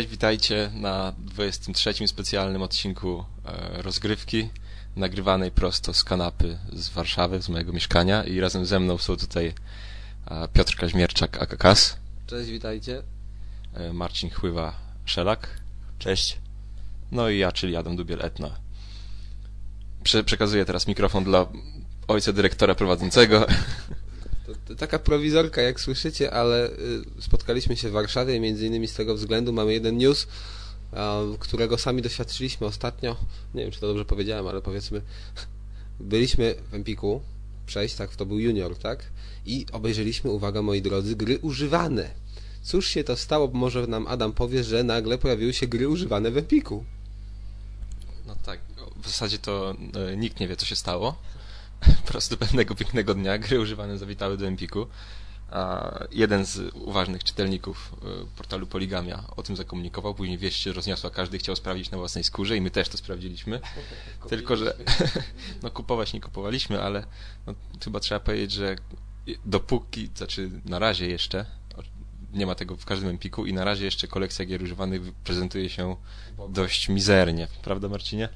Cześć, witajcie na 23 specjalnym odcinku e, rozgrywki, nagrywanej prosto z kanapy z Warszawy, z mojego mieszkania i razem ze mną są tutaj e, Piotr Kaźmierczak, AKKAS, Cześć, witajcie. e, Marcin Chływa-Szelak, Cześć. no i ja, czyli Adam Dubiel-Etna. Prze przekazuję teraz mikrofon dla ojca dyrektora prowadzącego. To, to taka prowizorka, jak słyszycie, ale y, spotkaliśmy się w Warszawie i między innymi z tego względu mamy jeden news, którego sami doświadczyliśmy ostatnio. Nie wiem, czy to dobrze powiedziałem, ale powiedzmy, byliśmy w Empiku przejść, tak, to był junior, tak? I obejrzeliśmy, uwaga moi drodzy, gry używane. Cóż się to stało? Może nam Adam powie, że nagle pojawiły się gry używane w Empiku. No tak, w zasadzie to e, nikt nie wie, co się stało. Po prostu pewnego pięknego dnia gry używane zawitały do Empiku, a jeden z uważnych czytelników e, portalu Poligamia o tym zakomunikował, później wieść się rozniosła, każdy chciał sprawdzić na własnej skórze i my też to sprawdziliśmy. Tylko, że no kupować nie kupowaliśmy, ale no, chyba trzeba powiedzieć, że dopóki, znaczy na razie jeszcze, nie ma tego w każdym Empiku i na razie jeszcze kolekcja gier używanych prezentuje się dość mizernie, prawda Marcinie?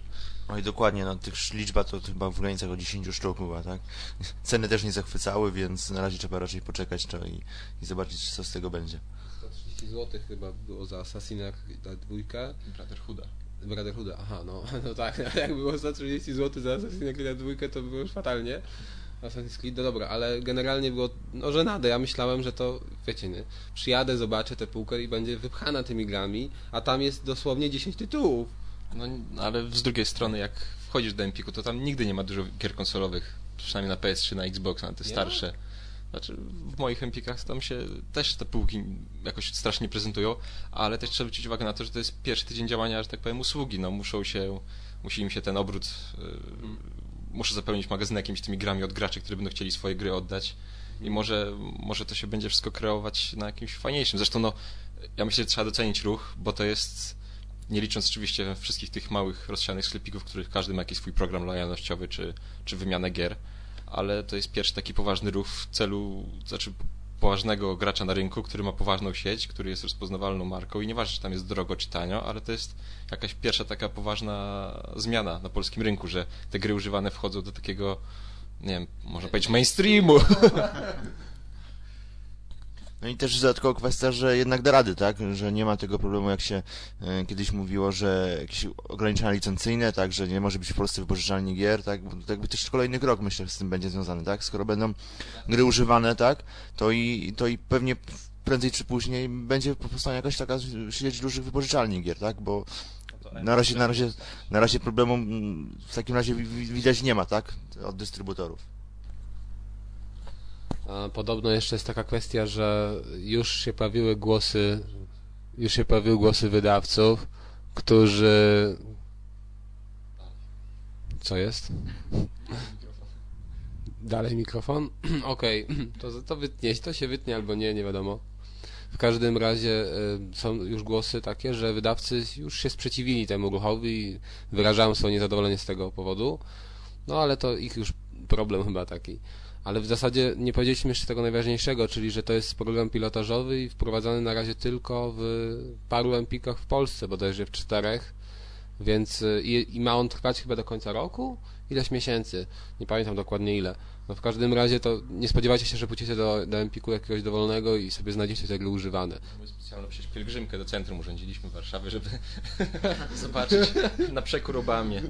Oj, dokładnie, no tych liczba to chyba w granicach o 10 sztuk była, tak? Ceny też nie zachwycały, więc na razie trzeba raczej poczekać to i, i zobaczyć, co z tego będzie. 130 zł chyba było za Assassina dwójkę. Brotherhooda. Brotherhooda, aha, no, no tak, jak było 130 zł za Assassin's Creed dwójkę, to było już fatalnie. Assassin's Creed, no dobra, ale generalnie było, no żenade, ja myślałem, że to, wiecie, nie, przyjadę, zobaczę tę półkę i będzie wypchana tymi grami, a tam jest dosłownie 10 tytułów. No ale z drugiej strony, jak wchodzisz do Empiku, to tam nigdy nie ma dużo gier konsolowych, przynajmniej na PS3, na Xbox, na te Nie? starsze. Znaczy, w moich Empikach tam się też te półki jakoś strasznie prezentują, ale też trzeba zwrócić uwagę na to, że to jest pierwszy tydzień działania, że tak powiem, usługi. No muszą się, musi im się ten obrót, yy, muszę zapełnić magazyn jakimiś tymi grami od graczy, którzy będą chcieli swoje gry oddać i może, może to się będzie wszystko kreować na jakimś fajniejszym. Zresztą no, ja myślę, że trzeba docenić ruch, bo to jest, nie licząc oczywiście wszystkich tych małych, rozsianych sklepików, w których każdy ma jakiś swój program lojalnościowy czy, czy wymianę gier, ale to jest pierwszy taki poważny ruch w celu, znaczy poważnego gracza na rynku, który ma poważną sieć, który jest rozpoznawalną marką i nieważne, czy tam jest drogo czy tanio, ale to jest jakaś pierwsza taka poważna zmiana na polskim rynku, że te gry używane wchodzą do takiego, nie wiem, można powiedzieć mainstreamu. No i też dodatkowo kwestia, że jednak da rady, tak? Że nie ma tego problemu, jak się e, kiedyś mówiło, że jakieś ograniczenia licencyjne, tak? Że nie może być w Polsce wypożyczalni gier, tak? Bo to jakby też kolejny krok, myślę, z tym będzie związany, tak? Skoro będą gry używane, tak? To i, to i pewnie prędzej czy później będzie powstała jakaś taka sieć dużych wypożyczalni gier, tak? Bo na razie, na razie, na razie problemu mm, w takim razie wi- wi- widać nie ma, tak? Od dystrybutorów. Podobno jeszcze jest taka kwestia, że już się pojawiły głosy, już się pojawiły głosy wydawców, którzy... Co jest? Dalej mikrofon? Okej, to, to wytnie, to się wytnie albo nie, nie wiadomo. W każdym razie y, są już głosy takie, że wydawcy już się sprzeciwili temu ruchowi i wyrażają swoje niezadowolenie z tego powodu. No ale to ich już problem chyba taki. Ale w zasadzie nie powiedzieliśmy jeszcze tego najważniejszego, czyli że to jest program pilotażowy i wprowadzany na razie tylko w paru empikach w Polsce, bodajże w czterech. Więc y, i, i ma on trwać chyba do końca roku? Ileś miesięcy? Nie pamiętam dokładnie ile. No w każdym razie to nie spodziewajcie się, że pójdziecie do, do empiku jakiegoś dowolnego i sobie znajdziecie te gry używane. My specjalną przecież pielgrzymkę do centrum urządziliśmy w Warszawie, żeby zobaczyć na przekór Obamie.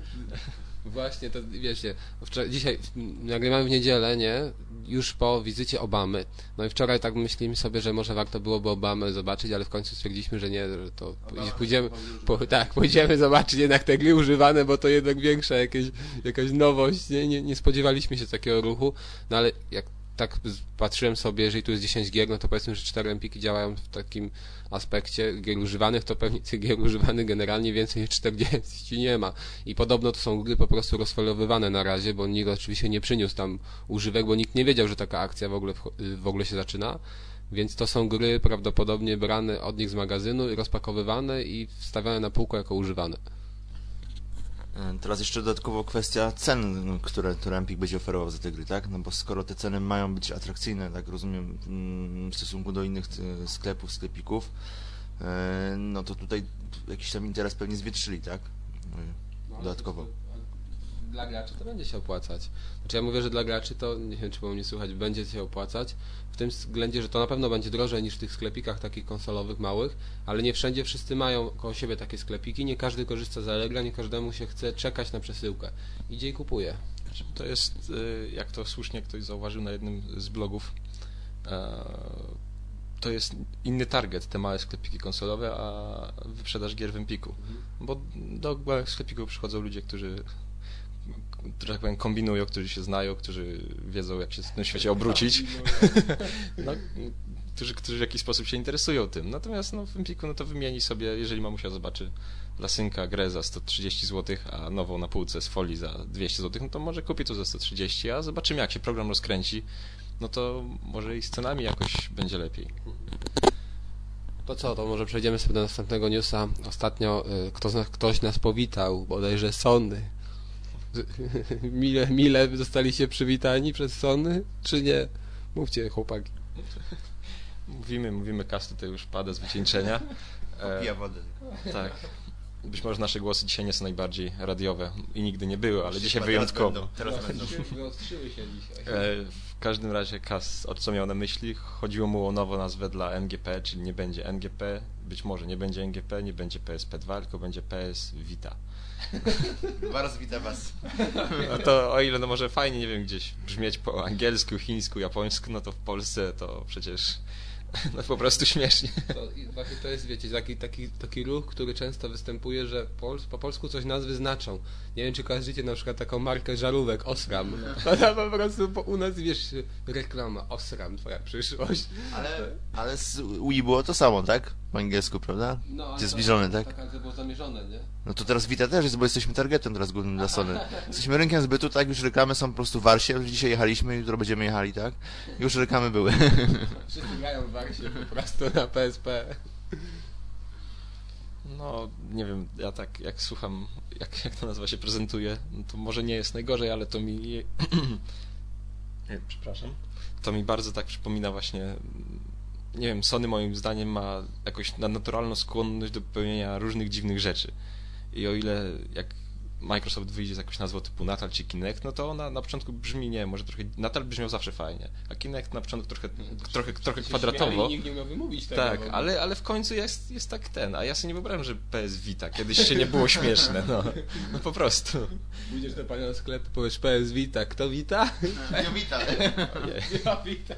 Właśnie, to wiecie, wczoraj, dzisiaj nagrywamy w niedzielę, nie? Już po wizycie Obamy. No i wczoraj tak myślimy sobie, że może warto byłoby Obamę zobaczyć, ale w końcu stwierdziliśmy, że nie, że to pójdziemy, po, tak, pójdziemy zobaczyć jednak te gry używane, bo to jednak większa jakieś, jakaś nowość, nie? Nie, nie spodziewaliśmy się takiego ruchu, no ale jak tak patrzyłem sobie, jeżeli tu jest 10 gier, no to powiedzmy, że 4 empiki działają w takim aspekcie gier używanych, to pewnie tych gier używanych generalnie więcej niż 40 nie ma. I podobno to są gry po prostu rozfalowywane na razie, bo nikt oczywiście nie przyniósł tam używek, bo nikt nie wiedział, że taka akcja w ogóle, w ogóle się zaczyna. Więc to są gry prawdopodobnie brane od nich z magazynu i rozpakowywane i wstawiane na półkę jako używane. E, Teraz jeszcze dodatkowo kwestia cen, które, które Empik będzie oferował za te gry, tak? No bo skoro te ceny mają być atrakcyjne, tak rozumiem, mm, w stosunku do innych e, sklepów, sklepików, e, no to tutaj jakiś tam interes pewnie zwietrzyli, tak? No, Dodatkowo. Dla graczy to będzie się opłacać. Znaczy ja mówię, że dla graczy to, nie wiem czy było mnie słychać, będzie się opłacać. W tym względzie, że to na pewno będzie drożej niż w tych sklepikach takich konsolowych małych, ale nie wszędzie wszyscy mają koło siebie takie sklepiki, nie każdy korzysta z Allegra, nie każdemu się chce czekać na przesyłkę. Idzie i kupuje. To jest, y, jak to słusznie ktoś zauważył na jednym z blogów, e, to jest inny target, te małe sklepiki konsolowe, a wyprzedaż gier w Empiku. Bo do małych sklepików przychodzą ludzie, którzy że tak powiem, kombinują, którzy się znają, którzy wiedzą, jak się w tym świecie obrócić. no, którzy, którzy w jakiś sposób się interesują tym. Natomiast no, w Empiku no to wymieni sobie, jeżeli mamusia zobaczy lasynka grę za 130 zł, a nową na półce z folii za 200 zł, no to może kupi to za 130, a zobaczymy jak się program rozkręci, no to może i z cenami jakoś będzie lepiej. To co, to może przejdziemy sobie do następnego newsa. Ostatnio y, kto z nas, ktoś nas powitał, bodajże Sony. Mile, mile zostaliście przywitani przez Sony, czy nie? Mówcie, chłopaki. Mówimy, mówimy, kas tutaj już pada z wycieńczenia. E, Pija wodę. tak. Być może nasze głosy dzisiaj nie są najbardziej radiowe i nigdy nie były, ale dzisiaj Teraz wyjątkowo. będą, Teraz będą. Wyostrzyły się dzisiaj. E, W każdym razie Kas, o co miał na myśli? Chodziło mu o nową nazwę dla MGP, czyli nie będzie MGP, być może nie będzie MGP, nie będzie PSP2, tylko będzie PS Vita. Bardzo witam was. No to o ile no może fajnie, nie wiem, gdzieś brzmieć po angielsku, chińsku, japońsku, no to w Polsce to przecież no po prostu śmiesznie. To, to jest, wiecie, taki, taki, taki ruch, który często występuje, że po polsku coś nazwy znaczą. Nie wiem, czy kojarzycie na przykład taką markę żarówek, Osram. Ona po prostu po, u nas, wiesz, reklama, Osram, twoja przyszłość. Ale, ale z Wii było to samo, tak? Po angielsku, prawda? No, ale Jest to- zbliżone, tak? Tak, ale to było zamierzone, nie? No to teraz Vita też jest, bo jesteśmy targetem teraz głównym dla Sony. Jesteśmy rynkiem zbytu, tak? Już reklamy są po prostu w Warsie. Dzisiaj jechaliśmy, jutro będziemy jechali, tak? Już reklamy były. Wszyscy grają w Warsie po prostu na PSP. No, nie wiem, ja tak jak słucham, jak, jak ta nazwa się prezentuje, no to może nie jest najgorzej, ale to mi... Przepraszam. To mi bardzo tak przypomina właśnie... Nie wiem, Sony moim zdaniem ma jakąś nadnaturalną skłonność do popełnienia różnych dziwnych rzeczy. I o ile jak Microsoft wyjdzie z jakąś nazwą typu Natal czy Kinect, no to ona na początku brzmi, nie może trochę... Natal brzmiał zawsze fajnie, a Kinect na początku trochę, trochę, trochę Się kwadratowo. Nikt nie umiał wymówić tego. Tak, ale, ale w końcu jest, jest tak ten, a ja sobie nie wyobrażam, że PS Vita, kiedyś się nie było śmieszne, no, no po prostu. Pójdziesz do pana do sklepu, powiesz PS Vita. Kto Vita? Vita. Ojej. Ja Vita.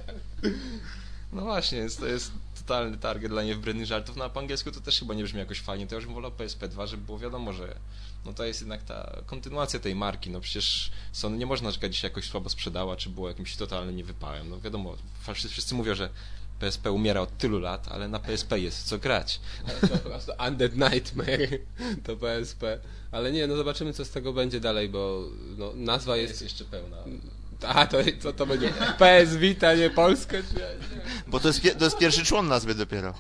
No właśnie, jest, to jest totalny target dla niewybrednych żartów, no a po angielsku to też chyba nie brzmi jakoś fajnie, to ja już bym wolał PSP2, żeby było wiadomo, że no to jest jednak ta kontynuacja tej marki, no przecież Sony nie można narzekać, że się jakoś słabo sprzedała, czy było jakimś totalnym niewypałem, no wiadomo, wszyscy, mówią, że PSP umiera od tylu lat, ale na PSP jest co grać. To po prostu Undead Nightmare to PSP. Ale nie, no zobaczymy co z tego będzie dalej, bo no, nazwa jest... jeszcze pełna. A, to co to będzie? PS Vita, nie Polska? Czy... Bo to jest, to jest pierwszy człon nazwy dopiero.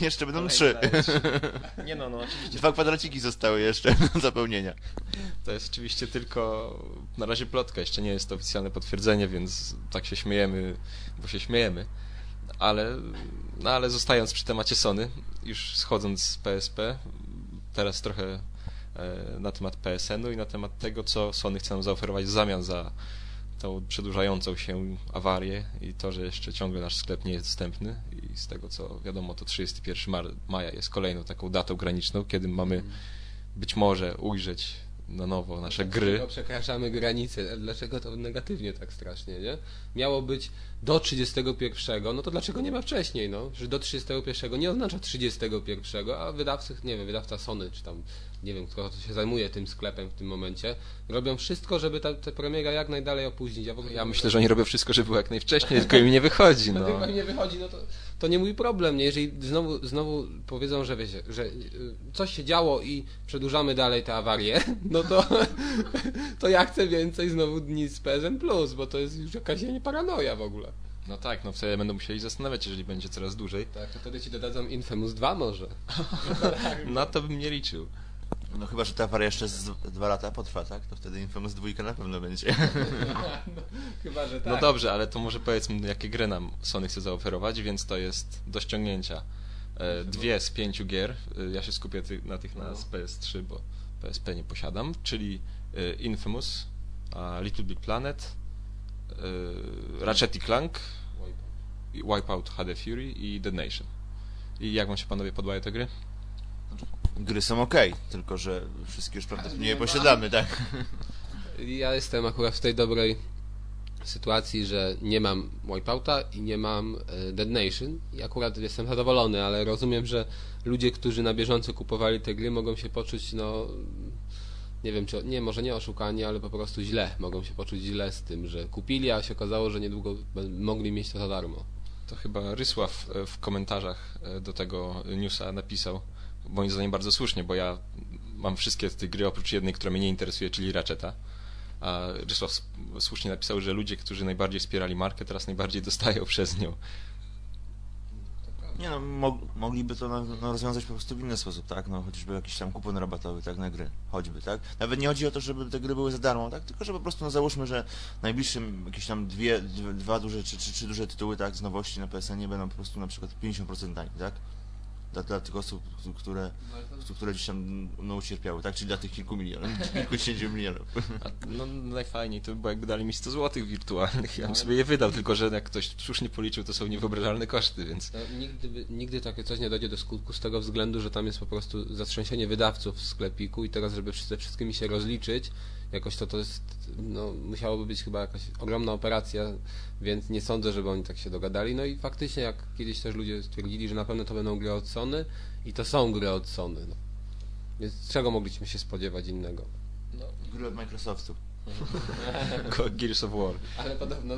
Jeszcze będą trzy. Nie no, no oczywiście Dwa kwadraciki zostały jeszcze do zapełnienia. To jest oczywiście tylko na razie plotka, jeszcze nie jest to oficjalne potwierdzenie, więc tak się śmiejemy, bo się śmiejemy. Ale, no ale zostając przy temacie Sony, już schodząc z PSP, teraz trochę e, na temat PSN-u i na temat tego, co Sony chce nam zaoferować w zamian za tą przedłużającą się awarię i to, że jeszcze ciągle nasz sklep nie jest dostępny i z tego co wiadomo to 31 mar- maja jest kolejną taką datą graniczną, kiedy mamy być może ujrzeć na nowo nasze gry. Dlaczego przekraczamy granice? Dlaczego to negatywnie tak strasznie, nie? Miało być do 31, no to dlaczego nie ma wcześniej, no? Że do 31 nie oznacza 31, a wydawcy, nie wiem, wydawca Sony, czy tam, nie wiem, kto się zajmuje tym sklepem w tym momencie, robią wszystko, żeby ta, ta premiera jak najdalej opóźnić. Ja, Ja myślę, że oni robią wszystko, żeby było jak najwcześniej, tylko im nie wychodzi. no. No. jak nie wychodzi, no to, to nie mój problem, nie? Jeżeli znowu, znowu powiedzą, że wiecie, że y, coś się działo i przedłużamy dalej tę awarię, no to, to ja chcę więcej znowu dni z PSN Plus, bo to jest już jakaś paranoja w ogóle. no tak, no wtedy będą musieli zastanawiać, jeżeli będzie coraz dłużej. Tak, to wtedy ci dodadzą Infamous 2 może. Na to bym nie liczył. No chyba, że ta awaria jeszcze z dwa lata potrwa, tak? To wtedy Infamous 2 na pewno będzie. no, chyba, że tak. No dobrze, ale to może powiedzmy, jakie gry nam Sony chce zaoferować, więc to jest do ściągnięcia e, dwie z pięciu gier. E, Ja się skupię na tych na z PS3, bo PSP nie posiadam, czyli e, Infamous, Little Big Planet, Ratchet i Clank, Wipeout HD Fury i Dead Nation. I jak wam się panowie podobają te gry? Gry są ok, tylko że wszystkie już prawdopodobnie nie posiadamy, tak? Ja jestem akurat w tej dobrej sytuacji, że nie mam Wipeouta i nie mam e, Dead Nation i akurat jestem zadowolony, ale rozumiem, że ludzie, którzy na bieżąco kupowali te gry mogą się poczuć, no nie wiem, czy, nie, może nie oszukani, ale po prostu źle, mogą się poczuć źle z tym, że kupili, a się okazało, że niedługo mogli mieć to za darmo. To chyba Rysław e, w komentarzach e, do tego newsa napisał, moim zdaniem bardzo słusznie, bo ja mam wszystkie te gry oprócz jednej, która mnie nie interesuje, czyli Ratcheta. A Rysław s- słusznie napisał, że ludzie, którzy najbardziej wspierali markę, teraz najbardziej dostają przez nią. Nie no, mo mogliby to no, no, rozwiązać po prostu w inny sposób, tak? No chociażby jakiś tam kupon rabatowy, tak, na gry, choćby, tak? Nawet nie chodzi o to, żeby te gry były za darmo, tak? Tylko, że po prostu, no załóżmy, że najbliższym jakieś tam dwie, dwa duże, czy trzy, duże tytuły, tak, z nowości na PSN będą po prostu na przykład 50% taniej, tak? Dla, dla tych osób, które, które gdzieś tam no, ucierpiały, tak? Czyli dla tych kilku milionów, kilkudziesięciu milionów. A, no najfajniej to by było, jakby dali mi 100 zł wirtualnych. Ja bym sobie je wydał, tylko że jak ktoś słusznie policzył, to są niewyobrażalne koszty, więc No, nigdy, by- nigdy takie coś nie dojdzie do skutku z tego względu, że tam jest po prostu zatrzęsienie wydawców w sklepiku i teraz, żeby ze wszystkimi się rozliczyć, jakoś to to jest, no, musiałoby być chyba jakaś ogromna operacja, więc nie sądzę, żeby oni tak się dogadali. No i faktycznie, jak kiedyś też ludzie stwierdzili, że na pewno to będą gry od Sony i to są gry od Sony. No. Więc czego mogliśmy się spodziewać innego? Gry od Microsoftu. Gears of War. Ale podobno,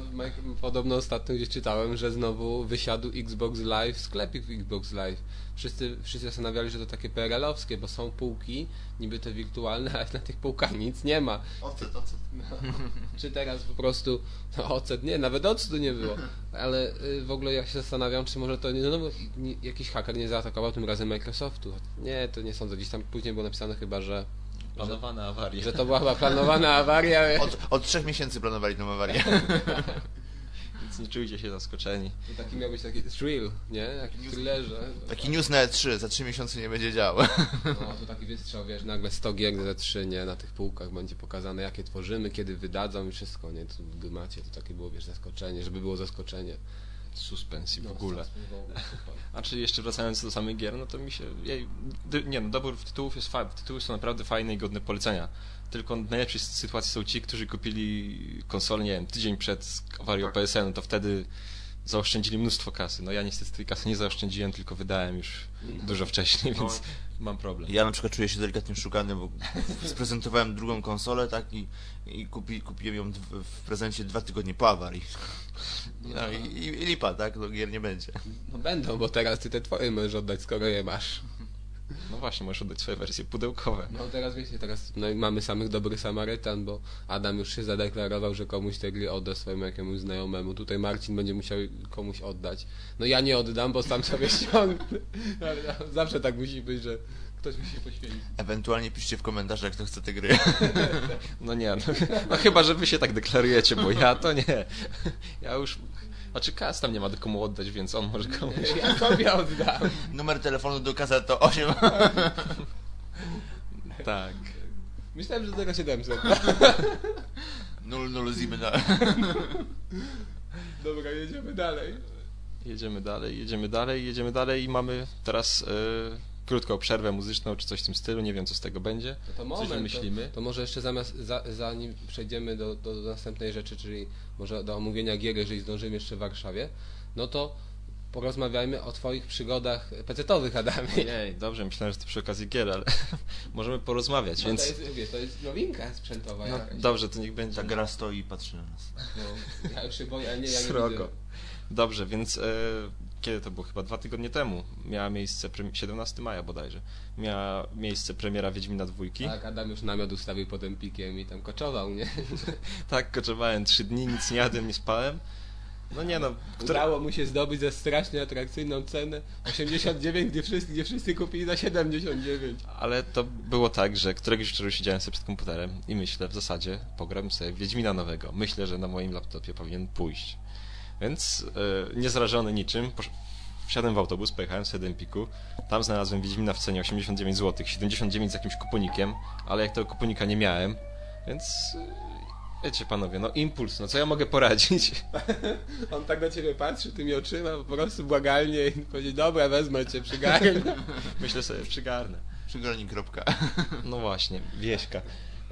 podobno ostatnio gdzieś czytałem, że znowu wysiadł Xbox Live, sklepik Xbox Live. Wszyscy, wszyscy zastanawiali, że to takie PRL-owskie, bo są półki, niby te wirtualne, ale na tych półkach nic nie ma. Ocet, ocet. Czy teraz po prostu no, ocet? Nie, nawet octu nie było. Ale y, w ogóle ja się zastanawiam, czy może to nie, no, nie, jakiś haker nie zaatakował tym razem Microsoftu. Nie, to nie sądzę. Gdzieś tam później było napisane chyba, że, Planowana awaria. że to była chyba planowana awaria. Od, od trzech miesięcy planowali tę awarię. Więc nie czujcie się zaskoczeni. To taki miał być taki thrill, nie? Jak w thrillerze. Taki news na E3, za trzy miesiące nie będzie działał. No, to taki wystrzał, wiesz, nagle 100 gier za 3, nie, na tych półkach będzie pokazane, jakie tworzymy, kiedy wydadzą i wszystko, nie, wy macie, to takie było, wiesz, zaskoczenie, żeby było zaskoczenie. Suspens i w No, ogóle. w ogóle. A czy jeszcze wracając do samych gier, no to mi się. Nie no, dobór tytułów jest fa- tytuły są naprawdę fajne i godne polecenia. Tylko w najlepszej sytuacji są ci, którzy kupili konsolę, nie wiem, tydzień przed awarią Tak. PSN, to wtedy zaoszczędzili mnóstwo kasy. No ja niestety tej kasy nie zaoszczędziłem, tylko wydałem już dużo wcześniej, No. więc mam problem. Ja na przykład czuję się delikatnie szukany, bo sprezentowałem drugą konsolę, tak, i, i kupi, kupiłem ją w, w prezencie dwa tygodnie po awarii. No i, i, i lipa, tak, no gier nie będzie. No będą, bo teraz ty te twoje możesz oddać, skoro je masz. No właśnie, możesz oddać swoje wersje pudełkowe. No teraz wiecie, teraz no i mamy samych dobrych Samarytan, bo Adam już się zadeklarował, że komuś te gry odda swojemu jakiemuś znajomemu. Tutaj Marcin będzie musiał komuś oddać. No ja nie oddam, bo sam sobie ściągnę. Ale zawsze tak musi być, że ktoś musi poświęcić. Ewentualnie piszcie w komentarzach, kto chce te gry. No nie, no, no chyba, że wy się tak deklarujecie, bo ja to nie. Ja już... Znaczy Kas tam nie ma do komu oddać, więc on może komuś... Ja sobie oddam. Numer telefonu do kaset to 8. Tak. Myślałem, że 0700. 00 zimy na... Dobra, jedziemy dalej. Jedziemy dalej, jedziemy dalej, jedziemy dalej i mamy teraz e, krótką przerwę muzyczną czy coś w tym stylu, nie wiem co z tego będzie. No to Coś moment, wymyślimy. To, to może jeszcze zamiast, za, zanim przejdziemy do, do, do następnej rzeczy, czyli może do omówienia gier, jeżeli zdążymy jeszcze w Warszawie, no to porozmawiajmy o twoich przygodach pecetowych, Adamie. Jej, dobrze, myślałem, że to przy okazji gier, ale możemy porozmawiać, No więc... to, jest, wiesz, to jest nowinka sprzętowa No, jakaś. dobrze, to niech będzie. Ta gra stoi i patrzy na nas. No, ja już się boję, ale nie, ja nie Srogo. widzę. Dobrze, więc e, kiedy to było? Chyba dwa tygodnie temu miała miejsce, pre- 17 maja bodajże, miała miejsce premiera Wiedźmina dwójki. Tak, Adam już namiot ustawił pod Empikiem i tam koczował, nie? Tak, koczowałem trzy dni, nic nie jadłem, nie spałem. No nie no, które... Udało mu się zdobyć za strasznie atrakcyjną cenę 89, gdzie wszyscy, gdzie wszyscy kupili za 79. ale to było tak, że któregoś wieczoru siedziałem sobie przed komputerem i myślę, w zasadzie pogram sobie Wiedźmina nowego. Myślę, że na moim laptopie powinien pójść. Więc e, niezrażony niczym, wsiadłem w autobus, pojechałem sobie do Empiku, tam znalazłem Wiedźmina w cenie 89 zł, 79 z jakimś kuponikiem, ale jak tego kuponika nie miałem, więc y, wiecie panowie, no impuls, no co ja mogę poradzić? On tak na ciebie patrzy tymi oczyma, po prostu błagalnie i powiedzieć, dobra, wezmę cię, przygarnę. Myślę sobie, przygarnę. Przygarnij kropka. No właśnie, wieśka.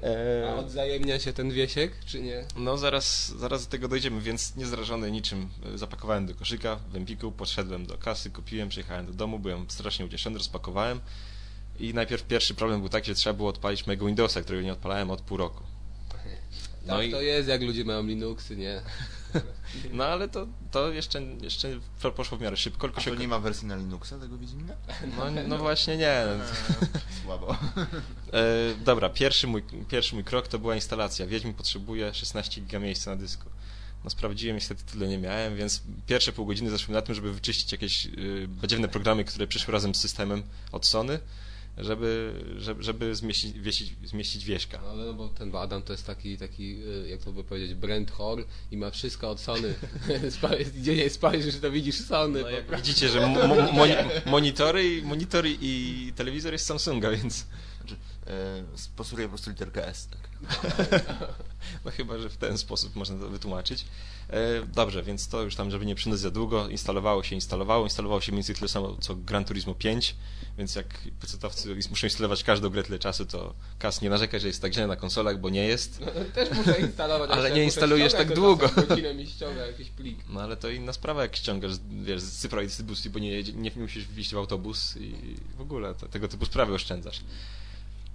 A E, odzajemnia się ten wiesiek, czy nie? No zaraz, zaraz do tego dojdziemy, więc niezrażony niczym zapakowałem do koszyka w Empiku, podszedłem do kasy, kupiłem, przyjechałem do domu, byłem strasznie ucieszony, rozpakowałem i najpierw pierwszy problem był taki, że trzeba było odpalić mojego Windowsa, którego nie odpalałem od pół roku. No tak i- to jest, jak ludzie mają Linuxy, nie? No ale to, to jeszcze, jeszcze poszło w miarę szybko, tylko A się... to nie ma wersji na Linuxa tego Wiedźmina? No, no właśnie nie. Eee, Słabo. E, dobra, pierwszy mój, pierwszy mój krok to była instalacja. Wiedźmin potrzebuje 16 giga miejsca na dysku. No sprawdziłem, niestety tyle nie miałem, więc pierwsze pół godziny zeszły na tym, żeby wyczyścić jakieś y, badziewne programy, które przyszły razem z systemem od Sony, żeby, żeby, żeby zmieścić, wieścić, zmieścić wieśka. No, ale no bo ten Adam to jest taki, taki y, jak to by powiedzieć, brand whore i ma wszystko od Sony. Gdzie nie spojrzysz, to widzisz Sony. No, jak widzicie, że mo, mo, moni, monitory, i- monitory i telewizor jest Samsunga, więc Znaczy, e, po prostu literkę S, tak. No chyba, że w ten sposób można to wytłumaczyć. E, dobrze, więc to już tam, żeby nie przynosić za długo, instalowało się, instalowało, instalowało się mniej więcej tyle samo co Gran Turismo 5, więc jak pecetowcy muszą instalować każdą grę tyle czasu, to Kas nie narzeka, że jest tak źle na konsolach, bo nie jest. No, też muszę instalować. Ale nie instalujesz tak długo. mi ściąga jakiś plik. No ale to inna sprawa, jak ściągasz, wiesz, z cyfrowej dystrybucji, bo nie, nie musisz wjeździć w autobus i w ogóle to, tego typu sprawy oszczędzasz.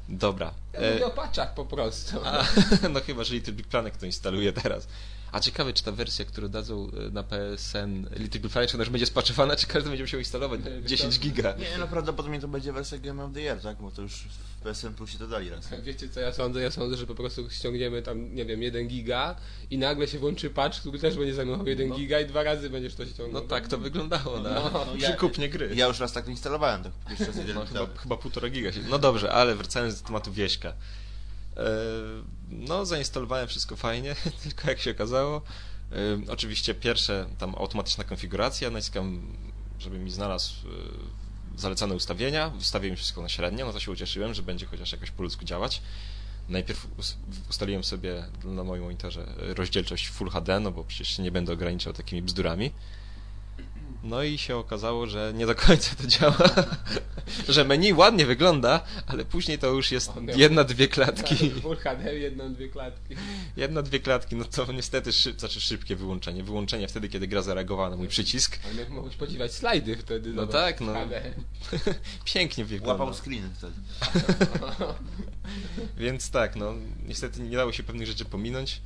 Dobra. Ja E, mówię o paczach po prostu. A, no chyba, że Little Big Planet to instaluje teraz. A ciekawe, czy ta wersja, którą dadzą e, na PSN Little Big Planet, czy ona już będzie spaczowana, czy każdy będzie musiał instalować Wiesz 10 co? giga. Nie, no prawdopodobnie to będzie wersja Game of the Year, tak? Bo to już PSN Plusie to dali raz. Wiecie co ja sądzę? Ja sądzę, że po prostu ściągniemy tam, nie wiem, 1 giga i nagle się włączy patch, który też będzie zajmował 1 No. giga i dwa razy będziesz to No ściągnął. tak to wyglądało na No, ja- przy kupnie gry. Ja już raz tak to instalowałem, tak pierwszy raz jeden No, chyba, tak. chyba półtora giga się. No dobrze, ale wracając do tematu Wieśka. E, No, zainstalowałem wszystko fajnie, tylko jak się okazało, e, oczywiście pierwsze tam automatyczna konfiguracja, naciskam, żeby mi znalazł e, zalecane ustawienia, wystawiłem wszystko na średnio, no to się ucieszyłem, że będzie chociaż jakoś po ludzku działać. Najpierw us- ustaliłem sobie na moim monitorze rozdzielczość Full HD, no bo przecież nie będę ograniczał takimi bzdurami. No i się okazało, że nie do końca to działa. że menu ładnie wygląda, ale później to już jest jedna, dwie klatki. Full HD, jedną, dwie klatki. Jedna, dwie klatki, no to niestety szyb, znaczy szybkie wyłączenie. Wyłączenie wtedy, kiedy gra zareagowała na mój przycisk. Ale jak mogłeś podziwiać slajdy wtedy. No zobacz, tak, no. HD. Pięknie wygląda. Łapał screen wtedy. Więc tak, no niestety nie dało się pewnych rzeczy pominąć,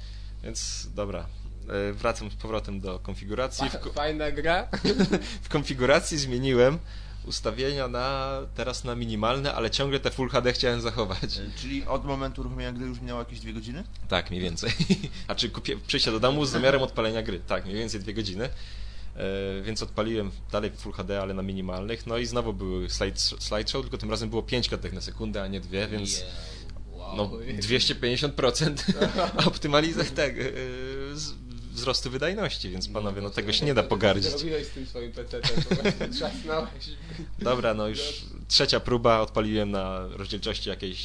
więc dobra. E, Wracam z powrotem do konfiguracji. W, ko- Fajna gra. w konfiguracji zmieniłem ustawienia na teraz na minimalne, ale ciągle te Full HD chciałem zachować. E, Czyli od momentu uruchomienia gry już minęło jakieś dwie godziny? Tak, mniej więcej. A czy kupię, przyjścia do domu z zamiarem odpalenia gry. Tak, mniej więcej dwie godziny. E, więc odpaliłem dalej Full HD, ale na minimalnych. No i znowu były slide, slideshow, tylko tym razem było 5 klatek na sekundę, a nie dwie, więc Wow. no 250% optymalizacji tak, e, z- wzrostu wydajności, więc panowie, no tego się nie da pogardzić. Zrobiłeś z tym swoim PC-tem, po prostu trzasnąłeś. Dobra, no już trzecia próba, odpaliłem na rozdzielczości jakieś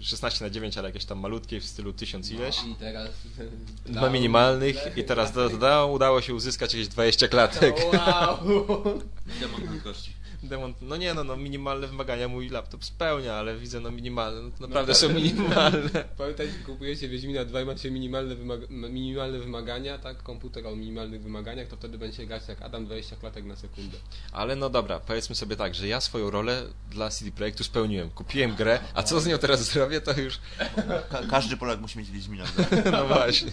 16 na 9, ale jakieś tam malutkie w stylu 1000 ileś. No I teraz... Na minimalnych i teraz da, da, da, udało się uzyskać jakieś 20 klatek. Wow! Demon prędkości. Demon, no nie no, no minimalne wymagania mój laptop spełnia, ale widzę no minimalne, no to naprawdę tak. są minimalne. Pamiętajcie, kupujecie Wiedźmina 2 i macie minimalne, wymaga- minimalne wymagania, tak? Komputer o minimalnych wymaganiach, to wtedy będzie grać jak Adam 20 klatek na sekundę. Ale no dobra, powiedzmy sobie tak, że ja swoją rolę dla CD Projektu spełniłem. Kupiłem grę, a co z nią teraz zrobię, to już, Ka każdy Polak musi mieć Wiedźmina. no właśnie.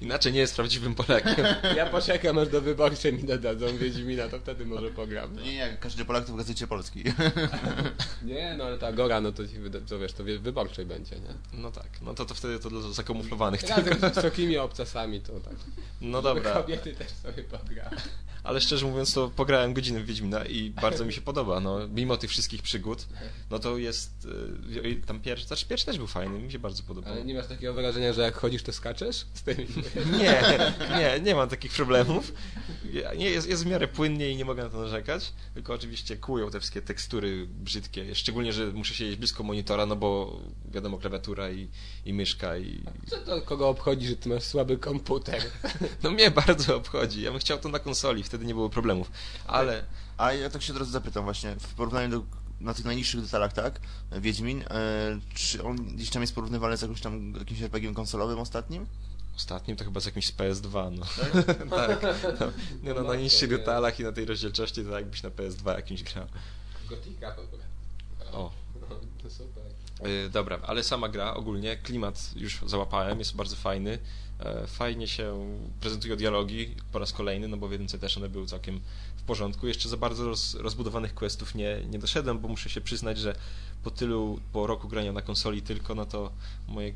Inaczej nie jest prawdziwym Polakiem. Ja poczekam aż do wyborczej mi dodadzą Wiedźmina, to wtedy może pogram. To nie jak każdy Polak to w Gazecie Polskiej. Nie, no ale ta Gora, no to to wiesz, to wyborczej będzie, nie? No tak, no to, to wtedy to dla zakamuflowanych Razem z wysokimi obcasami to tak. No Żeby dobra. Kobiety też sobie pograły. Ale szczerze mówiąc to pograłem godzinę w Wiedźmina i bardzo mi się podoba, no, mimo tych wszystkich przygód, no to jest, y, tam pierwszy, znaczy pierwszy też był fajny, mi się bardzo podobał. Ale nie masz takiego wrażenia, że jak chodzisz, to skaczesz? Z tymi... Nie, nie, nie mam takich problemów. Nie, jest, jest w miarę płynnie i nie mogę na to narzekać, tylko oczywiście kłują te wszystkie tekstury brzydkie, szczególnie, że muszę siedzieć blisko monitora, no bo wiadomo, klawiatura i, i myszka i... Co to kogo obchodzi, że ty masz słaby komputer? No mnie bardzo obchodzi, ja bym chciał to na konsoli, wtedy nie było problemów, ale... A ja tak się od razu zapytam właśnie, w porównaniu do na tych najniższych detalach, tak? Wiedźmin, e, czy on gdzieś tam jest porównywalny z jakimś tam jakimś RPG konsolowym ostatnim? Ostatnim to chyba z jakimś z PS2, no. tak. No, nie, no, na niższych detalach i na tej rozdzielczości to jakbyś na PS2 jakimś grał. Gotika w ogóle. O. No, to super. Yy, dobra, ale sama gra ogólnie, klimat już załapałem, jest bardzo fajny. E, fajnie się prezentują dialogi po raz kolejny, no bo w jedynce też one były całkiem w porządku. Jeszcze za bardzo roz, rozbudowanych questów nie, nie doszedłem, bo muszę się przyznać, że po tylu, po roku grania na konsoli tylko, no to moje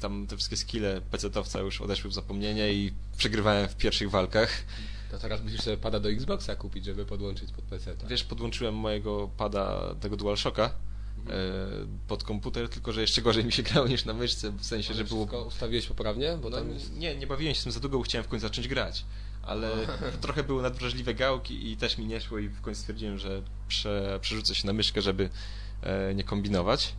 tam te wszystkie skille pecetowca już odeszły w zapomnienie i przegrywałem w pierwszych walkach. To teraz musisz sobie pada do Xboxa kupić, żeby podłączyć pod PC. Tak? Wiesz, podłączyłem mojego pada tego DualShocka. Pod komputer, tylko że jeszcze gorzej mi się grało niż na myszce, w sensie, że było... ustawiłeś poprawnie? Bo no, jest... Nie, nie bawiłem się tym za długo, bo chciałem w końcu zacząć grać. Ale trochę były nadwrażliwe gałki i też mi nie szło i w końcu stwierdziłem, że prze, przerzucę się na myszkę, żeby e, nie kombinować.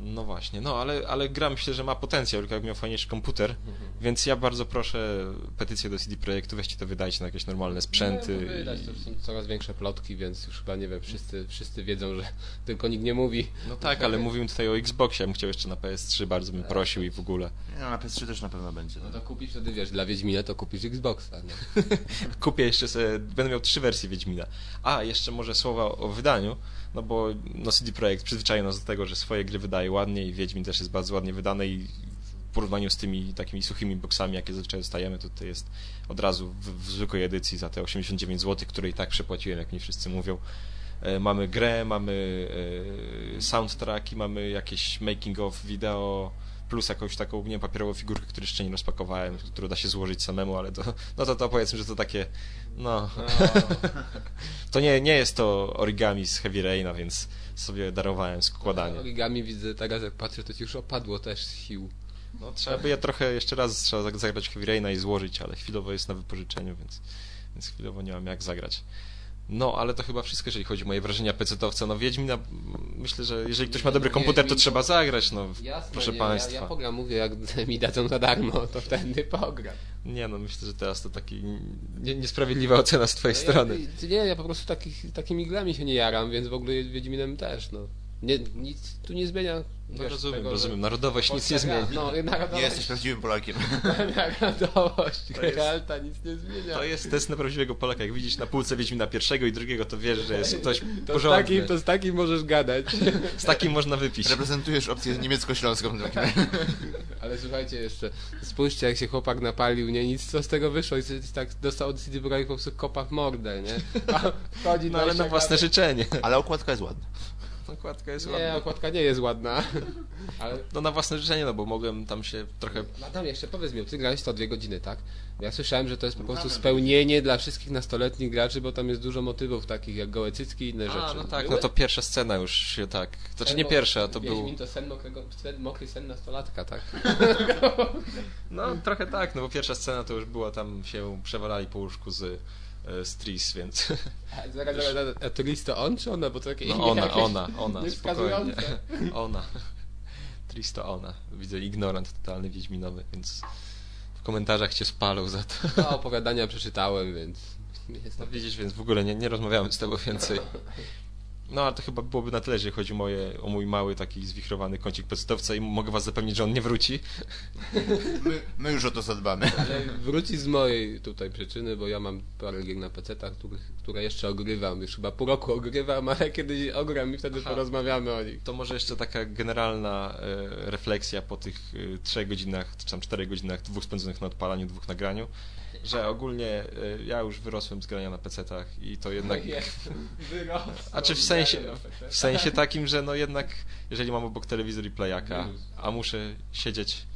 No właśnie, no ale, ale gra myślę, że ma potencjał, tylko jak miał fajniejszy komputer, mhm. więc ja bardzo proszę petycję do CD Projektu, weźcie to wydajcie na jakieś normalne sprzęty. No, wydać, to są coraz większe plotki, więc już chyba nie wiem, wszyscy, wszyscy wiedzą, że tylko nikt nie mówi. No tak, ale mówimy tutaj o Xboxie, ja bym chciał jeszcze na PS3, bardzo bym prosił i w ogóle. No na PS3 też na pewno będzie. No to kupisz wtedy, wiesz, dla Wiedźmina to kupisz Xboxa. No. Kupię jeszcze sobie, będę miał trzy wersje Wiedźmina. A, jeszcze może słowa o wydaniu no bo no CD Projekt przyzwyczaił nas do tego, że swoje gry wydaje ładnie i Wiedźmin też jest bardzo ładnie wydany i w porównaniu z tymi takimi suchymi boksami, jakie zazwyczaj dostajemy, to to jest od razu w, w zwykłej edycji za te 89 zł, które i tak przepłaciłem, jak mi wszyscy mówią. E, mamy grę, mamy e, soundtracki, mamy jakieś making of wideo, plus jakąś taką, nie papierową figurkę, którą jeszcze nie rozpakowałem, którą da się złożyć samemu, ale to, no to, to powiedzmy, że to takie, no, no. to nie, nie jest to origami z Heavy Raina, więc sobie darowałem składanie. Origami widzę, teraz jak patrzę, to ci już opadło też z sił. No trzeba by je trochę, jeszcze raz trzeba zagrać Heavy Raina i złożyć, ale chwilowo jest na wypożyczeniu, więc, więc chwilowo nie mam jak zagrać. No, ale to chyba wszystko, jeżeli chodzi o moje wrażenia pecetowca. No Wiedźmina, myślę, że jeżeli ktoś ma dobry komputer, to trzeba zagrać, no, Jasne, proszę nie, państwa. Ja, ja pogram, mówię, jak mi dadzą za darmo, to wtedy pogram. Nie, no myślę, że teraz to taki nie, niesprawiedliwa ocena z twojej no strony. Ja, nie, ja po prostu takich, takimi grami się nie jaram, więc w ogóle Wiedźminem też, no. Nie, nic tu nie zmienia. No wiesz, rozumiem, tego, rozumiem. Narodowość nic nie zmienia. No, narodowość... Nie jesteś prawdziwym Polakiem. narodowość Geralta nic nie zmienia. To jest test na prawdziwego Polaka. Jak widzisz na półce Wiedźmina pierwszego i drugiego, to wiesz, że jest ktoś to porządny. Z takim, to z takim możesz gadać. Z takim można wypić. Reprezentujesz opcję niemiecko-śląską. Ale słuchajcie jeszcze, spójrzcie jak się chłopak napalił, nie? Nic co z tego wyszło. I tak dostał od CD Projekt po prostu kopa w mordę, nie? A chodzi no ale na własne życzenie. Ale okładka jest ładna. Okładka jest nie, ładna. Nie, okładka nie jest ładna. Ale... No na własne życzenie, no bo mogłem tam się trochę... Adam, jeszcze powiedz mi, ty grałeś to dwie godziny, tak? Ja słyszałem, że to jest po prostu spełnienie dla wszystkich nastoletnich graczy, bo tam jest dużo motywów takich jak gołe cycki i inne a, rzeczy. no tak, Były? no to pierwsza scena już się tak... Znaczy sen nie pierwsza, a to był... to sen, mokrego, sen, mokry sen nastolatka, tak? no trochę tak, no bo pierwsza scena to już była tam się przewalali po łóżku z z Tris, więc... A, zaraz, zaraz, a Tris to on czy ona? Bo to takie no ona, ona, ona, spokojnie. Ona. Tris to ona. Widzę ignorant totalny wiedźminowy, więc w komentarzach cię spalą za to. No, opowiadania przeczytałem, więc... No widzisz, więc w ogóle nie, nie rozmawiałem z tobą więcej. No, ale to chyba byłoby na tyle, jeżeli chodzi o, moje, o mój mały taki zwichrowany kącik pecetowca i mogę was zapewnić, że on nie wróci. My, my już o to zadbamy. Ale wróci z mojej tutaj przyczyny, bo ja mam parę gier na pecetach, które jeszcze ogrywam. Już chyba pół roku ogrywam, ale kiedyś ogram i wtedy Aha. porozmawiamy o nich. To może jeszcze taka generalna e, refleksja po tych e, trzech godzinach, czy tam czterech godzinach, dwóch spędzonych na odpalaniu, dwóch nagraniu że ogólnie y, ja już wyrosłem z grania na PC-tach i to jednak... Wyrosłem. A czy w sensie, w sensie takim, że no jednak, jeżeli mam obok telewizor i playaka, a muszę siedzieć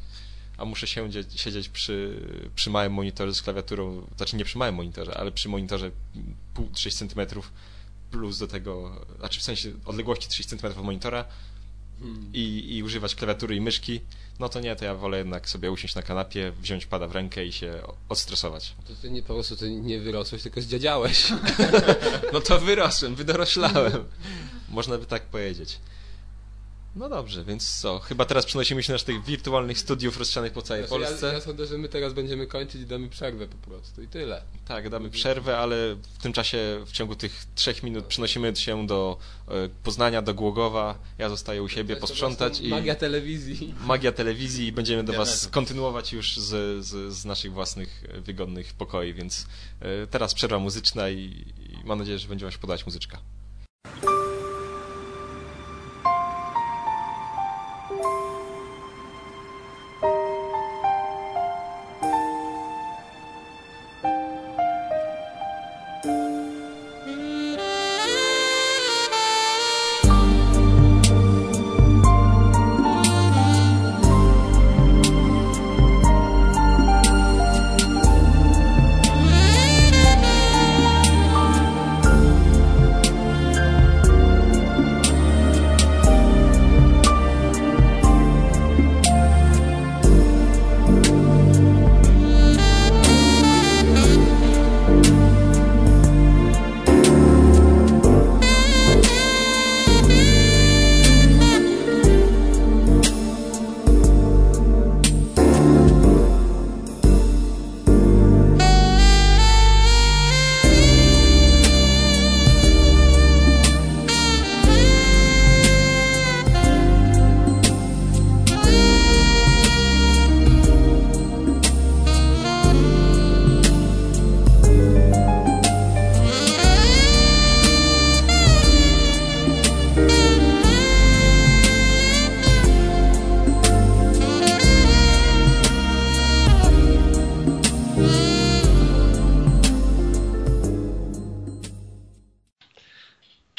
a muszę siedzieć, siedzieć przy, przy małym monitorze z klawiaturą, znaczy nie przy małym monitorze, ale przy monitorze 6 cm plus do tego, znaczy w sensie odległości 3 cm od monitora hmm. i, i używać klawiatury i myszki, no to nie, to ja wolę jednak sobie usiąść na kanapie, wziąć pada w rękę i się odstresować. To ty nie, po prostu ty nie wyrosłeś, tylko zdziadziałeś. no to wyrosłem, wydoroślałem. Można by tak powiedzieć. No dobrze, więc co? Chyba teraz przenosimy się do naszych wirtualnych studiów rozsianych po całej znaczy, Polsce. Ja, ja sądzę, że my teraz będziemy kończyć i damy przerwę po prostu i tyle. Tak, damy przerwę, ale w tym czasie w ciągu tych trzech minut przenosimy się do e, Poznania, do Głogowa. Ja zostaję u siebie posprzątać. i Magia telewizji. Magia telewizji i będziemy do Was kontynuować już z, z, z naszych własnych e, wygodnych pokoi, więc e, teraz przerwa muzyczna i, i mam nadzieję, że będzie Wam się podać muzyczka.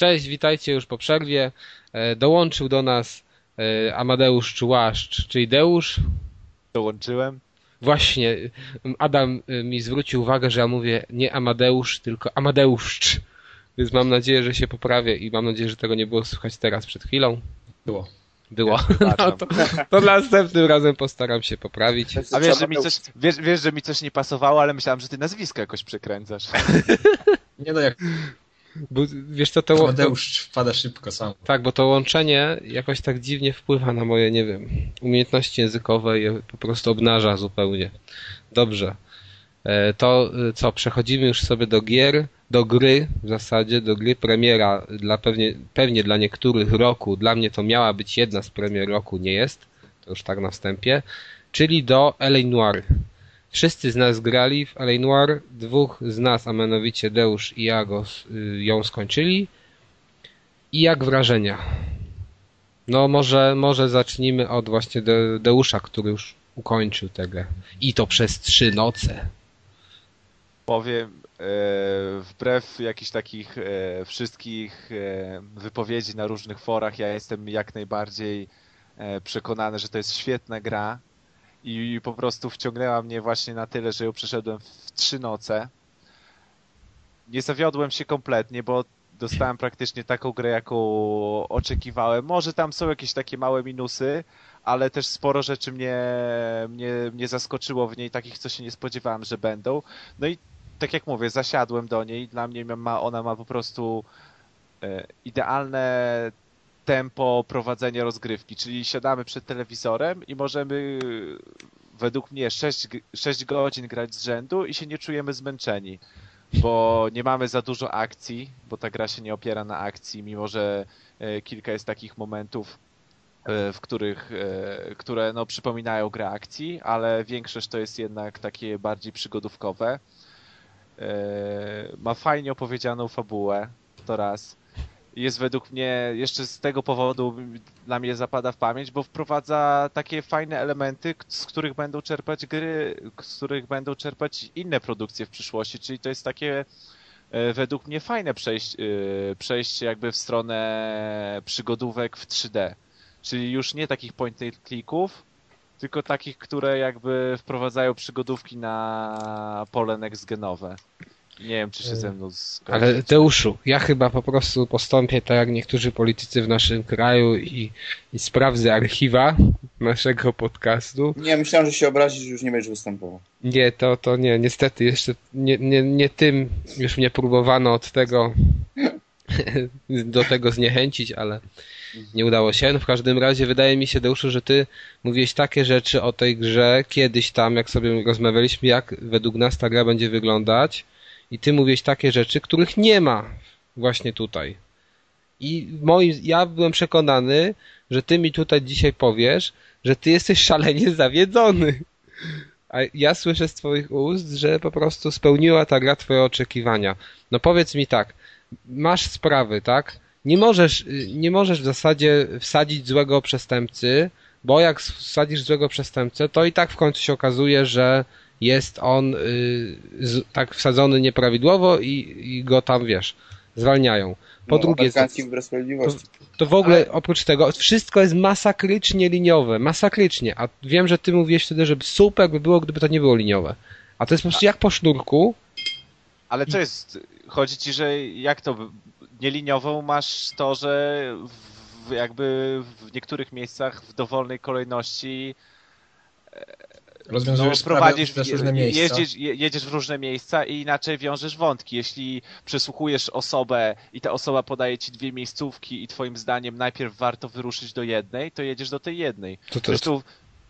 Cześć, witajcie już po przerwie. E, dołączył do nas e, Amadeusz Czułaszcz, czyli Deusz. Dołączyłem. Właśnie, Adam e, mi zwrócił uwagę, że ja mówię nie Amadeusz, tylko Amadeuszcz. Więc mam nadzieję, że się poprawię i mam nadzieję, że tego nie było słychać teraz przed chwilą. Było. Było. No to, to następnym razem postaram się poprawić. A wiesz że, mi coś, wiesz, wiesz, że mi coś nie pasowało, ale myślałem, że ty nazwisko jakoś przekręcasz. Nie no, jak bo, wiesz co, to... Amadeusz wpada szybko sam. Tak, bo to łączenie jakoś tak dziwnie wpływa na moje, nie wiem, umiejętności językowe i je po prostu obnaża zupełnie. Dobrze. E, to e, co, przechodzimy już sobie do gier, do gry w zasadzie, do gry premiera dla pewnie, pewnie dla niektórych roku, dla mnie to miała być jedna z premier roku, nie jest, to już tak na wstępie, czyli do L.A. Noir. Wszyscy z nas grali w L.A. Noir, dwóch z nas, a mianowicie Deusz i Agos, y, ją skończyli. I jak wrażenia? No może, może zacznijmy od właśnie De Deusza, który już ukończył tego. I to przez trzy noce. Powiem, e, wbrew jakichś takich e, wszystkich e, wypowiedzi na różnych forach, ja jestem jak najbardziej e, przekonany, że to jest świetna gra i po prostu wciągnęła mnie właśnie na tyle, że ją przeszedłem w trzy noce. Nie zawiodłem się kompletnie, bo dostałem praktycznie taką grę, jaką oczekiwałem. Może tam są jakieś takie małe minusy, ale też sporo rzeczy mnie, mnie, mnie zaskoczyło w niej, takich, co się nie spodziewałem, że będą. No i tak jak mówię, zasiadłem do niej. Dla mnie ma, ona ma po prostu e, idealne tempo prowadzenia rozgrywki, czyli siadamy przed telewizorem i możemy według mnie 6, 6 godzin grać z rzędu i się nie czujemy zmęczeni, bo nie mamy za dużo akcji, bo ta gra się nie opiera na akcji, mimo że e, kilka jest takich momentów, e, w których, e, które no, przypominają grę akcji, ale większość to jest jednak takie bardziej przygodówkowe. Ma fajnie opowiedzianą fabułę, to raz jest według mnie jeszcze z tego powodu dla mnie zapada w pamięć, bo wprowadza takie fajne elementy, z których będą czerpać gry, z których będą czerpać inne produkcje w przyszłości, czyli to jest takie e, według mnie fajne przejście, przejście jakby w stronę przygodówek w 3D. Czyli już nie takich point and clicków, tylko takich, które jakby wprowadzają przygodówki na pole next-genowe. Nie wiem, czy się ze mną zgodzi. Ale Teuszu, ja chyba po prostu postąpię tak jak niektórzy politycy w naszym kraju i, i sprawdzę archiwa naszego podcastu. Nie, myślałem, że się obrazisz, że już nie będziesz występował. Nie, to, to nie, niestety jeszcze nie, nie, nie tym już mnie próbowano od tego do tego zniechęcić, ale nie udało się. No w każdym razie wydaje mi się, Deuszu, że ty mówiłeś takie rzeczy o tej grze kiedyś tam, jak sobie rozmawialiśmy, jak według nas ta gra będzie wyglądać i ty mówiłeś takie rzeczy, których nie ma właśnie tutaj. I moi, ja byłem przekonany, że ty mi tutaj dzisiaj powiesz, że ty jesteś szalenie zawiedzony. A ja słyszę z twoich ust, że po prostu spełniła ta gra twoje oczekiwania. No powiedz mi tak, masz sprawy, tak? Nie możesz, nie możesz w zasadzie wsadzić złego przestępcy, bo jak wsadzisz złego przestępcę, to i tak w końcu się okazuje, że jest on y, z, tak wsadzony nieprawidłowo i, i go tam, wiesz, zwalniają. Po no, drugie, to, to w ogóle Ale... oprócz tego wszystko jest masakrycznie liniowe, masakrycznie, a wiem, że ty mówiłeś wtedy, że super by było, gdyby to nie było liniowe. A to jest po prostu jak po sznurku. Ale co jest, chodzi ci, że jak to, nieliniową masz to, że w, jakby w niektórych miejscach w dowolnej kolejności Rozwiązujesz no, prowadzisz w różne miejsca. Jeździsz, jedziesz w różne miejsca i inaczej wiążesz wątki. Jeśli przesłuchujesz osobę i ta osoba podaje ci dwie miejscówki i twoim zdaniem najpierw warto wyruszyć do jednej, to jedziesz do tej jednej. To, to, Zresztą,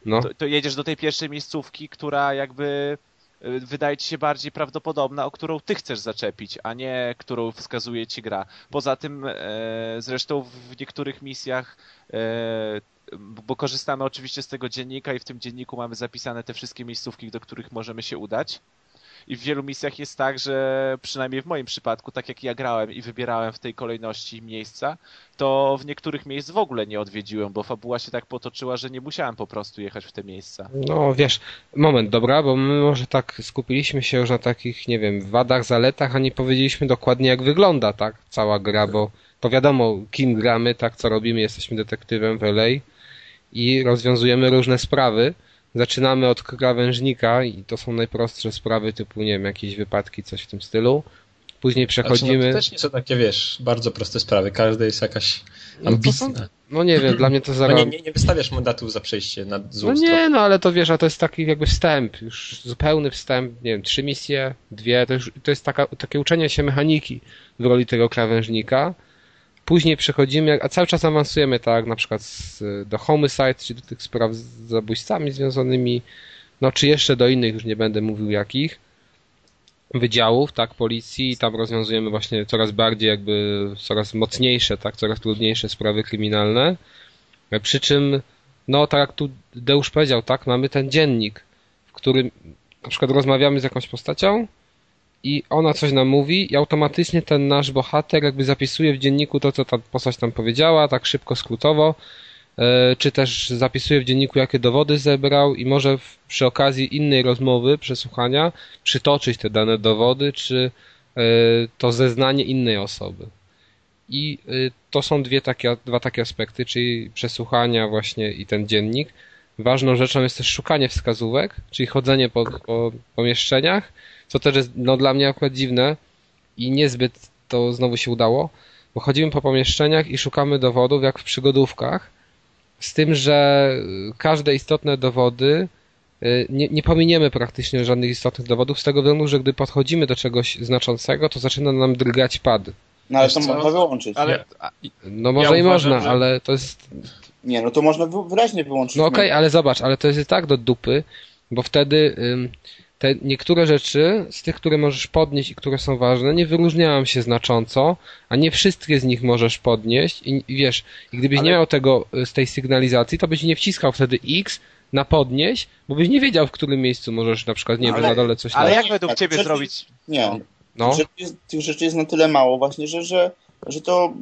no. to, to jedziesz do tej pierwszej miejscówki, która jakby y, wydaje ci się bardziej prawdopodobna, o którą ty chcesz zaczepić, a nie którą wskazuje ci gra. Poza tym e, zresztą w niektórych misjach e, bo korzystamy oczywiście z tego dziennika i w tym dzienniku mamy zapisane te wszystkie miejscówki, do których możemy się udać. I w wielu misjach jest tak, że przynajmniej w moim przypadku, tak jak ja grałem i wybierałem w tej kolejności miejsca, to w niektórych miejsc w ogóle nie odwiedziłem, bo fabuła się tak potoczyła, że nie musiałem po prostu jechać w te miejsca. No wiesz, moment, dobra, bo my może tak skupiliśmy się już na takich, nie wiem, wadach, zaletach, a nie powiedzieliśmy dokładnie jak wygląda, tak, cała gra, bo to wiadomo, kim gramy, tak, co robimy, jesteśmy detektywem w LA i rozwiązujemy różne sprawy. Zaczynamy od krawężnika i to są najprostsze sprawy typu, nie wiem, jakieś wypadki, coś w tym stylu. Później przechodzimy... Znaczy, no, to też nie są takie, wiesz, bardzo proste sprawy. Każda jest jakaś ambitna. No, no nie wiem, dla mnie to zaraz... No nie, nie, nie wystawiasz mandatów za przejście na złą No nie, no ale to wiesz, a to jest taki jakby wstęp, już zupełny wstęp, nie wiem, trzy misje, dwie, to, już, to jest taka, takie uczenie się mechaniki w roli tego krawężnika Później przechodzimy, a cały czas awansujemy, tak, na przykład do homicide, czyli do tych spraw z zabójstwami związanymi, no czy jeszcze do innych, już nie będę mówił jakich, wydziałów, tak, policji i tam rozwiązujemy właśnie coraz bardziej jakby, coraz mocniejsze, tak, coraz trudniejsze sprawy kryminalne. Przy czym, no tak jak tu Deusz powiedział, tak, mamy ten dziennik, w którym na przykład rozmawiamy z jakąś postacią, i ona coś nam mówi i automatycznie ten nasz bohater jakby zapisuje w dzienniku to, co ta postać tam powiedziała, tak szybko, skrótowo, e, czy też zapisuje w dzienniku, jakie dowody zebrał i może przy okazji innej rozmowy, przesłuchania, przytoczyć te dane dowody, czy e, to zeznanie innej osoby. I e, to są dwie takie, dwa takie aspekty, czyli przesłuchania właśnie i ten dziennik. Ważną rzeczą jest też szukanie wskazówek, czyli chodzenie po, po pomieszczeniach, co też jest no, dla mnie akurat dziwne i niezbyt to znowu się udało, bo chodzimy po pomieszczeniach i szukamy dowodów jak w przygodówkach, z tym, że każde istotne dowody y, nie, nie pominiemy praktycznie żadnych istotnych dowodów, z tego względu, że gdy podchodzimy do czegoś znaczącego, to zaczyna nam drgać pad. No ale to można wyłączyć. Ale... No może ja i uważam, można, że... ale to jest... Nie, no to można wyraźnie wyłączyć. No okej, okay, ale zobacz, ale to jest i tak do dupy, bo wtedy te niektóre rzeczy z tych, które możesz podnieść i które są ważne, nie wyróżniają się znacząco, a nie wszystkie z nich możesz podnieść i, i wiesz, i gdybyś Ale... nie miał tego y, z tej sygnalizacji, to byś nie wciskał wtedy X na podnieść, bo byś nie wiedział, w którym miejscu możesz na przykład, nie wiem, na dole coś Ale jak według ciebie rzeczy, zrobić? Nie, no. tych rzeczy jest na tyle mało właśnie, że, że, że to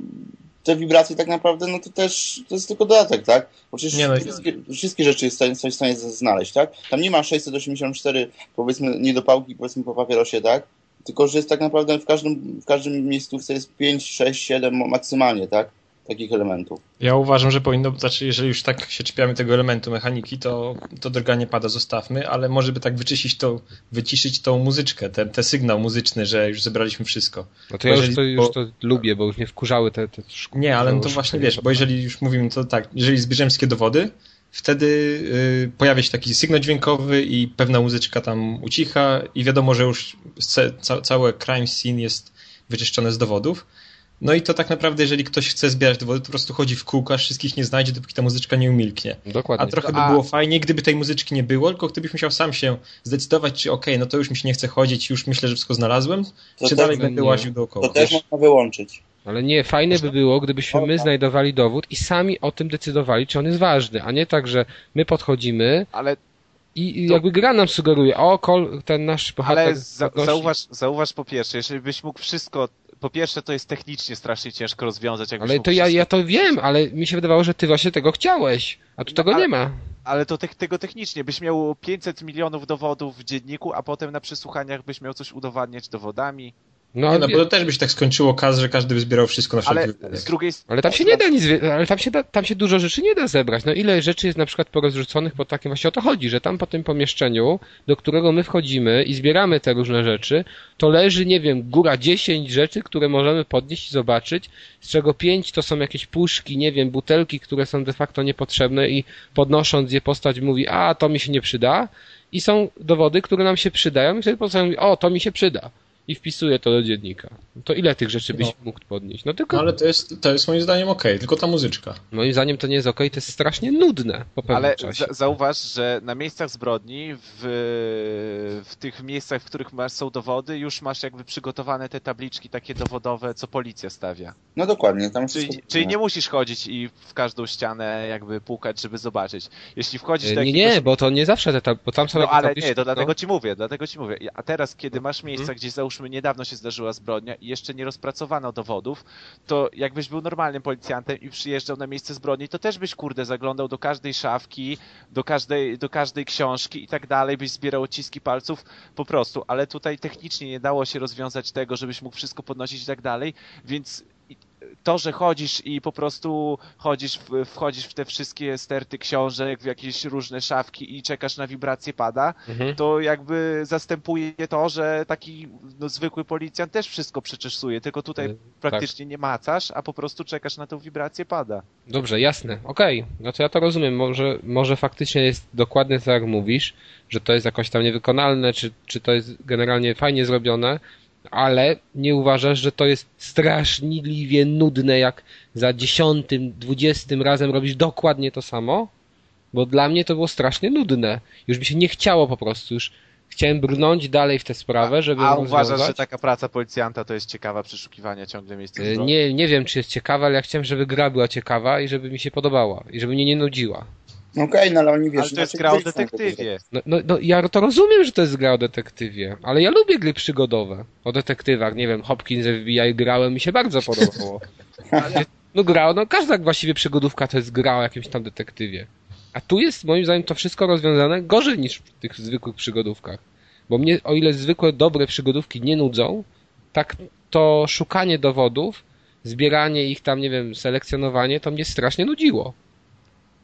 te wibracje tak naprawdę, no to też to jest tylko dodatek, tak? Bo przecież no, wszystkie, wszystkie, rzeczy jest w stanie znaleźć, tak? Tam nie ma 684 powiedzmy niedopałki powiedzmy po papierosie, tak? Tylko, że jest tak naprawdę w każdym, w każdym miejscówce jest 5, 6, 7 maksymalnie, tak? Takich elementów. Ja uważam, że powinno, znaczy jeżeli już tak się czepiamy tego elementu mechaniki, to, to drganie pada zostawmy, ale może by tak wyczyścić tą, wyciszyć tą muzyczkę, ten, ten sygnał muzyczny, że już zebraliśmy wszystko. No to ja jeżeli, już, to, już to lubię, bo już mnie wkurzały te, te Nie, ale no to właśnie wiesz, bo jeżeli już mówimy to tak, jeżeli zbierzemy wszystkie dowody, wtedy y, pojawia się taki sygnał dźwiękowy i pewna muzyczka tam ucicha i wiadomo, że już ca, całe crime scene jest wyczyszczone z dowodów. No i to tak naprawdę, jeżeli ktoś chce zbierać dowody, to po prostu chodzi w kółko, aż wszystkich nie znajdzie, dopóki ta muzyczka nie umilknie. Dokładnie. A trochę by było fajnie, gdyby tej muzyczki nie było, tylko gdybyś musiał sam się zdecydować, czy okej, okay, no to już mi się nie chce chodzić, już myślę, że wszystko znalazłem, to czy dalej będę łaził dookoła. To też można wyłączyć. Ale nie, fajne by było, gdybyśmy my znajdowali dowód i sami o tym decydowali, czy on jest ważny, a nie tak, że my podchodzimy ale i to... jakby gra nam sugeruje, o, kol, ten nasz bohater... Ale za, zauważ, zauważ po pierwsze, jeżeli byś mógł wszystko po pierwsze to jest technicznie strasznie ciężko rozwiązać. Ale to ja, ja to wiem, ale mi się wydawało, że ty właśnie tego chciałeś, a tu no, tego ale, nie ma. Ale to te, tego technicznie. Byś miał 500 milionów dowodów w dzienniku, a potem na przesłuchaniach byś miał coś udowadniać dowodami. No, nie, no bo to też by się tak skończyło kaz, że każdy by zbierał wszystko na wszelki ale z drugiej Ale tam się nie da nic, ale tam się, da, tam się dużo rzeczy nie da zebrać. No ile rzeczy jest na przykład porozrzuconych po takim, właśnie o to chodzi, że tam po tym pomieszczeniu, do którego my wchodzimy i zbieramy te różne rzeczy, to leży, nie wiem, góra 10 rzeczy, które możemy podnieść i zobaczyć, z czego 5 to są jakieś puszki, nie wiem, butelki, które są de facto niepotrzebne i podnosząc je postać mówi, a to mi się nie przyda. I są dowody, które nam się przydają i wtedy postać mówi, o, to mi się przyda i wpisuję to do dziennika. To ile tych rzeczy byś no. mógł podnieść? No tylko... No, ale to jest, to jest moim zdaniem ok, tylko ta muzyczka. Moim zdaniem to nie jest ok, to jest strasznie nudne po pewnym ale czasie. Ale zauważ, że na miejscach zbrodni, w, w tych miejscach, w których masz, są dowody, już masz jakby przygotowane te tabliczki takie dowodowe, co policja stawia. No dokładnie. Tam czyli, czyli nie musisz chodzić i w każdą ścianę jakby pukać, żeby zobaczyć. Jeśli wchodzisz do jakiegoś... Nie, nie, bo to nie zawsze, te, bo tam są No ale nie, to dlatego no. ci mówię, dlatego ci mówię. A teraz, kiedy masz miejsca, hmm. gdzie załóżmy załóżmy niedawno się zdarzyła zbrodnia i jeszcze nie rozpracowano dowodów, to jakbyś był normalnym policjantem i przyjeżdżał na miejsce zbrodni, to też byś kurde zaglądał do każdej szafki, do każdej, do każdej książki i tak dalej, byś zbierał odciski palców po prostu, ale tutaj technicznie nie dało się rozwiązać tego, żebyś mógł wszystko podnosić i tak dalej, więc to, że chodzisz i po prostu chodzisz, wchodzisz w te wszystkie sterty książek, w jakieś różne szafki i czekasz na wibrację pada, mhm. to jakby zastępuje to, że taki no, zwykły policjant też wszystko przeczesuje, tylko tutaj y, praktycznie tak. nie macasz, a po prostu czekasz na tą wibrację pada. Dobrze, jasne, okej, okay. no to ja to rozumiem, może, może faktycznie jest dokładnie tak jak mówisz, że to jest jakoś tam niewykonalne, czy, czy to jest generalnie fajnie zrobione, ale nie uważasz, że to jest straszliwie nudne, jak za dziesiątym, dwudziestym razem robisz dokładnie to samo? Bo dla mnie to było strasznie nudne. Już mi się nie chciało po prostu, już chciałem brnąć dalej w tę sprawę, żeby A uważasz, że taka praca policjanta to jest ciekawa, przeszukiwania ciągle miejsca e, Nie, nie wiem, czy jest ciekawa, ale ja chciałem, żeby gra była ciekawa i żeby mi się podobała i żeby mnie nie nudziła. Okej, okay, no ale oni wiesz... Ale to jest gra o detektywie. No, no, no, ja to rozumiem, że to jest gra o detektywie, ale ja lubię gry przygodowe. O detektywach, nie wiem, Hopkins FBI grałem, mi się bardzo podobało. no gra, no każda właściwie przygodówka to jest gra o jakimś tam detektywie. A tu jest moim zdaniem to wszystko rozwiązane gorzej niż w tych zwykłych przygodówkach. Bo mnie, o ile zwykłe, dobre przygodówki nie nudzą, tak to szukanie dowodów, zbieranie ich tam, nie wiem, selekcjonowanie, to mnie strasznie nudziło.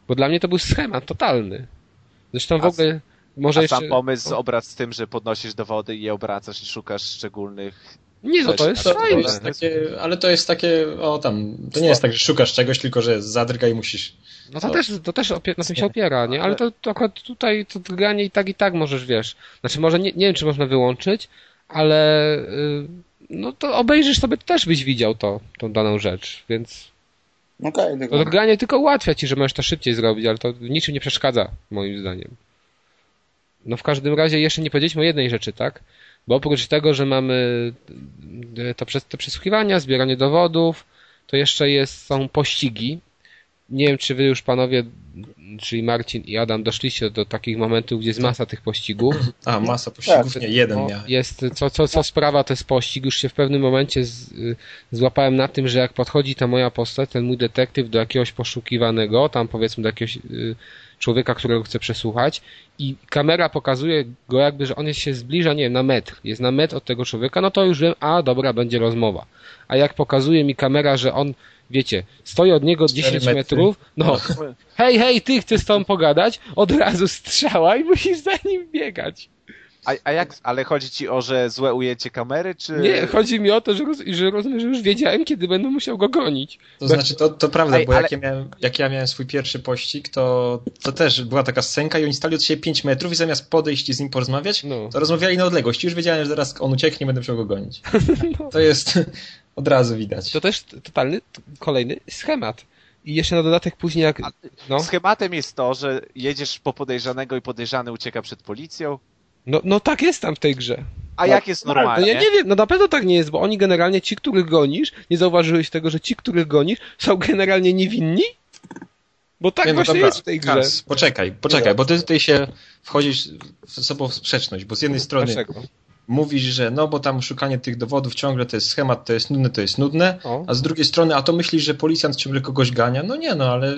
Bo dla mnie to był schemat totalny. Zresztą w ogóle może a jeszcze... sam pomysł, o... obraz z tym, że podnosisz dowody i je obracasz i szukasz szczególnych nie, no to jest to, to jest takie, ale to jest takie, o tam, to nie jest tak, że szukasz czegoś, tylko że zadrga i musisz... No to, też, to też opie- na tym się opiera, nie? Ale to, to akurat tutaj to drganie i tak i tak możesz, wiesz. Znaczy może nie, nie wiem, czy można wyłączyć, ale yy, no to obejrzysz sobie, też byś widział to, tą daną rzecz, więc Okay, tylko... To granie tylko ułatwia ci, że możesz to szybciej zrobić, ale to niczym nie przeszkadza, moim zdaniem. No w każdym razie jeszcze nie powiedzieliśmy o jednej rzeczy, tak? Bo oprócz tego, że mamy to, te przesłuchiwania, zbieranie dowodów, to jeszcze jest, są pościgi. Nie wiem, czy wy już panowie czyli Marcin i Adam doszliście do takich momentów, gdzie jest masa tych pościgów. A, masa pościgów, tak. nie, jeden no, miałem. Jest, co, co, co sprawa to jest pościg, już się w pewnym momencie z, y, złapałem na tym, że jak podchodzi ta moja postać, ten mój detektyw do jakiegoś poszukiwanego, tam powiedzmy do jakiegoś y, człowieka, którego chcę przesłuchać i kamera pokazuje go jakby, że on się zbliża, nie wiem, na metr, jest na metr od tego człowieka, no to już wiem, a dobra, będzie rozmowa. A jak pokazuje mi kamera, że on wiecie, stoi od niego 10 metrów, no, no, hej, hej, ty chcesz z tobą pogadać, od razu strzała i musisz za nim biegać. A, a jak, ale chodzi ci o, że złe ujęcie kamery, czy... Nie, chodzi mi o to, że, roz, że rozumiem, że już wiedziałem, kiedy będę musiał go gonić. To znaczy, to, to prawda, Ej, bo ale... jak, ja miałem, jak ja miałem swój pierwszy pościg, to, to też była taka scenka i oni stali od siebie 5 metrów i zamiast podejść i z nim porozmawiać, no. to rozmawiali na odległość. Już wiedziałem, że zaraz on ucieknie, będę musiał go gonić. no. To jest od razu widać. To też totalny, kolejny schemat. I jeszcze na dodatek później jak... No. Schematem jest to, że jedziesz po podejrzanego i podejrzany ucieka przed policją, no, no tak jest tam w tej grze. A no, jak jest normalnie? No ja nie wiem, no na pewno tak nie jest, bo oni generalnie, ci, których gonisz, nie zauważyłeś tego, że ci, których gonisz, są generalnie niewinni? Bo tak nie, no właśnie dobra. jest w tej grze. Kas, poczekaj, poczekaj, bo ty tutaj się wchodzisz z sobą w sprzeczność, bo z jednej strony Dlaczego? Mówisz, że no bo tam szukanie tych dowodów ciągle to jest schemat, to jest nudne, to jest nudne, o. a z drugiej strony, a to myślisz, że policjant ciągle kogoś gania? No nie, no ale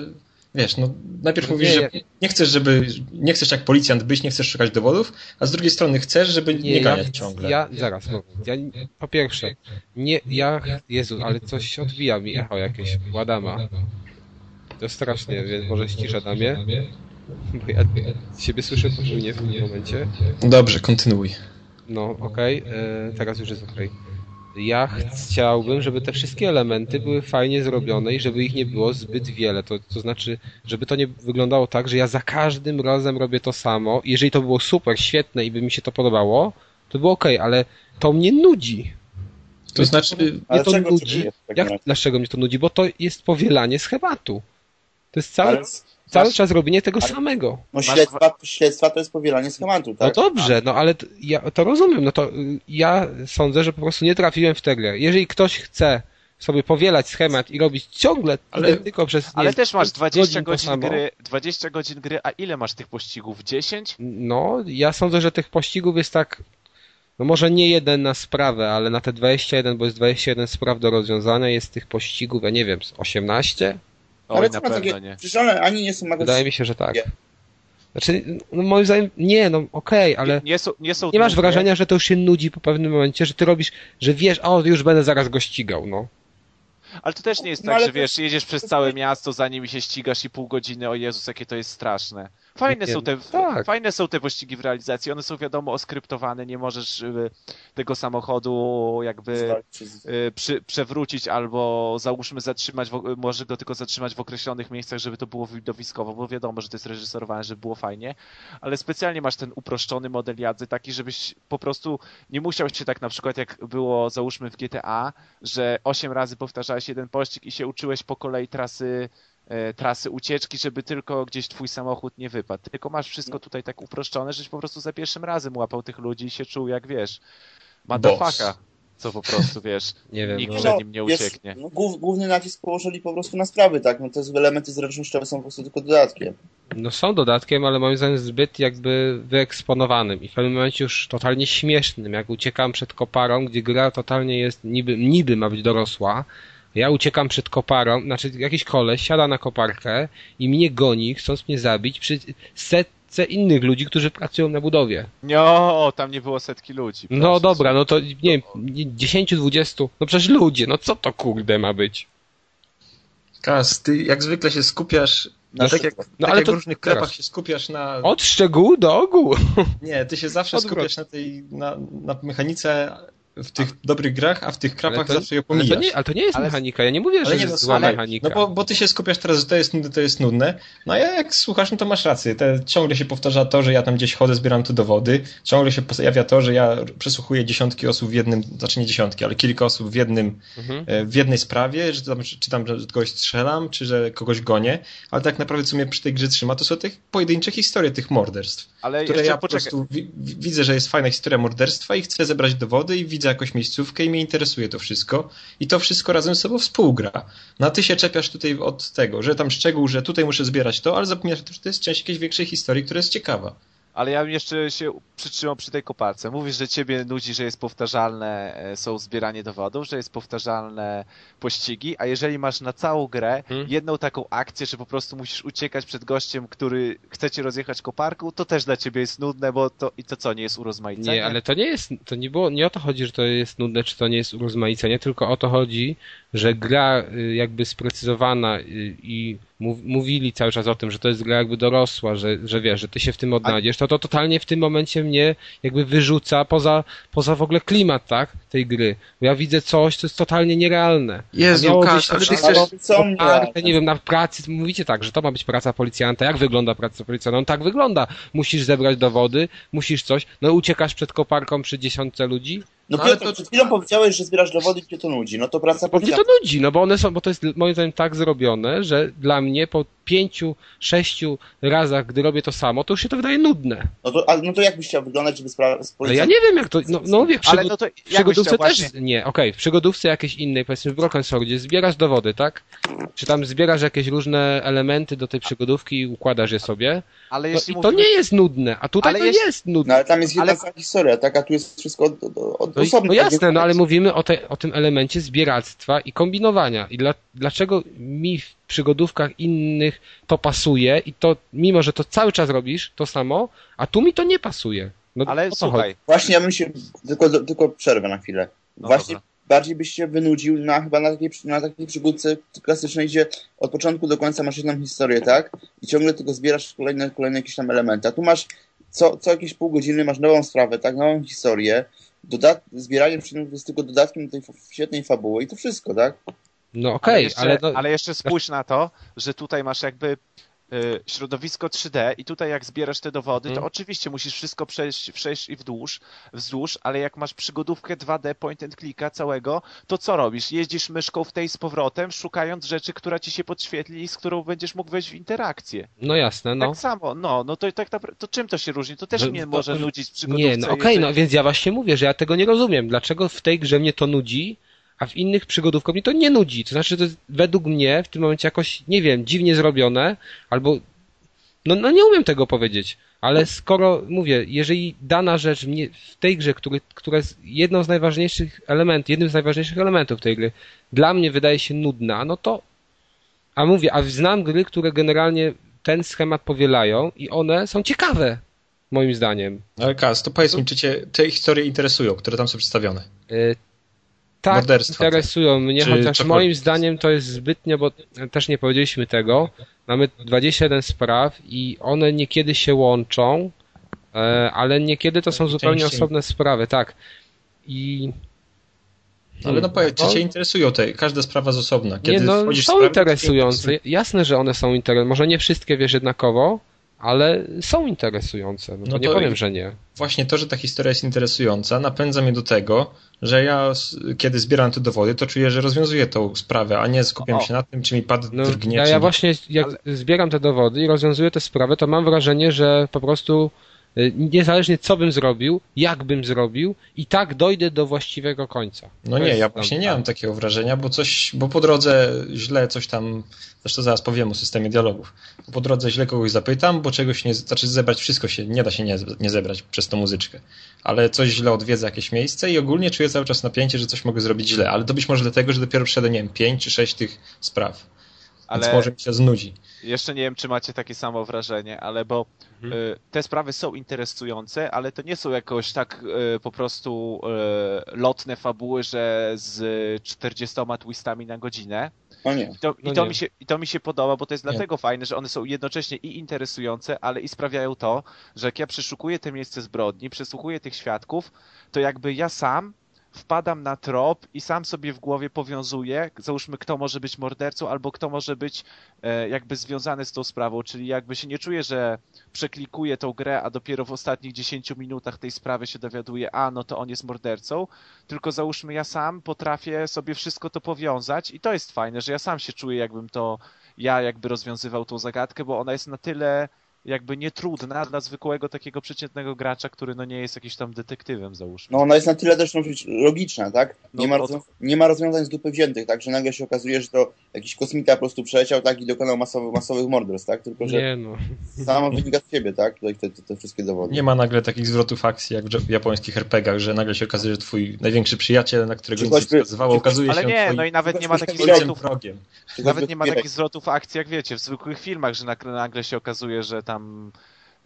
wiesz, no najpierw no mówisz, nie, że nie chcesz, żeby, nie chcesz jak policjant być, nie chcesz szukać dowodów, a z drugiej strony chcesz, żeby nie, nie ganiać ja, ciągle. Ja, zaraz, no, ja, po pierwsze, nie, ja, Jezu, ale coś odbija mi echo jakieś, Ładama. To strasznie, więc może ścisza na mnie, bo ja siebie słyszę podwójnie w tym momencie. Dobrze, kontynuuj. No, okej, okay. E, teraz już jest okej. Okay ja chciałbym, żeby te wszystkie elementy były fajnie zrobione i żeby ich nie było zbyt wiele. To, to znaczy, żeby to nie wyglądało tak, że ja za każdym razem robię to samo. Jeżeli to było super, świetne i by mi się to podobało, to było ok, ale to mnie nudzi. To znaczy, mnie to nudzi. Jak, dlaczego mnie to nudzi? Bo to jest powielanie schematu. To jest cały, ale cały masz... czas robienie tego ale... samego. No śledztwa, śledztwa to jest powielanie schematu, tak? No dobrze, no ale to, ja to rozumiem. No to y, ja sądzę, że po prostu nie trafiłem w tę grę. Jeżeli ktoś chce sobie powielać schemat i robić ciągle ale, tylko przez Ale też masz 20 godzin, godzin gry, 20 godzin gry, a ile masz tych pościgów? 10? No, ja sądzę, że tych pościgów jest tak no może nie jeden na sprawę, ale na te 21, bo jest 21 spraw do rozwiązania, jest tych pościgów, ja nie wiem, 18? Oj, ale na pewno takie, nie. Przecież one ani nie są magazyny. Wydaje mi się, że tak. Znaczy, no moim zdaniem, nie, no okej, okay, ale nie, nie, są, nie, są nie masz wrażenia, że to już się nudzi po pewnym momencie, że ty robisz, że wiesz, o, już będę zaraz go ścigał, no. Ale to też nie jest no, tak, że wiesz, jedziesz przez całe miasto, zanim się ścigasz i pół godziny, o Jezus, jakie to jest straszne. Fajne są, te, tak. fajne są te pościgi w realizacji, one są wiadomo oskryptowane, nie możesz y, tego samochodu jakby y, przy, przewrócić albo załóżmy zatrzymać, w, możesz go tylko zatrzymać w określonych miejscach, żeby to było widowiskowo, bo wiadomo, że to jest reżyserowane, żeby było fajnie, ale specjalnie masz ten uproszczony model jazdy taki, żebyś po prostu nie musiał się tak na przykład jak było załóżmy w GTA, że 8 razy powtarzałeś jeden pościg i się uczyłeś po kolei trasy trasy ucieczki, żeby tylko gdzieś twój samochód nie wypadł. Tylko masz wszystko tutaj tak uproszczone, żeś po prostu za pierwszym razem łapał tych ludzi i się czuł jak wiesz, motherfucka. Co po prostu, wiesz, nie wiem, nikt no. przed nim nie ucieknie. Jest, no, główny nacisk położyli po prostu na sprawy, tak? No te elementy zręcznościowe są po prostu tylko dodatkiem. No są dodatkiem, ale moim zdaniem zbyt jakby wyeksponowanym i w pewnym momencie już totalnie śmiesznym, jak uciekam przed koparą, gdzie gra totalnie jest, niby, niby ma być dorosła, ja uciekam przed koparą, znaczy jakiś koleś siada na koparkę i mnie goni, chcąc mnie zabić przy setce innych ludzi, którzy pracują na budowie. No, tam nie było setki ludzi. No dobra, no to nie wiem, 10, 20, no przecież ludzie, no co to kurde ma być? Kas, ty jak zwykle się skupiasz no, tak jak, no, tak ale jak to w różnych krepach się skupiasz na... Od szczegółu do ogółu. Nie, ty się zawsze Odwrót. skupiasz na tej, na, na mechanice w tych dobrych grach, a w tych krapach to, zawsze je pomijasz. Ale to, nie, ale to nie jest ale, mechanika, ja nie mówię, że nie, jest no, zła ale, mechanika. No bo, bo ty się skupiasz teraz, że to jest nudne, to jest nudne, no a jak słuchasz, no to masz rację. Te, ciągle się powtarza to, że ja tam gdzieś chodzę, zbieram tu dowody, ciągle się pojawia to, że ja przesłuchuję dziesiątki osób w jednym, znaczy nie dziesiątki, ale kilka osób w jednym, mhm. E, w jednej sprawie, że tam, czy tam że kogoś strzelam, czy że kogoś gonię, ale tak naprawdę co mnie przy tej grze trzyma, to są tych pojedyncze historie tych morderstw, ale które ja po prostu widzę, że jest fajna historia morderstwa i chcę zebrać dowody i widzę jakąś miejscówkę i mnie interesuje to wszystko i to wszystko razem z sobą współgra. No a ty się czepiasz tutaj od tego, że tam szczegół, że tutaj muszę zbierać to, ale zapominasz, że to jest część jakiejś większej historii, która jest ciekawa. Ale ja bym jeszcze się przytrzymał przy tej koparce. Mówisz, że ciebie nudzi, że jest powtarzalne, e, są zbieranie dowodów, że jest powtarzalne pościgi, a jeżeli masz na całą grę hmm? jedną taką akcję, że po prostu musisz uciekać przed gościem, który chce cię rozjechać koparką, to też dla ciebie jest nudne, bo to i to co, nie jest urozmaicenie? Nie, ale to nie jest, to nie było, nie o to chodzi, że to jest nudne, czy to nie jest urozmaicenie, tylko o to chodzi, że gra y, jakby sprecyzowana y, i mówili cały czas o tym, że to jest gra jakby dorosła, że, że wiesz, że ty się w tym odnajdziesz, to to totalnie w tym momencie mnie jakby wyrzuca poza, poza w ogóle klimat, tak, tej gry. Bo ja widzę coś, co jest totalnie nierealne. Jezu, Łukasz, ale ty chcesz... Oparte, nie wiem, na pracy, mówicie tak, że to ma być praca policjanta. Jak wygląda praca policjanta? No tak wygląda. Musisz zebrać dowody, musisz coś, no uciekasz przed koparką przy dziesiątce ludzi, no, no Piotr, to... przed chwilą powiedziałeś, że zbierasz dowody i cię to nudzi. No to praca Bo mnie to nudzi, no bo one są, bo to jest moim zdaniem tak zrobione, że dla mnie po pięciu, sześciu razach, gdy robię to samo, to już się to wydaje nudne. No to, ale, no to jak byś chciał wyglądać, żeby sprawa z Ale ja nie wiem jak to, no, no mówię, przygod... no to w przygodówce też, właśnie... nie, okej, okay, w przygodówce jakiejś innej, powiedzmy w Broken Swordzie, zbierasz dowody, tak? Czy tam zbierasz jakieś różne elementy do tej przygodówki i układasz je sobie, ale jeśli no, mówimy... to nie jest nudne, a tutaj ale to jeśli... jest nudne. No ale tam jest jedna ale... historia, tak, a tu jest wszystko od, od, no. No jasne, no ale mówimy o, te, o tym elemencie zbieractwa i kombinowania. I dla, dlaczego mi w przygodówkach innych to pasuje i to, mimo że to cały czas robisz to samo, a tu mi to nie pasuje. No, ale słuchaj. Chodzi? Właśnie ja bym się, tylko, tylko przerwę na chwilę. No Właśnie dobra. bardziej byś się wynudził na chyba na takiej, na takiej przygódce klasycznej, gdzie od początku do końca masz jedną historię, tak? I ciągle tylko zbierasz kolejne, kolejne jakieś tam elementy. A tu masz co, co jakieś pół godziny masz nową sprawę, tak? Nową historię. Dodat zbieranie przedmiotów jest tylko dodatkiem do tej świetnej fabuły i to wszystko, tak? No okej, okay, ale, ale, ale, jeszcze spójrz na to, że tutaj masz jakby środowisko 3D i tutaj jak zbierasz te dowody, to hmm. oczywiście musisz wszystko przejść, przejść i wzdłuż, wzdłuż, ale jak masz przygodówkę 2D point and clicka całego, to co robisz? Jeździsz myszką w tej z powrotem, szukając rzeczy, która ci się podświetli i z którą będziesz mógł wejść w interakcję. No jasne, no. Tak samo, no, no to tak naprawdę, to czym to się różni? To też mnie to, może nudzić przygodówce. Nie, no okej, okay, no więc ja właśnie mówię, że ja tego nie rozumiem. Dlaczego w tej grze mnie to nudzi, a w innych przygodówkach mnie to nie nudzi. To znaczy, to jest według mnie w tym momencie jakoś, nie wiem, dziwnie zrobione, albo no, no nie umiem tego powiedzieć, ale skoro, mówię, jeżeli dana rzecz mnie w tej grze, który, która jest jedną z najważniejszych elementów, jednym z najważniejszych elementów tej gry, dla mnie wydaje się nudna, no to, a mówię, a znam gry, które generalnie ten schemat powielają i one są ciekawe, moim zdaniem. Ale Kaz, to powiedz mi, czy cię te historie interesują, które tam są przedstawione? Tak interesują mnie, chociaż moim zdaniem to jest zbytnio, bo też nie powiedzieliśmy tego. Mamy 21 spraw i one niekiedy się łączą, e, ale niekiedy to są zupełnie Częściej. osobne sprawy, tak. I ale no powiedz, czy no. cię interesują te, każda sprawa z osobna? Kiedy nie, no, są interesujące. Jasne, że one są interesujące. Może nie wszystkie wiesz jednakowo, ale są interesujące. No, no nie powiem, że nie. Właśnie to, że ta historia jest interesująca, napędza mnie do tego, że ja kiedy zbieram te dowody, to czuję, że rozwiązuję tą sprawę, a nie skupiam o. się na tym, czy mi padł no, drgnie. Ja, ja właśnie, jak ale... zbieram te dowody i rozwiązuję tę sprawę, to mam wrażenie, że po prostu niezależnie co bym zrobił, jak bym zrobił, i tak dojdę do właściwego końca. No nie, ja właśnie nie mam takiego wrażenia, bo coś, bo po drodze źle coś tam, zresztą zaraz powiem o systemie dialogów, po drodze źle kogoś zapytam, bo czegoś nie, znaczy zebrać wszystko się, nie da się nie, nie zebrać przez tą muzyczkę, ale coś źle odwiedzę jakieś miejsce i ogólnie czuję cały czas napięcie, że coś mogę zrobić źle, ale to być może dlatego, że dopiero przeszedłem, nie wiem, pięć czy sześć tych spraw, ale... więc może mi się znudzi. Jeszcze nie wiem, czy macie takie samo wrażenie, ale bo mhm. y, te sprawy są interesujące, ale to nie są jakoś tak y, po prostu y, lotne fabuły, że z 40 twistami na godzinę. O nie. I to, no i to, Mi, się, I to mi się podoba, bo to jest nie. dlatego fajne, że one są jednocześnie i interesujące, ale i sprawiają to, że jak ja przeszukuję te miejsce zbrodni, przesłuchuję tych świadków, to jakby ja sam wpadam na trop i sam sobie w głowie powiązuję, załóżmy, kto może być mordercą, albo kto może być e, jakby związany z tą sprawą, czyli jakby się nie czuję, że przeklikuję tą grę, a dopiero w ostatnich 10 minutach tej sprawy się dowiaduję, a no to on jest mordercą, tylko załóżmy, ja sam potrafię sobie wszystko to powiązać i to jest fajne, że ja sam się czuję, jakbym to ja jakby rozwiązywał tą zagadkę, bo ona jest na tyle jakby nietrudna dla zwykłego takiego przeciętnego gracza, który no nie jest jakiś tam detektywem, załóżmy. No ona jest na tyle też logiczna, tak? Nie, no, ma, to... nie ma rozwiązań z dupy wziętych, tak? Że nagle się okazuje, że to jakiś kosmita po prostu przeleciał, tak? I dokonał masowych, masowych morderstw, tak? Tylko, że nie, no. samo wynika z siebie, tak? Tutaj te, te, te, wszystkie dowody. Nie ma nagle takich zwrotów akcji, jak w japońskich RPGach, że nagle się okazuje, że twój największy przyjaciel, na którego nic nie wskazywało, okazuje ale się nie, no i nawet nie ma takich zwrotów, nawet nie ma takich zwrotów akcji, jak wiecie, w zwykłych filmach, że nagle się okazuje, że tam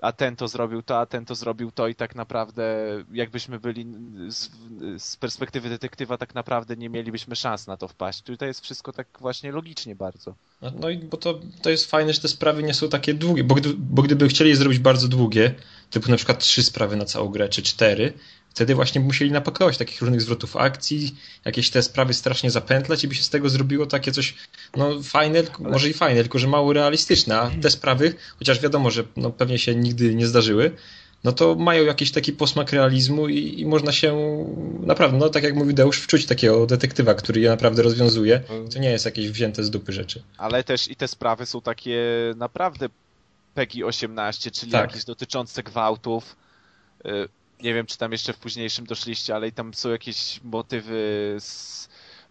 a ten to zrobił to, a ten to zrobił to i tak naprawdę jakbyśmy byli z, z, perspektywy detektywa tak naprawdę nie mielibyśmy szans na to wpaść. Tutaj jest wszystko tak właśnie logicznie bardzo. No, no i bo to, to jest fajne, że te sprawy nie są takie długie, bo, gdy, bo gdyby chcieli zrobić bardzo długie, typu na przykład trzy sprawy na całą grę, czy cztery, wtedy właśnie musieli napakować takich różnych zwrotów akcji, jakieś te sprawy strasznie zapętlać i by się z tego zrobiło takie coś, no fajne, może i fajne, tylko że mało realistyczne, a te sprawy, chociaż wiadomo, że no, pewnie się nigdy nie zdarzyły, no to mają jakiś taki posmak realizmu i, i, można się naprawdę, no tak jak mówił Deusz, wczuć takiego detektywa, który je naprawdę rozwiązuje. To nie jest jakieś wzięte z dupy rzeczy. Ale też i te sprawy są takie naprawdę PEGI 18, czyli tak. jakieś dotyczące gwałtów. Nie wiem, czy tam jeszcze w późniejszym doszliście, ale i tam są jakieś motywy z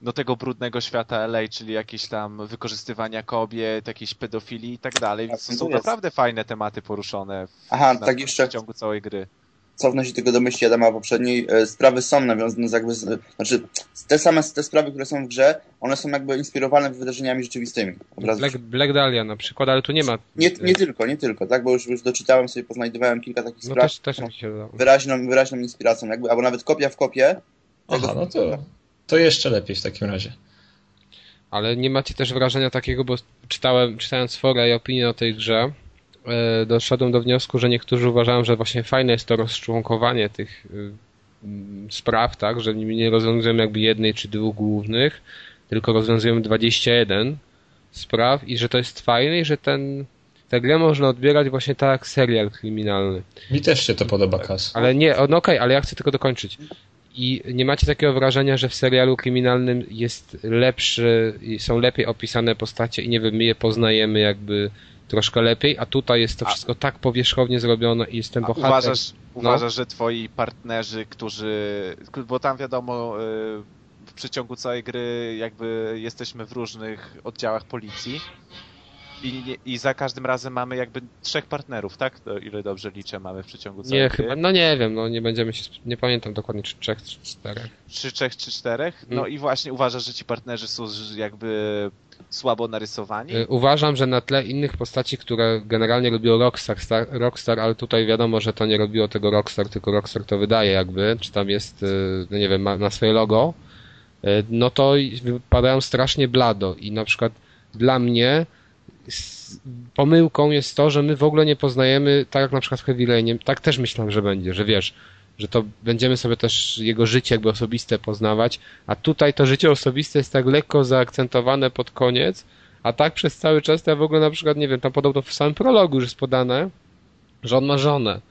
do tego brudnego świata LA, czyli jakieś tam wykorzystywania kobiet, jakieś pedofilii i tak dalej, więc to są naprawdę fajne tematy poruszone w, Aha, na, tak jeszcze... w ciągu całej gry cofnę się tylko do myśli Adama poprzedniej, e, sprawy są nawiązane z jakby, z, znaczy te same te sprawy, które są w grze, one są jakby inspirowane wydarzeniami rzeczywistymi. Black, Black Dahlia na przykład, ale tu nie ma... Nie, nie tylko, nie tylko, tak, bo już, już doczytałem sobie, poznajdowałem kilka takich no spraw. Też, też mi się wyraźną, wyraźną inspiracją, jakby, albo nawet kopia w kopie. Aha, no to, to jeszcze lepiej w takim razie. Ale nie macie też wrażenia takiego, bo czytałem, czytając fora i opinie o tej grze, doszedłem do wniosku, że niektórzy uważają, że właśnie fajne jest to rozczłonkowanie tych y, mm, spraw, tak, że nie rozwiązujemy jakby jednej czy dwóch głównych, tylko rozwiązujemy 21 spraw i że to jest fajne i że ten tę grę można odbierać właśnie tak jak serial kryminalny. Mi też się to podoba, Kas. Ale nie, no okej, okay, ale ja chcę tylko dokończyć. I nie macie takiego wrażenia, że w serialu kryminalnym jest lepszy, są lepiej opisane postacie i nie wiem, my je poznajemy jakby troszkę lepiej, a tutaj jest to wszystko a, tak powierzchownie zrobione i jestem bohater. Uważasz, no? uważasz, że twoi partnerzy, którzy, bo tam wiadomo, y, w przeciągu całej gry jakby jesteśmy w różnych oddziałach policji i, i za każdym razem mamy jakby trzech partnerów, tak? To ile dobrze liczę mamy w przeciągu całej nie, gry? Chyba, no nie wiem, no nie będziemy się, nie pamiętam dokładnie, czy trzech, czy czterech. Czy trzech, czy czterech? No hmm. i właśnie uważasz, że ci partnerzy są jakby słabo narysowani? Y, uważam, że na tle innych postaci, które generalnie robiło Rockstar, Star, Rockstar, ale tutaj wiadomo, że to nie robiło tego Rockstar, tylko Rockstar to wydaje jakby, czy tam jest, y, no nie wiem, na swoje logo, y, no to wypadają strasznie blado i na przykład dla mnie pomyłką jest to, że my w ogóle nie poznajemy, tak jak na przykład w Heavy Rain, tak też myślałem, że będzie, że wiesz, że to będziemy sobie też jego życie jakby osobiste poznawać, a tutaj to życie osobiste jest tak lekko zaakcentowane pod koniec, a tak przez cały czas to ja w ogóle na przykład, nie wiem, tam podobno w samym prologu już jest podane, że on ma żonę.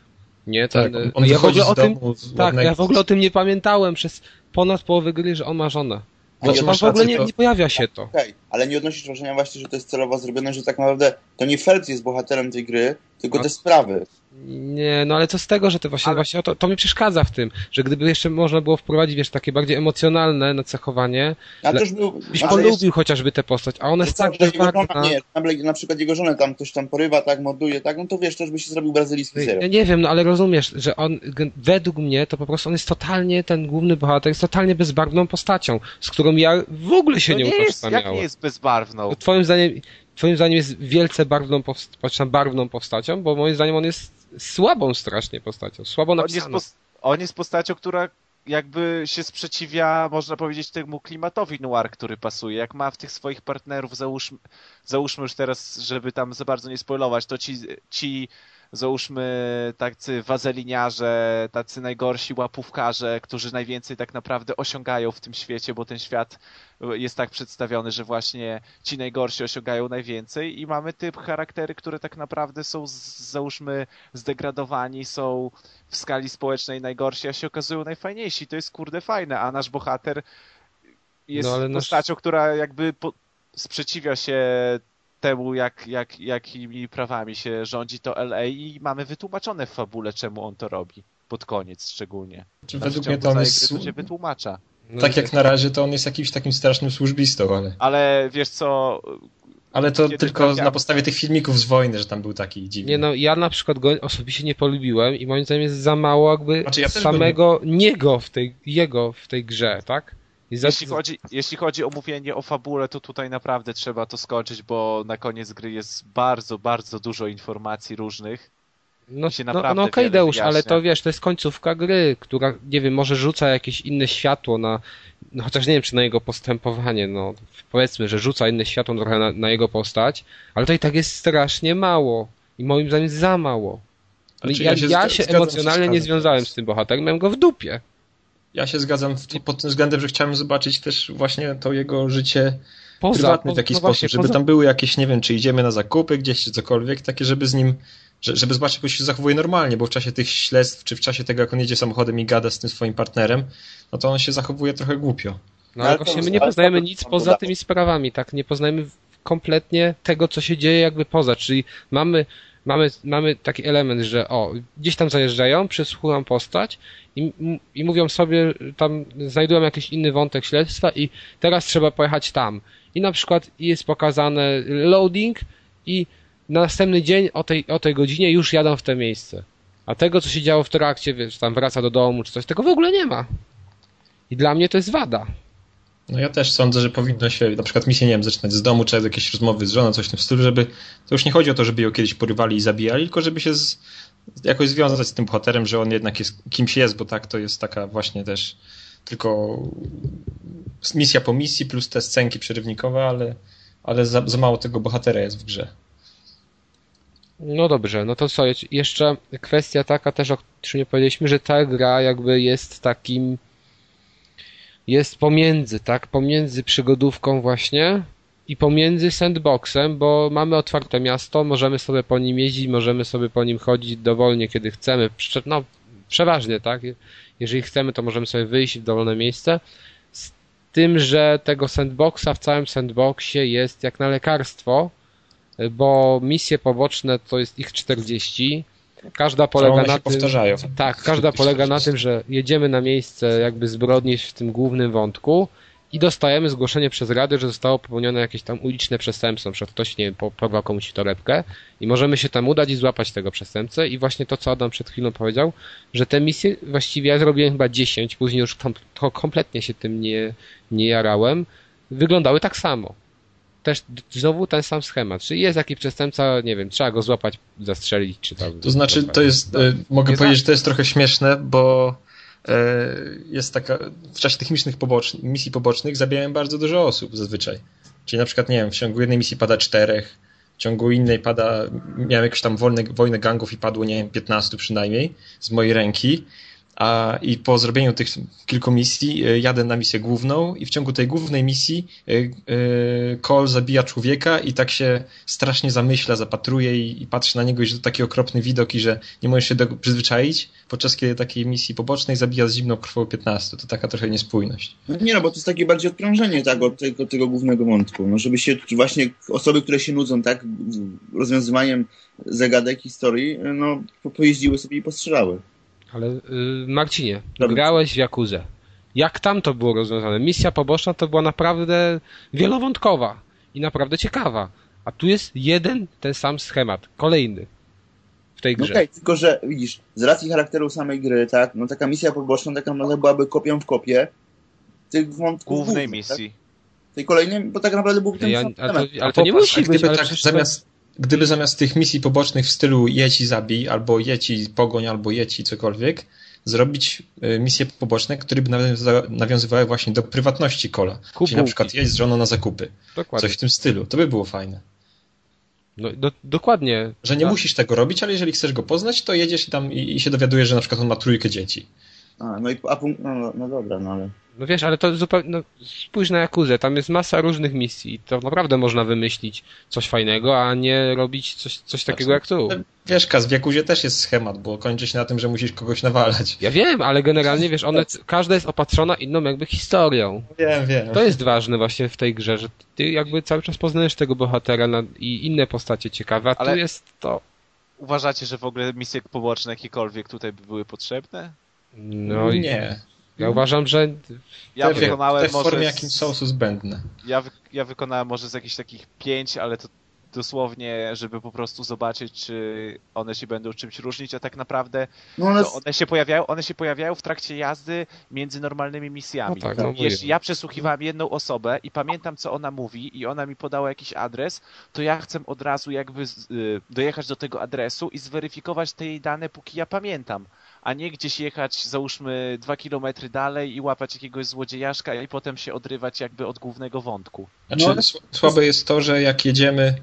Nie, ten, tak, on, on ja w ogóle o tym, tak, ja w ogóle o tym nie pamiętałem przez ponad połowę gry, że on ma żonę. Bo tam w ogóle nie, nie, pojawia się to. Okay, ale nie odnosisz wrażenia właśnie, że to jest celowo zrobione, że tak naprawdę to nie Phelps jest bohaterem tej gry, tylko no. te sprawy. Nie, no ale co z tego, że to właśnie, ale... właśnie to, to mi przeszkadza w tym, że gdyby jeszcze można było wprowadzić, wiesz, takie bardziej emocjonalne nacechowanie, ja też był, byś polubił jest... chociażby tę postać, a ona jest tak bezbarwna. Nie, na przykład jego żonę tam ktoś tam porywa, tak, morduje, tak, no to wiesz, też by się zrobił brazylijski serial. Ja nie wiem, no ale rozumiesz, że on, według mnie, to po prostu on jest totalnie, ten główny bohater jest totalnie bezbarwną postacią, z którą ja w ogóle się to nie, nie utożsamiałem. Jak nie jest bezbarwną? Twoim zdaniem, twoim zdaniem jest wielce barwną, barwną postacią, bo moim zdaniem on jest słabą strasznie postacią, słabo napisaną. On jest, on jest postacią, która jakby się sprzeciwia, można powiedzieć, temu klimatowi noir, który pasuje. Jak ma w tych swoich partnerów, załóżmy, załóżmy już teraz, żeby tam za bardzo nie spoilować, to ci, ci załóżmy tacy wazeliniarze, tacy najgorsi łapówkarze, którzy najwięcej tak naprawdę osiągają w tym świecie, bo ten świat jest tak przedstawiony, że właśnie ci najgorsi osiągają najwięcej i mamy typ charaktery, które tak naprawdę są załóżmy zdegradowani, są w skali społecznej najgorsi, a się okazują najfajniejsi. To jest kurde fajne, a nasz bohater jest no, postacią, nasz... która jakby po... sprzeciwia się temu, jak, jak, jakimi prawami się rządzi to LA i mamy wytłumaczone w fabule, czemu on to robi. Pod koniec szczególnie. Czy według mnie to on jest... Gry, to się wytłumacza. No tak jak na razie to on jest jakimś takim strasznym służbistą, ale... Ale wiesz co... Ale to tylko na podstawie tych filmików z wojny, że tam był taki dziwny. Nie no, ja na przykład go osobiście nie polubiłem i moim zdaniem jest za mało jakby Znaczy, ja samego niego w tej, jego w tej grze, tak? Jeśli chodzi, jeśli chodzi o mówienie o fabule, to tutaj naprawdę trzeba to skończyć, bo na koniec gry jest bardzo, bardzo dużo informacji różnych. No, się no, no okej, Deusz, ale to wiesz, to jest końcówka gry, która, nie wiem, może rzuca jakieś inne światło na, no chociaż nie wiem, czy na jego postępowanie, no powiedzmy, że rzuca inne światło trochę na, na jego postać, ale to i tak jest strasznie mało. I moim zdaniem za mało. No, Znaczy, ja, ja się ja się emocjonalnie się nie związałem z tym bohaterem, miałem go w dupie. Ja się zgadzam w, pod tym względem, że chciałem zobaczyć też właśnie to jego życie Poza, prywatne w taki no sposób, właśnie, żeby poza- tam były jakieś, nie wiem, czy idziemy na zakupy gdzieś, czy cokolwiek, takie, żeby z nim, że, żeby zobaczyć, jak on się zachowuje normalnie, bo w czasie tych śledztw, czy w czasie tego, jak on jedzie samochodem i gada z tym swoim partnerem, no to on się zachowuje trochę głupio. No ale Ale właśnie my nie poznajemy nic poza tymi sprawami, tak? Nie poznajemy kompletnie tego, co się dzieje jakby poza, czyli mamy, mamy, mamy taki element, że o, gdzieś tam zajeżdżają, przesłuchują postać i, i mówią sobie, tam znajdują jakiś inny wątek śledztwa i teraz trzeba pojechać tam. I na przykład jest pokazane loading i na następny dzień o tej, o tej godzinie już jadą w te miejsce. A tego, co się działo w trakcie, wiesz, tam wraca do domu czy coś, tego w ogóle nie ma. I dla mnie to jest wada. No ja też sądzę, że powinno się na przykład misję, nie wiem, zaczynać z domu, czy jakieś rozmowy z żoną, coś w tym stylu, żeby to już nie chodzi o to, żeby ją kiedyś porywali i zabijali, tylko żeby się z, jakoś związać z tym bohaterem, że on jednak jest kimś jest, bo tak to jest taka właśnie też tylko misja po misji plus te scenki przerywnikowe, ale, ale za, za mało tego bohatera jest w grze. No dobrze, no to co, je- jeszcze kwestia taka też, o której nie powiedzieliśmy, że ta gra jakby jest takim jest pomiędzy, tak, pomiędzy przygodówką właśnie i pomiędzy sandboxem, bo mamy otwarte miasto, możemy sobie po nim jeździć, możemy sobie po nim chodzić dowolnie, kiedy chcemy, no przeważnie, tak, jeżeli chcemy, to możemy sobie wyjść w dowolne miejsce, z tym, że tego sandboxa w całym sandboxie jest jak na lekarstwo, bo misje poboczne to jest ich 40. Każda polega na tym. powtarzają. Tak, każda polega na tym, że jedziemy na miejsce jakby zbrodni w tym głównym wątku i dostajemy zgłoszenie przez radę, że zostało popełnione jakieś tam uliczne przestępstwo, że ktoś nie wiem, po- porwał komuś torebkę i możemy się tam udać i złapać tego przestępcę. I właśnie to, co Adam przed chwilą powiedział, że te misje, właściwie ja zrobiłem chyba 10, później już tam, to kompletnie się tym nie, nie jarałem, wyglądały tak samo. Też znowu ten sam schemat. Czyli jest jakiś przestępca, nie wiem, trzeba go złapać, zastrzelić, czy tam. To znaczy, to jest, e, mogę Nie powiedzieć, że to jest trochę śmieszne, bo jest taka, w czasie tych misji, pobocznych, misji pobocznych zabijałem bardzo dużo osób zazwyczaj. Czyli na przykład, nie wiem, w ciągu jednej misji pada czterech, w ciągu innej pada, miałem jakąś tam wolne, wojnę gangów i padło, nie wiem, 15 przynajmniej z mojej ręki. A, I po zrobieniu tych kilku misji e, jadę na misję główną i w ciągu tej głównej misji e, e, Cole zabija człowieka i tak się strasznie zamyśla, zapatruje i, i patrzy na niego i że to taki okropny widok i że nie możesz się do, przyzwyczaić, podczas kiedy takiej misji pobocznej zabija z zimną krwą 15. To taka trochę niespójność. No nie no, bo to jest takie bardziej odprężenie tak, od tego, tego głównego wątku. No, żeby się właśnie osoby, które się nudzą tak rozwiązywaniem zagadek historii, no po- pojeździły sobie i postrzelały. Ale y, Marcinie, Dobra. grałeś w Jakuzę. Jak tam to było rozwiązane? Misja poboczna to była naprawdę wielowątkowa i naprawdę ciekawa. A tu jest jeden ten sam schemat, kolejny w tej No grze. okej, tylko że widzisz, z racji charakteru samej gry, tak, no taka misja poboczna taka naprawdę byłaby kopią w kopie tych wątków Głównej głównych, misji. Tak? Tej kolejnej, bo tak naprawdę byłby ten Ja, sam ale, temat. to, ale to nie musi być, gdyby ale tak przecież zamiast, gdyby zamiast tych misji pobocznych w stylu jedź i zabij, albo jedź i pogoń, albo jedź i cokolwiek, zrobić y, misje poboczne, które by nawiązywały właśnie do prywatności kola. Kup Czyli na przykład jedź z żoną na zakupy. dokładnie. Coś w tym stylu. To by było fajne. No, do, dokładnie. Że nie Tak. musisz tego robić, ale jeżeli chcesz go poznać, to jedziesz tam i, i się dowiadujesz, że na przykład on ma trójkę dzieci. A, no i a no, no, no dobra, no ale... No wiesz, ale to zupełnie, no, spójrz na Jakuzę, tam jest masa różnych misji. To naprawdę można wymyślić coś fajnego, a nie robić coś, coś takiego jak tu. Wiesz, Kaz, w Jakuzie też jest schemat, bo kończy się na tym, że musisz kogoś nawalać. Ja wiem, ale generalnie wiesz, one, każda jest opatrzona inną jakby historią. Wiem, wiem. To jest ważne właśnie w tej grze, że ty jakby cały czas poznajesz tego bohatera na, i inne postacie ciekawe, a Ale- tu jest to. Uważacie, że w ogóle misje poboczne jakiekolwiek tutaj by były potrzebne? No i nie. Ja uważam, że Ja Te w- wykonałem te w formie może... jakimś są są zbędne. Ja, wy, ja wykonałem może z jakichś takich pięć, ale to dosłownie, żeby po prostu zobaczyć, czy one się będą czymś różnić, a tak naprawdę No one, one się pojawiają, one się pojawiają w trakcie jazdy między normalnymi misjami. No tak, no Jeśli ja przesłuchiwałem jedną osobę i pamiętam, co ona mówi i ona mi podała jakiś adres, to ja chcę od razu jakby y, dojechać do tego adresu i zweryfikować te jej dane, póki ja pamiętam. A nie gdzieś jechać, załóżmy, dwa kilometry dalej i łapać jakiegoś złodziejaszka i potem się odrywać jakby od głównego wątku. Znaczy, No. sł- słabe jest to, że jak jedziemy,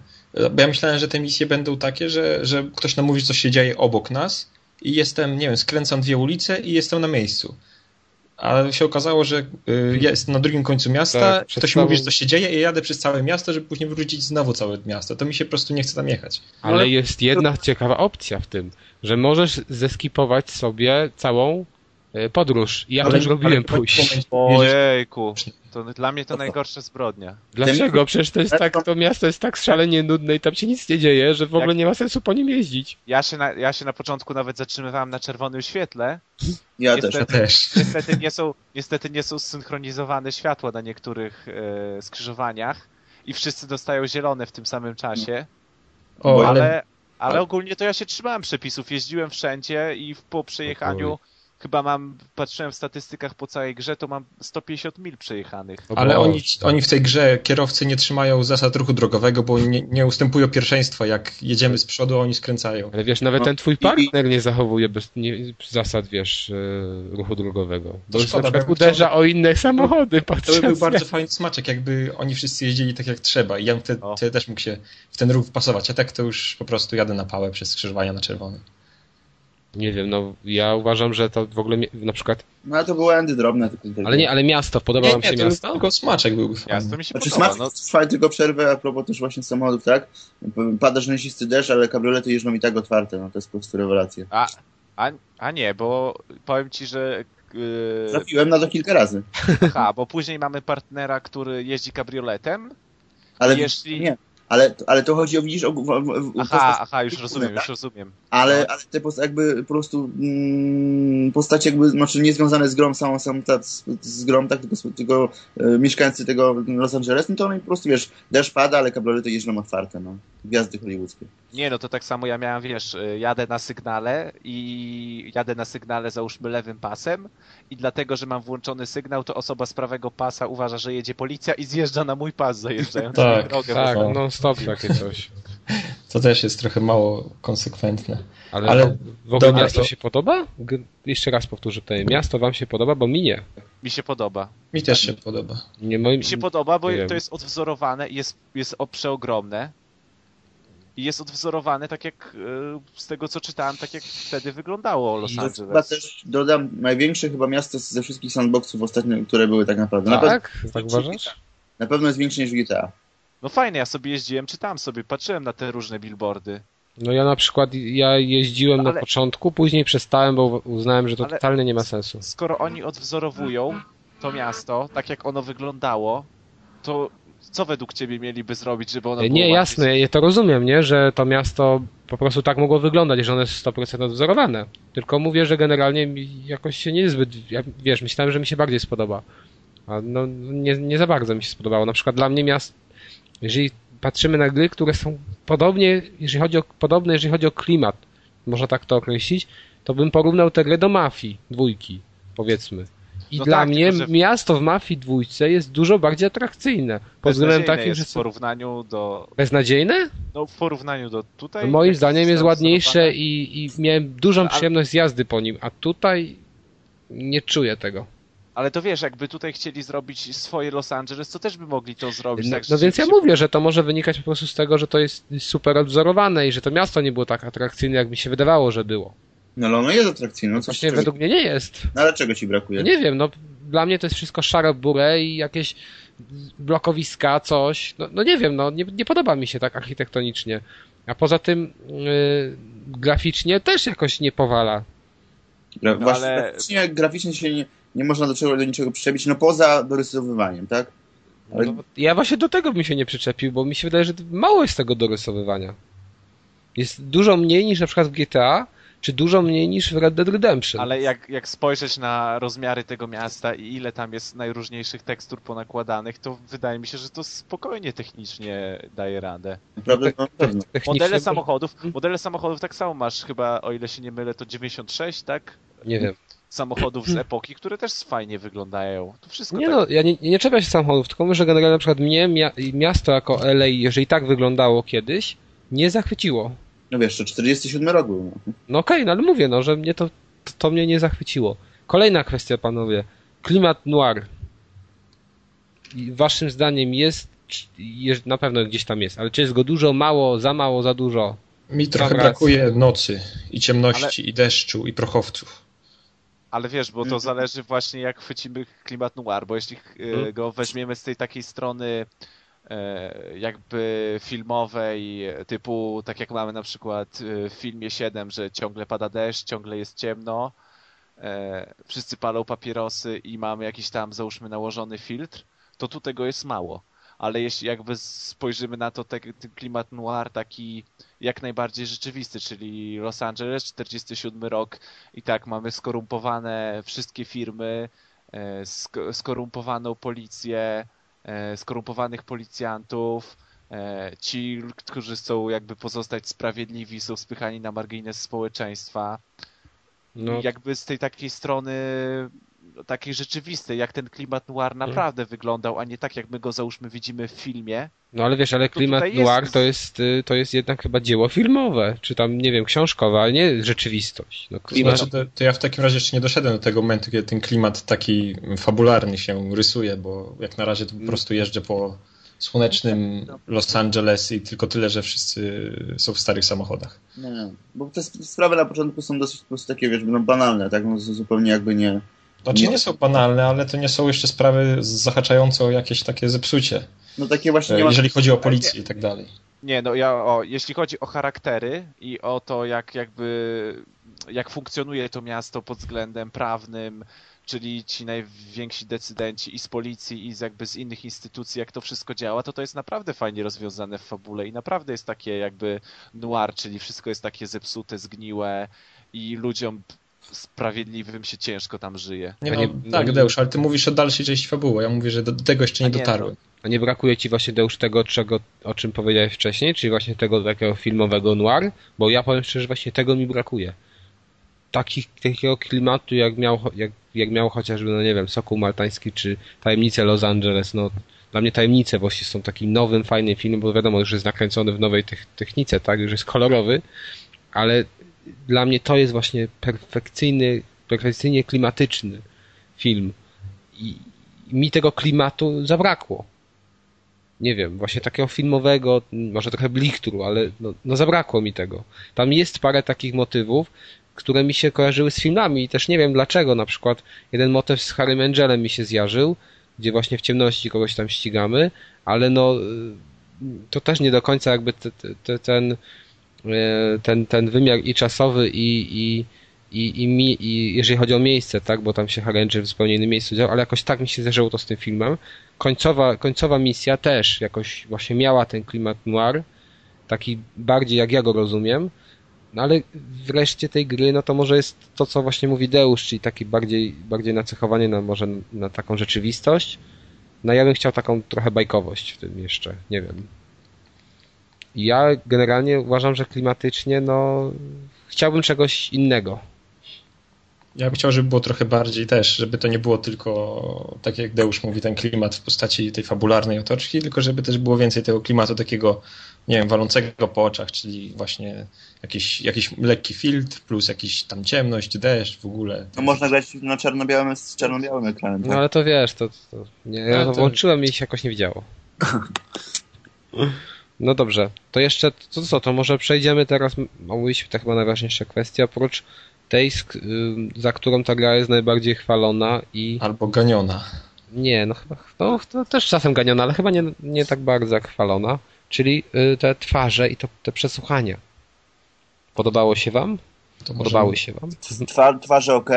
bo ja myślałem, że te misje będą takie, że, że ktoś nam mówi, co się dzieje obok nas i jestem, nie wiem, skręcam dwie ulice i jestem na miejscu. A się okazało, że y, ja jestem na drugim końcu miasta, Tak, ktoś mówi, że co się dzieje i ja jadę przez całe miasto, żeby później wrócić znowu całe miasto. To mi się po prostu nie chce tam jechać. Ale jest jedna ciekawa opcja w tym, że możesz zeskipować sobie całą podróż. I ja Ale- też robiłem ale w pójść. Ojejku, to dla mnie to najgorsza zbrodnia. Dlaczego? Przecież to jest tak, to miasto jest tak szalenie nudne i tam się nic nie dzieje, że w ogóle nie ma sensu po nim jeździć. Ja się na, ja się na początku nawet zatrzymywałem na czerwonym świetle. ja Niestety- też. Ja też. Niestety nie są, niestety nie są zsynchronizowane światła na niektórych e, skrzyżowaniach i wszyscy dostają zielone w tym samym czasie, O, ale, ale ale ogólnie to ja się trzymałem przepisów, jeździłem wszędzie i w- po przejechaniu chyba mam, patrzyłem w statystykach po całej grze, to mam 150 mil przejechanych. Ale Bo- oni, oni w tej grze, kierowcy nie trzymają zasad ruchu drogowego, bo nie, nie ustępują pierwszeństwa. Jak jedziemy z przodu, oni skręcają. Ale wiesz, nawet No, ten twój partner nie zachowuje bez nie, zasad, wiesz, e, ruchu drogowego. Bo już na szkoda, przykład uderza o inne samochody To by podczas był bardzo fajny smaczek, jakby oni wszyscy jeździli tak jak trzeba i ja bym wtedy, wtedy też mógł się w ten ruch wpasować, a tak to już po prostu jadę na pałę przez skrzyżowania na czerwony. Nie wiem, no ja uważam, że to w ogóle na przykład. No ale to były endy drobne. Tylko. Ale nie, ale miasto, podoba wam się to miasto? tylko smaczek fajny. Miasto mi się Znaczy podoba. smak No, trwa tylko przerwę a propos też właśnie samochodów, tak? Pada rzęsisty deszcz, ale kabriolety jeżdżą i tak otwarte, no to jest po prostu rewelacja. a, a, a nie, bo powiem ci, że yy, Trafiłem na to kilka razy. aha, bo później mamy partnera, który jeździ kabrioletem Ale Jeśli- nie. Ale, ale to chodzi o, widzisz, o, o, o Aha, aha, już rozumiem, już rozumiem. Ale, ale te post- jakby po prostu mm, postacie jakby, znaczy nie związane z grą samą, samą ta, z, z grą, tak, tylko, tylko e, mieszkańcy tego Los Angeles, no to oni po prostu, wiesz, deszcz pada, ale kabriolety jeżdżą otwarte, no. Gwiazdy hollywoodzkie. Nie, no to tak samo ja miałem, wiesz, y, jadę na sygnale i jadę na sygnale załóżmy lewym pasem i dlatego, że mam włączony sygnał, to osoba z prawego pasa uważa, że jedzie policja i zjeżdża na mój pas, zajeżdżając Tak, na drogę. Tak, O. non stop takie coś. To też jest trochę mało konsekwentne. Ale, Ale w ogóle dobra, miasto to- się podoba? Jeszcze raz powtórzę tutaj. Miasto wam się podoba, bo mi nie. Mi się podoba. Mi też się podoba. nie moim... Mi się podoba, bo to jest odwzorowane i jest, jest przeogromne. I jest odwzorowane tak jak y, z tego co czytałem, tak jak wtedy wyglądało Los To jest chyba Angeles. też, dodam, największe chyba miasto ze wszystkich sandboxów ostatnio, które były tak naprawdę. Na, pewno, Tak? Tak uważasz? na pewno jest większe niż GTA. No fajne, ja sobie jeździłem, czytałem sobie, patrzyłem na te różne billboardy. No ja na przykład, ja jeździłem na Ale- początku, później przestałem, bo uznałem, że to Ale- totalnie nie ma sensu. skoro oni odwzorowują to miasto, tak jak ono wyglądało, to co według ciebie mieliby zrobić, żeby ono było Nie, bardziej- jasne, ja to rozumiem, nie, że to miasto po prostu tak mogło wyglądać, że ono jest 100% odwzorowane. Tylko mówię, że generalnie jakoś się niezbyt, ja, wiesz, myślałem, że mi się bardziej spodoba. A no, nie, nie za bardzo mi się spodobało. Na przykład dla mnie miast, jeżeli patrzymy na gry, które są podobnie, jeżeli chodzi o, podobne, jeżeli chodzi o klimat, można tak to określić, to bym porównał tę grę do Mafii dwójki, powiedzmy. I No dla tak, mnie że- miasto w Mafii dwójce jest dużo bardziej atrakcyjne. Pod względem takim, jest że... w porównaniu do... Beznadziejne? No w porównaniu do tutaj... No, moim zdaniem jest ładniejsze i, i miałem dużą Ale- przyjemność z jazdy po nim, a tutaj nie czuję tego. Ale to wiesz, jakby tutaj chcieli zrobić swoje Los Angeles, to też by mogli to zrobić. No, tak, no więc ja rzeczywiście- mówię, że to może wynikać po prostu z tego, że to jest super odwzorowane i że to miasto nie było tak atrakcyjne, jak mi się wydawało, że było. No ale ono jest atrakcyjne, no Właśnie czego... według mnie nie jest. No ale czego ci brakuje? Nie wiem, no dla mnie to jest wszystko szare burę i jakieś blokowiska, coś. No, no nie wiem, no nie, nie podoba mi się tak architektonicznie. A poza tym yy, graficznie też jakoś nie powala. Gra, no, właśnie, ale... graficznie, graficznie się nie, nie można do, czego, do niczego przyczepić, no poza dorysowywaniem, tak? Ale... No, ja właśnie do tego bym się nie przyczepił, bo mi się wydaje, że mało jest tego dorysowywania. Jest dużo mniej niż na przykład w GTA, czy dużo mniej niż w Red Dead Redemption. Ale jak, jak spojrzeć na rozmiary tego miasta i ile tam jest najróżniejszych tekstur ponakładanych, to wydaje mi się, że to spokojnie technicznie daje radę. Naprawdę, modele samochodów, mhm. modele samochodów tak samo masz chyba, o ile się nie mylę, to 96, tak? Nie wiem. Samochodów z epoki, które też fajnie wyglądają. To wszystko nie tak... no, ja nie, nie czepiam się samochodów, tylko może generalnie na przykład mnie miasto jako LA, jeżeli tak wyglądało kiedyś, nie zachwyciło. No wiesz, to 47 rok był. No, no okej, okay, no ale mówię, no, że mnie to, to mnie nie zachwyciło. Kolejna kwestia, panowie. Klimat noir. Waszym zdaniem jest, na pewno gdzieś tam jest, ale czy jest go dużo, mało, za mało, za dużo? Mi trochę brakuje nocy i ciemności ale... i deszczu i prochowców. Ale wiesz, bo to mhm. zależy właśnie jak chwycimy klimat noir, bo jeśli hmm. go weźmiemy z tej takiej strony jakby filmowej, typu tak jak mamy na przykład e, w filmie 7, że ciągle pada deszcz, ciągle jest ciemno, e, wszyscy palą papierosy i mamy jakiś tam załóżmy nałożony filtr, to tu tego jest mało. Ale jeśli jakby spojrzymy na to, ten klimat noir taki jak najbardziej rzeczywisty, czyli Los Angeles, 47 rok i tak mamy skorumpowane wszystkie firmy, skorumpowaną policję, E, skorumpowanych policjantów, e, ci, którzy chcą jakby pozostać sprawiedliwi, są spychani na margines społeczeństwa. No. I jakby z tej takiej strony takiej rzeczywistej, jak ten klimat noir mhm. naprawdę hmm. wyglądał, a nie tak, jak my go załóżmy widzimy w filmie. No ale wiesz, ale klimat noir jest... to jest, y, to jest jednak chyba dzieło filmowe, czy tam, nie wiem, książkowe, ale nie rzeczywistość. No, klimat... Znaczy, to, to, ja w takim razie jeszcze nie doszedłem do tego momentu, kiedy ten klimat taki fabularny się rysuje, bo jak na razie to po mm. prostu jeżdżę po słonecznym Los Angeles i tylko tyle, że wszyscy są w starych samochodach. Nie, bo te sprawy na początku są dosyć po prostu takie, wiesz, no banalne, tak, no, zupełnie jakby nie znaczy nie są banalne, ale to nie są jeszcze sprawy zahaczające o jakieś takie zepsucie. No takie właśnie. E, jeżeli chodzi o policję i tak dalej. Nie, no ja, o, jeśli chodzi o charaktery i o to, jak jakby, jak funkcjonuje to miasto pod względem prawnym, czyli ci najwięksi decydenci i z policji, i z jakby z innych instytucji, jak to wszystko działa, to to jest naprawdę fajnie rozwiązane w fabule i naprawdę jest takie jakby noir, czyli wszystko jest takie zepsute, zgniłe i ludziom sprawiedliwym się ciężko tam żyje. Nie, no, nie, tak, Deusz, ale ty mówisz o dalszej części fabuły. Ja mówię, że do, do tego jeszcze nie, nie dotarłem. No. A nie brakuje ci właśnie, Deusz, tego, czego, o czym powiedziałeś wcześniej, czyli właśnie tego takiego filmowego noir? Bo ja powiem szczerze, że właśnie tego mi brakuje. Taki, takiego klimatu, jak miał, jak, jak miał chociażby, no nie wiem, Sokół Maltański, czy Tajemnice Los Angeles, no dla mnie Tajemnice właśnie są takim nowym, fajnym filmem, bo wiadomo, już jest nakręcony w nowej technice, tak, już jest kolorowy, ale dla mnie to jest właśnie perfekcyjny, perfekcyjnie klimatyczny film. I, mi tego klimatu zabrakło. Nie wiem, właśnie takiego filmowego, może trochę blichtru, ale no, no zabrakło mi tego. Tam jest parę takich motywów, które mi się kojarzyły z filmami i też nie wiem dlaczego. Na przykład jeden motyw z Harry Angelem mi się zjarzył, gdzie właśnie w ciemności kogoś tam ścigamy, ale no to też nie do końca jakby te, te, ten ten, ten wymiar i czasowy i, i, i, i, mi, i jeżeli chodzi o miejsce, tak, bo tam się Harranger w zupełnie innym miejscu działo, ale jakoś tak mi się zdarzyło to z tym filmem. Końcowa, końcowa misja też jakoś właśnie miała ten klimat noir, taki bardziej jak ja go rozumiem, no ale wreszcie tej gry, no to może jest to, co właśnie mówi Deusz, czyli taki bardziej, bardziej nacechowanie na może na taką rzeczywistość. No ja bym chciał taką trochę bajkowość w tym jeszcze, nie wiem. Ja generalnie uważam, że klimatycznie, no, chciałbym czegoś innego. Ja bym chciał, żeby było trochę bardziej też, żeby to nie było tylko, tak jak Deusz mówi, ten klimat w postaci tej fabularnej otoczki, tylko żeby też było więcej tego klimatu takiego, nie wiem, walącego po oczach, czyli właśnie jakiś, jakiś lekki filtr, plus jakiś tam ciemność, deszcz w ogóle. No można grać na czarno-białym z czarno-białym ekranem. Tak? No ale to wiesz, to, to nie, ja to włączyłem i się jakoś nie widziało. No dobrze, to jeszcze, to co, to może przejdziemy teraz, omówiliśmy to chyba najważniejsza kwestia, oprócz tej, za którą ta gra jest najbardziej chwalona i... Albo ganiona. Nie, no chyba, no, to też czasem ganiona, ale chyba nie, nie tak bardzo jak chwalona, czyli te twarze i to, te przesłuchania. Podobało się wam? To Podobały się wam? Twar, twarze ok,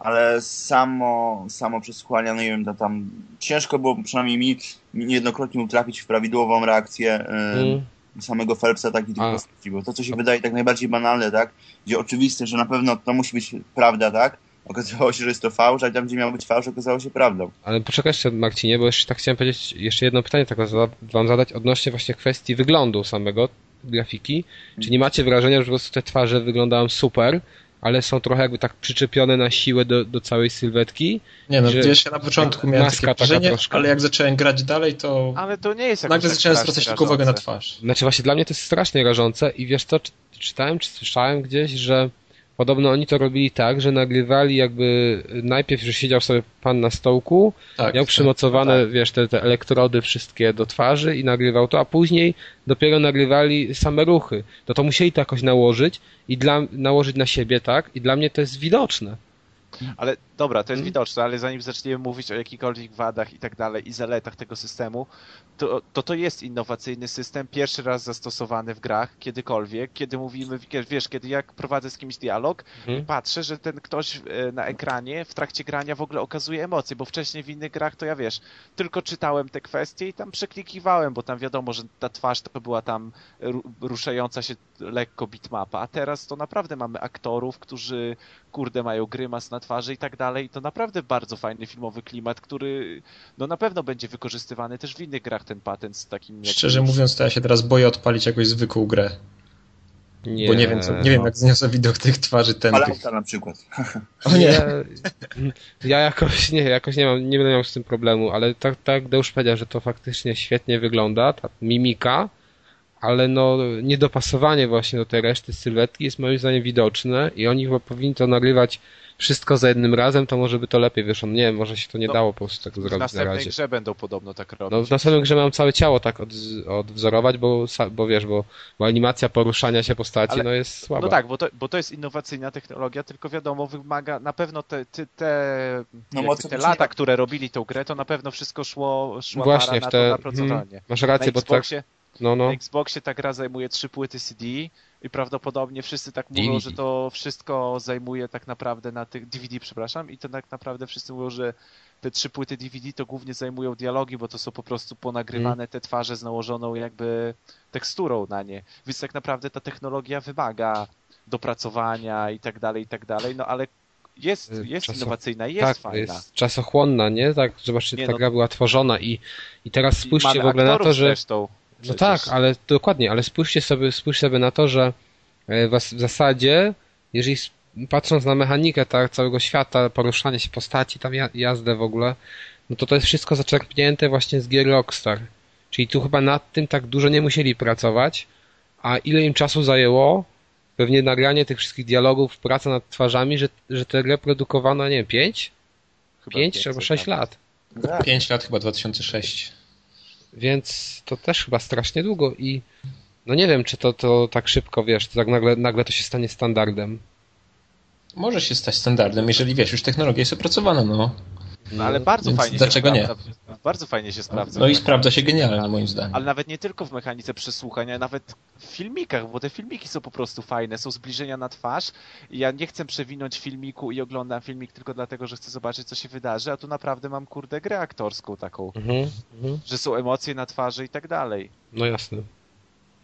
ale samo, samo przesłuchania, no nie wiem, to tam ciężko było przynajmniej mi niejednokrotnie utrafić w prawidłową reakcję mm. samego Phelpsa, tak i tych postaci, bo to, co się wydaje tak najbardziej banalne, tak, gdzie oczywiste, że na pewno to musi być prawda, tak, okazało się, że jest to fałsz, a tam, gdzie miał być fałsz, okazało się prawdą. Ale poczekaj jeszcze, Marcinie, bo jeszcze tak chciałem powiedzieć, jeszcze jedno pytanie tak wam zadać odnośnie właśnie kwestii wyglądu samego grafiki. Czy nie macie wrażenia, że po prostu te twarze wyglądają super, ale są trochę jakby tak przyczepione na siłę do, do całej sylwetki. Nie no, ja na początku miałem takie wrażenie, ale jak zacząłem grać dalej, to... Ale to nie jest Nagle tak zacząłem zwracać tylko uwagę na twarz. Znaczy właśnie dla mnie to jest strasznie rażące i wiesz co, czytałem czy słyszałem gdzieś, że Podobno oni to robili tak, że nagrywali jakby najpierw, że siedział sobie pan na stołku, tak, miał przymocowane, tak. wiesz, te, te elektrody wszystkie do twarzy i nagrywał to, a później dopiero nagrywali same ruchy. To to musieli to jakoś nałożyć i dla, nałożyć na siebie, tak? I dla mnie to jest widoczne. Ale dobra, to jest hmm. widoczne, ale zanim zaczniemy mówić o jakichkolwiek wadach i tak dalej i zaletach tego systemu, to, to to jest innowacyjny system, pierwszy raz zastosowany w grach kiedykolwiek, kiedy mówimy, wiesz, kiedy jak prowadzę z kimś dialog, hmm. patrzę, że ten ktoś e, na ekranie w trakcie grania w ogóle okazuje emocje, bo wcześniej w innych grach to ja wiesz, tylko czytałem te kwestie i tam przeklikiwałem, bo tam wiadomo, że ta twarz to była tam ruszająca się lekko bitmapa, a teraz to naprawdę mamy aktorów, którzy kurde mają grymas na twarzy i tak dalej. I to naprawdę bardzo fajny filmowy klimat, który no na pewno będzie wykorzystywany też w innych grach ten patent z takim... Szczerze mówiąc, to ja się teraz boję odpalić jakąś zwykłą grę. Nie, Bo nie wiem, co, nie wiem jak zniosę widok tych twarzy tępych. na przykład. O nie. Ja, ja, jakoś nie, jakoś nie mam, nie będę miał z tym problemu, ale tak, tak Deusz powiedział, że to faktycznie świetnie wygląda, ta mimika, ale no niedopasowanie właśnie do tej reszty sylwetki jest moim zdaniem widoczne i oni chyba powinni to nagrywać wszystko za jednym razem, to może by to lepiej wyszło. Nie wiem, może się to nie no, dało po prostu tak zrobić na razie. W następnej grze będą podobno tak robić. No w następnej grze mam całe ciało tak od, odwzorować, bo, bo wiesz, bo, bo animacja poruszania się postaci Ale, no jest słaba. No tak, bo to, bo to jest innowacyjna technologia, tylko wiadomo, wymaga na pewno te, te, te, no, te lata, które robili tą grę, to na pewno wszystko szło, szła Właśnie, para w te, na to napracowanie. Hmm, masz rację, bo tak... No, no. Na Xboxie ta gra zajmuje trzy płyty CD i prawdopodobnie wszyscy tak mówią, DVD. że to wszystko zajmuje tak naprawdę na tych DVD, przepraszam, i to tak naprawdę wszyscy mówią, że te trzy płyty DVD to głównie zajmują dialogi, bo to są po prostu ponagrywane mm. te twarze z nałożoną jakby teksturą na nie. Więc tak naprawdę ta technologia wymaga dopracowania i tak dalej, i tak dalej, no ale jest, y, jest Czaso... innowacyjna i jest tak, fajna. jest czasochłonna, nie? Tak, zobaczcie, nie, ta no... gra była tworzona i, i teraz spójrzcie w ogóle na to, że... Zresztą. No tak, ale dokładnie, ale spójrzcie sobie, spójrzcie sobie na to, że e, w zasadzie, jeżeli patrząc na mechanikę tak, całego świata, poruszanie się postaci, tam jazdę w ogóle, no to to jest wszystko zaczerpnięte właśnie z gier Rockstar. Czyli tu chyba nad tym tak dużo nie musieli pracować, a ile im czasu zajęło, pewnie nagranie tych wszystkich dialogów, praca nad twarzami, że, że tę grę produkowano, nie wiem, 5? 5 albo 6 lat. 5 lat chyba 2006. Więc to też chyba strasznie długo i no nie wiem, czy to, to tak szybko, wiesz, tak nagle, nagle to się stanie standardem. Może się stać standardem, jeżeli wiesz, już technologia jest opracowana, no. No ale bardzo Więc fajnie dlaczego się sprawdza. nie? Bardzo fajnie się sprawdza. No i sprawdza się genialnie moim zdaniem. Ale nawet nie tylko w mechanice przesłuchania, nawet w filmikach, bo te filmiki są po prostu fajne, są zbliżenia na twarz i ja nie chcę przewinąć filmiku i oglądam filmik tylko dlatego, że chcę zobaczyć, co się wydarzy, a tu naprawdę mam, kurde, grę aktorską taką, mhm, mhm. że są emocje na twarzy i tak dalej. No jasne.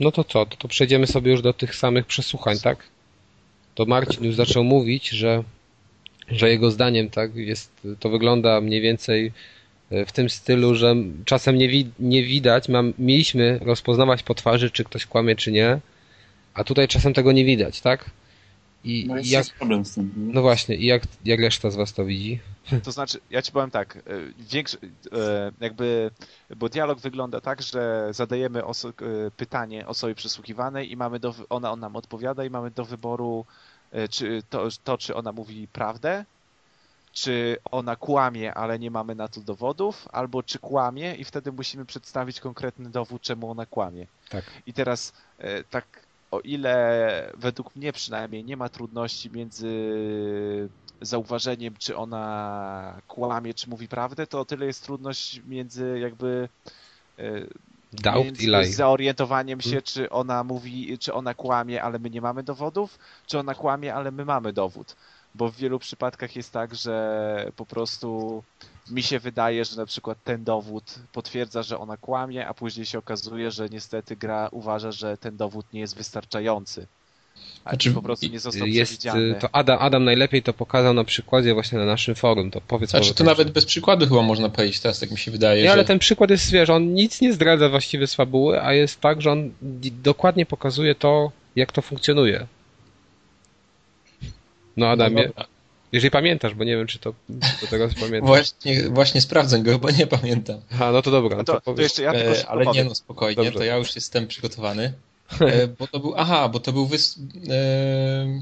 No to co, to, to przejdziemy sobie już do tych samych przesłuchań, tak? To Marcin już zaczął mówić, że że jego zdaniem tak jest, to wygląda mniej więcej e, w tym stylu, że czasem nie, wi nie widać, mam, mieliśmy rozpoznawać po twarzy, czy ktoś kłamie, czy nie, a tutaj czasem tego nie widać, tak? I no jest jak, problem z tym. No właśnie, i jak, jak reszta z was to widzi? To znaczy, ja ci powiem tak, e, większy, e, jakby, bo dialog wygląda tak, że zadajemy oso pytanie osobie przesłuchiwanej i mamy do, ona, ona nam odpowiada i mamy do wyboru czy to, to, czy ona mówi prawdę, czy ona kłamie, ale nie mamy na to dowodów, albo czy kłamie i wtedy musimy przedstawić konkretny dowód, czemu ona kłamie. Tak. I teraz e, tak o ile według mnie przynajmniej nie ma trudności między zauważeniem, czy ona kłamie, czy mówi prawdę, to o tyle jest trudność między jakby Doubt i lie. zaorientowaniem się, hmm. czy ona mówi, czy ona kłamie, ale my nie mamy dowodów, czy ona kłamie, ale my mamy dowód. Bo w wielu przypadkach jest tak, że po prostu mi się wydaje, że na przykład ten dowód potwierdza, że ona kłamie, a później się okazuje, że niestety gra uważa, że ten dowód nie jest wystarczający. A znaczy, po prostu nie został jest, przewidziany. To Adam, Adam najlepiej to pokazał na przykładzie właśnie na naszym forum. To powiedz znaczy, to nawet bez przykładu chyba można powiedzieć teraz, tak mi się wydaje. Nie, że... ale ten przykład jest, wiesz, on nic nie zdradza właściwie z fabuły, a jest tak, że on dokładnie pokazuje to, jak to funkcjonuje. No Adamie, no jeżeli pamiętasz, bo nie wiem, czy to do tego pamiętam. Właśnie, właśnie sprawdzę go, bo nie pamiętam. A, no to dobra. No to, to, to jeszcze ja tylko e, Ale nie, no spokojnie, Dobrze. to ja już jestem przygotowany. E, bo to był, aha, bo to był wys, e,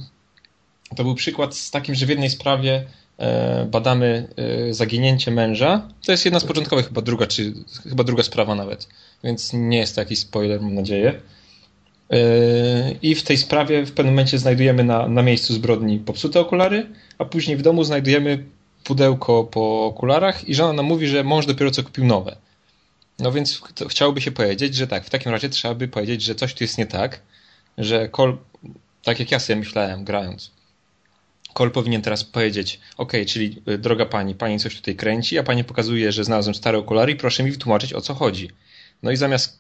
to był przykład z takim, że w jednej sprawie e, badamy zaginięcie męża. To jest jedna z początkowych, chyba druga, czy chyba druga sprawa nawet. Więc nie jest to jakiś spoiler, mam nadzieję. I w tej sprawie w pewnym momencie znajdujemy na, na miejscu zbrodni popsute okulary, a później w domu znajdujemy pudełko po okularach i żona nam mówi, że mąż dopiero co kupił nowe. No więc chciałoby się powiedzieć, że tak, w takim razie trzeba by powiedzieć, że coś tu jest nie tak, że Cole, tak jak ja sobie myślałem grając, Cole powinien teraz powiedzieć, ok, czyli y, droga pani, pani coś tutaj kręci, a pani pokazuje, że znalazłem stare okulary i proszę mi wytłumaczyć o co chodzi. No i zamiast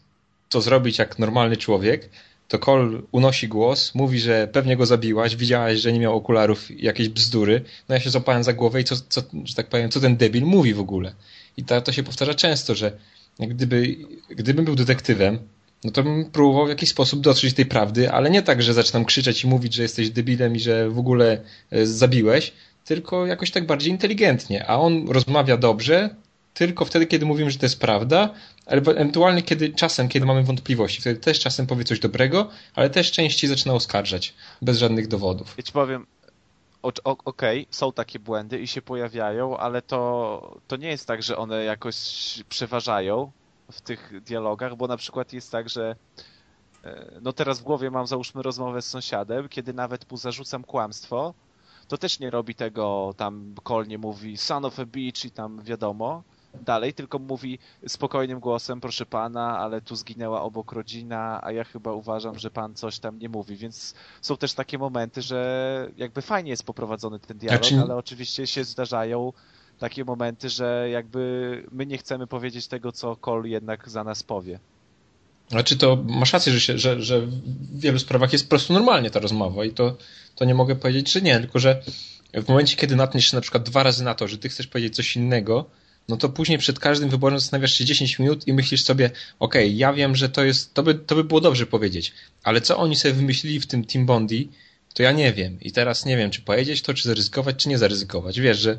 to zrobić jak normalny człowiek, to Cole unosi głos, mówi, że pewnie go zabiłaś, widziałaś, że nie miał okularów, jakieś bzdury. No ja się złapałem za głowę i co, co że tak powiem, co ten debil mówi w ogóle. I to, to się powtarza często, że gdyby, gdybym był detektywem, no to bym próbował w jakiś sposób dotrzeć tej prawdy, ale nie tak, że zaczynam krzyczeć i mówić, że jesteś debilem i że w ogóle e, zabiłeś, tylko jakoś tak bardziej inteligentnie. A on rozmawia dobrze, tylko wtedy, kiedy mówimy, że to jest prawda, ale ewentualnie kiedy, czasem, kiedy mamy wątpliwości. Wtedy też czasem powie coś dobrego, ale też częściej zaczyna oskarżać, bez żadnych dowodów. Ja ci powiem, okej, okay, są takie błędy i się pojawiają, ale to, to nie jest tak, że one jakoś przeważają w tych dialogach, bo na przykład jest tak, że e, no teraz w głowie mam załóżmy rozmowę z sąsiadem, kiedy nawet mu zarzucam kłamstwo, to też nie robi tego, tam Cole nie mówi son of a bitch i tam wiadomo, dalej, tylko mówi spokojnym głosem, proszę pana, ale tu zginęła obok rodzina, a ja chyba uważam, że pan coś tam nie mówi, więc są też takie momenty, że jakby fajnie jest poprowadzony ten dialog, znaczy... ale oczywiście się zdarzają takie momenty, że jakby my nie chcemy powiedzieć tego, co Cole jednak za nas powie. Znaczy to masz rację, że, się, że, że w wielu sprawach jest po prostu normalnie ta rozmowa i to, to nie mogę powiedzieć, że nie, tylko że w momencie, kiedy natkniesz się na przykład dwa razy na to, że ty chcesz powiedzieć coś innego, no to później przed każdym wyborem zastanawiasz się 10 minut i myślisz sobie, okej, okay, ja wiem, że to jest, to by, to by było dobrze powiedzieć, ale co oni sobie wymyślili w tym Team Bondi, to ja nie wiem. I teraz nie wiem, czy powiedzieć to, czy zaryzykować, czy nie zaryzykować. Wiesz, że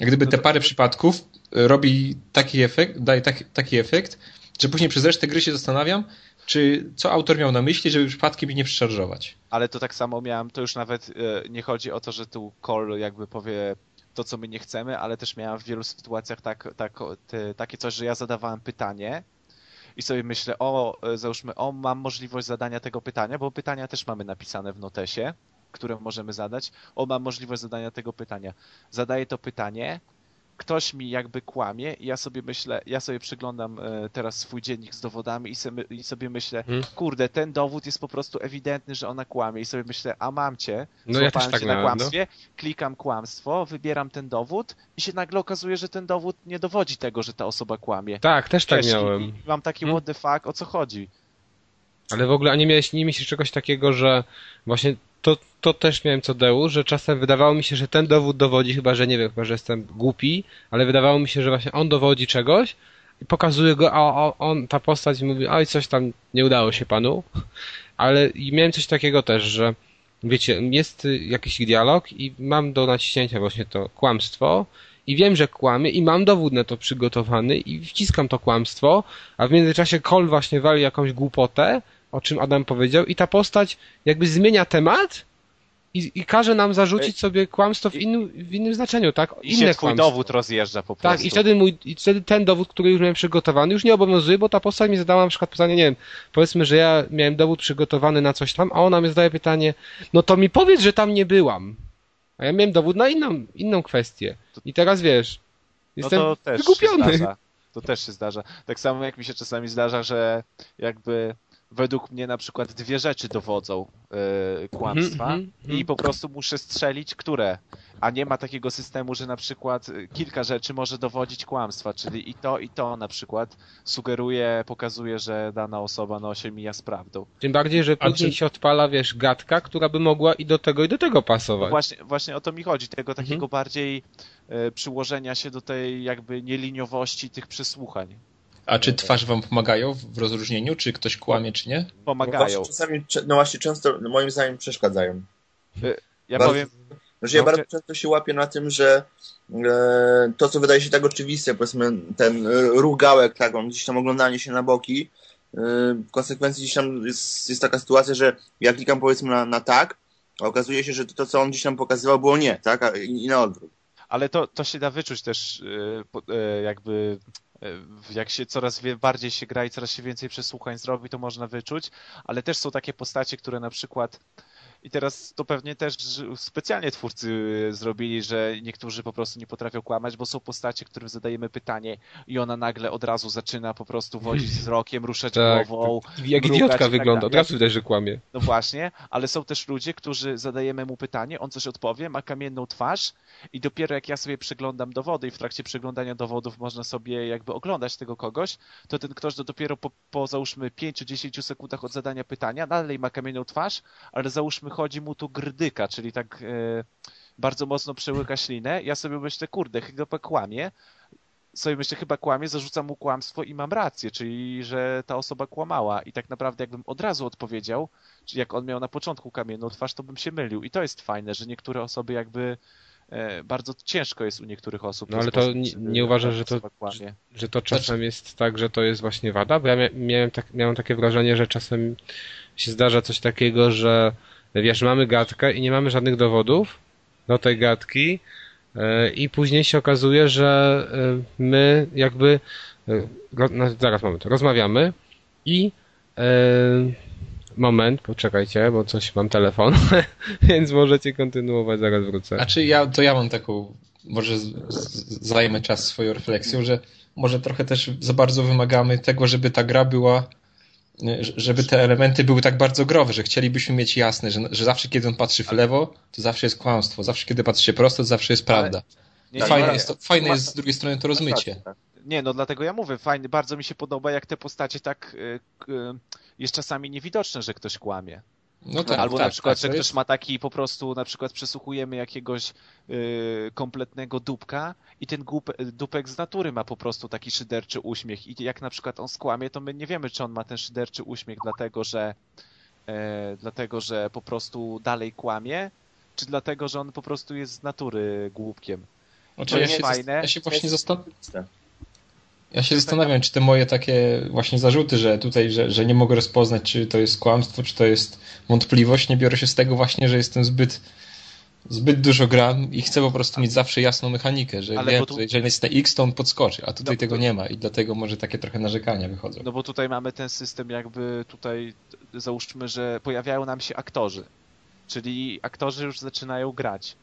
jak gdyby te parę przypadków robi taki efekt, daje taki, taki efekt, że później przez resztę gry się zastanawiam, czy co autor miał na myśli, żeby przypadkiem nie przeszarżować. Ale to tak samo miałem, to już nawet e, nie chodzi o to, że tu Cole jakby powie to, co my nie chcemy, ale też miałem w wielu sytuacjach tak, tak, te, takie coś, że ja zadawałem pytanie i sobie myślę, o, załóżmy, o, mam możliwość zadania tego pytania, bo pytania też mamy napisane w notesie, które możemy zadać. O, mam możliwość zadania tego pytania. Zadaję to pytanie, ktoś mi jakby kłamie i ja sobie myślę, ja sobie przyglądam e, teraz swój dziennik z dowodami i sobie, i sobie myślę, hmm. kurde, ten dowód jest po prostu ewidentny, że ona kłamie i sobie myślę, a mam cię, no ja też tak cię na miałem, no. kłamstwie, no. klikam kłamstwo, wybieram ten dowód i się nagle okazuje, że ten dowód nie dowodzi tego, że ta osoba kłamie. Tak, też tak miałem. I mam taki hmm. what the fuck, o co chodzi? Ale w ogóle, a nie miałeś, nie myślisz czegoś takiego, że właśnie to, to też miałem co Deu, że czasem wydawało mi się, że ten dowód dowodzi, chyba że nie wiem, chyba że jestem głupi, ale wydawało mi się, że właśnie on dowodzi czegoś i pokazuje go, a on, ta postać mówi, oj, coś tam nie udało się panu. Ale miałem coś takiego też, że wiecie, jest jakiś dialog i mam do naciśnięcia właśnie to kłamstwo i wiem, że kłamie i mam dowód na to przygotowany i wciskam to kłamstwo, a w międzyczasie Cole właśnie wali jakąś głupotę, o czym Adam powiedział, i ta postać jakby zmienia temat i, i każe nam zarzucić sobie kłamstwo w innym, w innym znaczeniu, tak? I Inne się twój kłamstwo. dowód rozjeżdża po prostu. Tak, i wtedy, mój, i wtedy ten dowód, który już miałem przygotowany, już nie obowiązuje, bo ta postać mi zadała na przykład pytanie, nie wiem, powiedzmy, że ja miałem dowód przygotowany na coś tam, a ona mi zadaje pytanie, no to mi powiedz, że tam nie byłam. A ja miałem dowód na inną, inną kwestię. I teraz wiesz, jestem no to też wygupiony. To też się zdarza. Tak samo jak mi się czasami zdarza, że jakby według mnie na przykład dwie rzeczy dowodzą yy, kłamstwa mm, mm, i po prostu muszę strzelić, które. A nie ma takiego systemu, że na przykład e, kilka rzeczy może dowodzić kłamstwa, czyli i to, i to na przykład sugeruje, pokazuje, że dana osoba no, się mija z prawdą. Tym bardziej, że później czy... się odpala, wiesz, gadka, która by mogła i do tego, i do tego pasować. właśnie, właśnie o to mi chodzi, tego mhm. takiego bardziej y, przyłożenia się do tej jakby nieliniowości tych przesłuchań. A czy twarz wam pomagają w rozróżnieniu, czy ktoś kłamie, czy nie? Pomagają. No czasami, no właśnie często, moim zdaniem, przeszkadzają. Ja bardzo, powiem... Znaczy ja no, bardzo często się łapię na tym, że e, to, co wydaje się tak oczywiste, powiedzmy ten ruch gałek, tak, gdzieś tam oglądanie się na boki, e, w konsekwencji gdzieś tam jest, jest taka sytuacja, że ja klikam powiedzmy na, na tak, a okazuje się, że to, co on gdzieś tam pokazywał, było nie, tak, a, i, i na odwrót. Ale to, to się da wyczuć też e, jakby jak się coraz bardziej się gra i coraz się więcej przesłuchań zrobi, to można wyczuć, ale też są takie postacie, które na przykład i teraz to pewnie też specjalnie twórcy zrobili, że niektórzy po prostu nie potrafią kłamać, bo są postacie, którym zadajemy pytanie i ona nagle od razu zaczyna po prostu wodzić wzrokiem, ruszać tak, głową. Tak. Jak idiotka tak wygląda, od razu widać, że kłamie. No właśnie, ale są też ludzie, którzy zadajemy mu pytanie, on coś odpowie, ma kamienną twarz i dopiero jak ja sobie przeglądam dowody i w trakcie przeglądania dowodów można sobie jakby oglądać tego kogoś, to ten ktoś to dopiero po, po załóżmy 5-10 sekundach od zadania pytania dalej ma kamienną twarz, ale załóżmy chodzi mu tu grdyka, czyli tak e, bardzo mocno przełyka ślinę. Ja sobie myślę, kurde, chyba kłamie. Sobie myślę, chyba kłamie, zarzucam mu kłamstwo i mam rację, czyli że ta osoba kłamała. I tak naprawdę jakbym od razu odpowiedział, czyli jak on miał na początku kamienną twarz, to bym się mylił. I to jest fajne, że niektóre osoby jakby e, bardzo ciężko jest u niektórych osób. No ale to nie, nie uważasz, że to, że to czasem jest tak, że to jest właśnie wada? Bo ja miałem, tak, miałem takie wrażenie, że czasem się zdarza coś takiego, że wiesz, mamy gadkę i nie mamy żadnych dowodów do tej gadki e, i później się okazuje, że e, my jakby e, no, zaraz moment, rozmawiamy i moment, poczekajcie, bo coś mam telefon, więc możecie kontynuować, zaraz wrócę. A czy ja, to ja mam taką, może zajmę czas swoją refleksją, że może trochę też za bardzo wymagamy tego, żeby ta gra była żeby te elementy były tak bardzo growe, że chcielibyśmy mieć jasne, że, że zawsze kiedy on patrzy w lewo, to zawsze jest kłamstwo, zawsze kiedy patrzy się prosto, to zawsze jest prawda. Nie, fajne, jest, to, fajne jest z drugiej strony to rozmycie. Tak. Nie, no dlatego ja mówię, fajnie, bardzo mi się podoba, jak te postacie tak y, y, jest czasami niewidoczne, że ktoś kłamie. No tak, Albo tak, na przykład, tak, że ktoś jest... ma taki po prostu, na przykład przesłuchujemy jakiegoś y, kompletnego dupka i ten gup, dupek z natury ma po prostu taki szyderczy uśmiech i jak na przykład on skłamie, to my nie wiemy, czy on ma ten szyderczy uśmiech dlatego, że e, dlatego, że po prostu dalej kłamie, czy dlatego, że on po prostu jest z natury głupkiem. Znaczy, ja, się, fajne. ja się właśnie zastanawiam. Ja się zastanawiam, czy te moje takie właśnie zarzuty, że tutaj, że, że nie mogę rozpoznać, czy to jest kłamstwo, czy to jest wątpliwość, nie biorę się z tego właśnie, że jestem zbyt zbyt dużo gram i chcę po prostu mieć zawsze jasną mechanikę, że Ale wiem, tu... że jest na X, to on podskoczy, a tutaj no, tego nie ma i dlatego może takie trochę narzekania wychodzą. No bo tutaj mamy ten system jakby tutaj, załóżmy, że pojawiają nam się aktorzy, czyli aktorzy już zaczynają grać.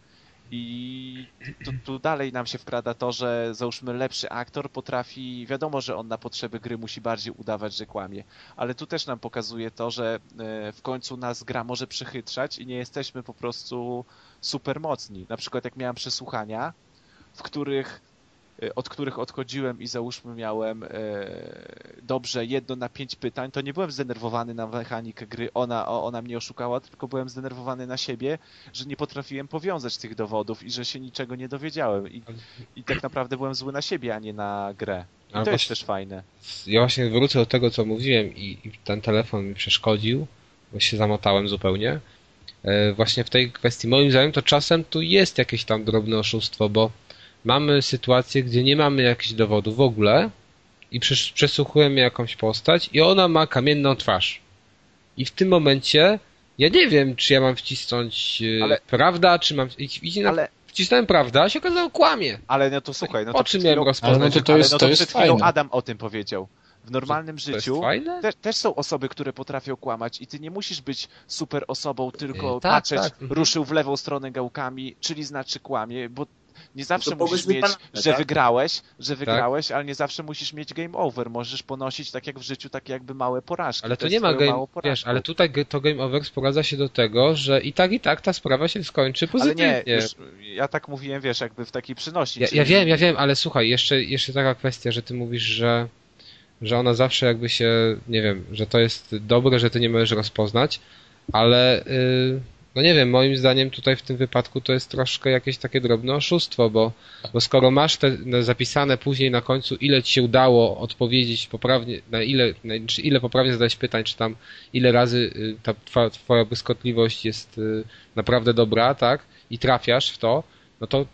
I tu, tu, dalej nam się wkrada to, że załóżmy lepszy aktor potrafi, wiadomo, że on na potrzeby gry musi bardziej udawać, że kłamie, ale tu też nam pokazuje to, że e, w końcu nas gra może przechytrzać i nie jesteśmy po prostu super mocni. Na przykład jak miałem przesłuchania, w których od których odchodziłem i załóżmy miałem e, dobrze jedno na pięć pytań, to nie byłem zdenerwowany na mechanikę gry, ona, ona mnie oszukała, tylko byłem zdenerwowany na siebie, że nie potrafiłem powiązać tych dowodów i że się niczego nie dowiedziałem. I, i tak naprawdę byłem zły na siebie, a nie na grę. I to jest też fajne. Ja właśnie wrócę do tego, co mówiłem i, i ten telefon mi przeszkodził, bo się zamotałem zupełnie. E, właśnie w tej kwestii, moim zdaniem, to czasem tu jest jakieś tam drobne oszustwo, bo mamy sytuację, gdzie nie mamy jakichś dowodów w ogóle i przesłuchujemy jakąś postać i ona ma kamienną twarz. I w tym momencie Ja nie wiem, czy ja mam wcisnąć e, ale... prawda, czy mam na... Ale... Wcisnąłem prawda, a się okazało kłamie. Ale no to słuchaj, no to... O czym miałem rozpoznać? Ale no to, to jest, ale no to, to jest fajne. Adam o tym powiedział. W normalnym to, to życiu te, też są osoby, które potrafią kłamać i ty nie musisz być super osobą, tylko tak, patrzeć, tak. ruszył w lewą stronę gałkami, czyli znaczy kłamie, bo nie zawsze musisz mieć, że tak? wygrałeś, że wygrałeś, tak? ale nie zawsze musisz mieć game over. Możesz ponosić tak jak w życiu takie jakby małe porażki. Ale to, to nie ma game, wiesz, ale tutaj to game over sprowadza się do tego, że i tak i tak ta sprawa się skończy pozytywnie. Ale nie, już, ja tak mówiłem, wiesz, jakby w takiej przynosi. Ja, czyli... ja wiem, ja wiem, ale słuchaj, jeszcze, jeszcze taka kwestia, że ty mówisz, że że ona zawsze jakby się, nie wiem, że to jest dobre, że ty nie możesz rozpoznać, ale yy, no nie wiem, moim zdaniem tutaj w tym wypadku to jest troszkę jakieś takie drobne oszustwo, bo, bo skoro masz te zapisane później na końcu, ile ci się udało odpowiedzieć poprawnie, na ile, na, czy ile poprawnie zadać pytań, czy tam ile razy y, ta twoja, twoja błyskotliwość jest y, naprawdę dobra, tak, i trafiasz w to, no to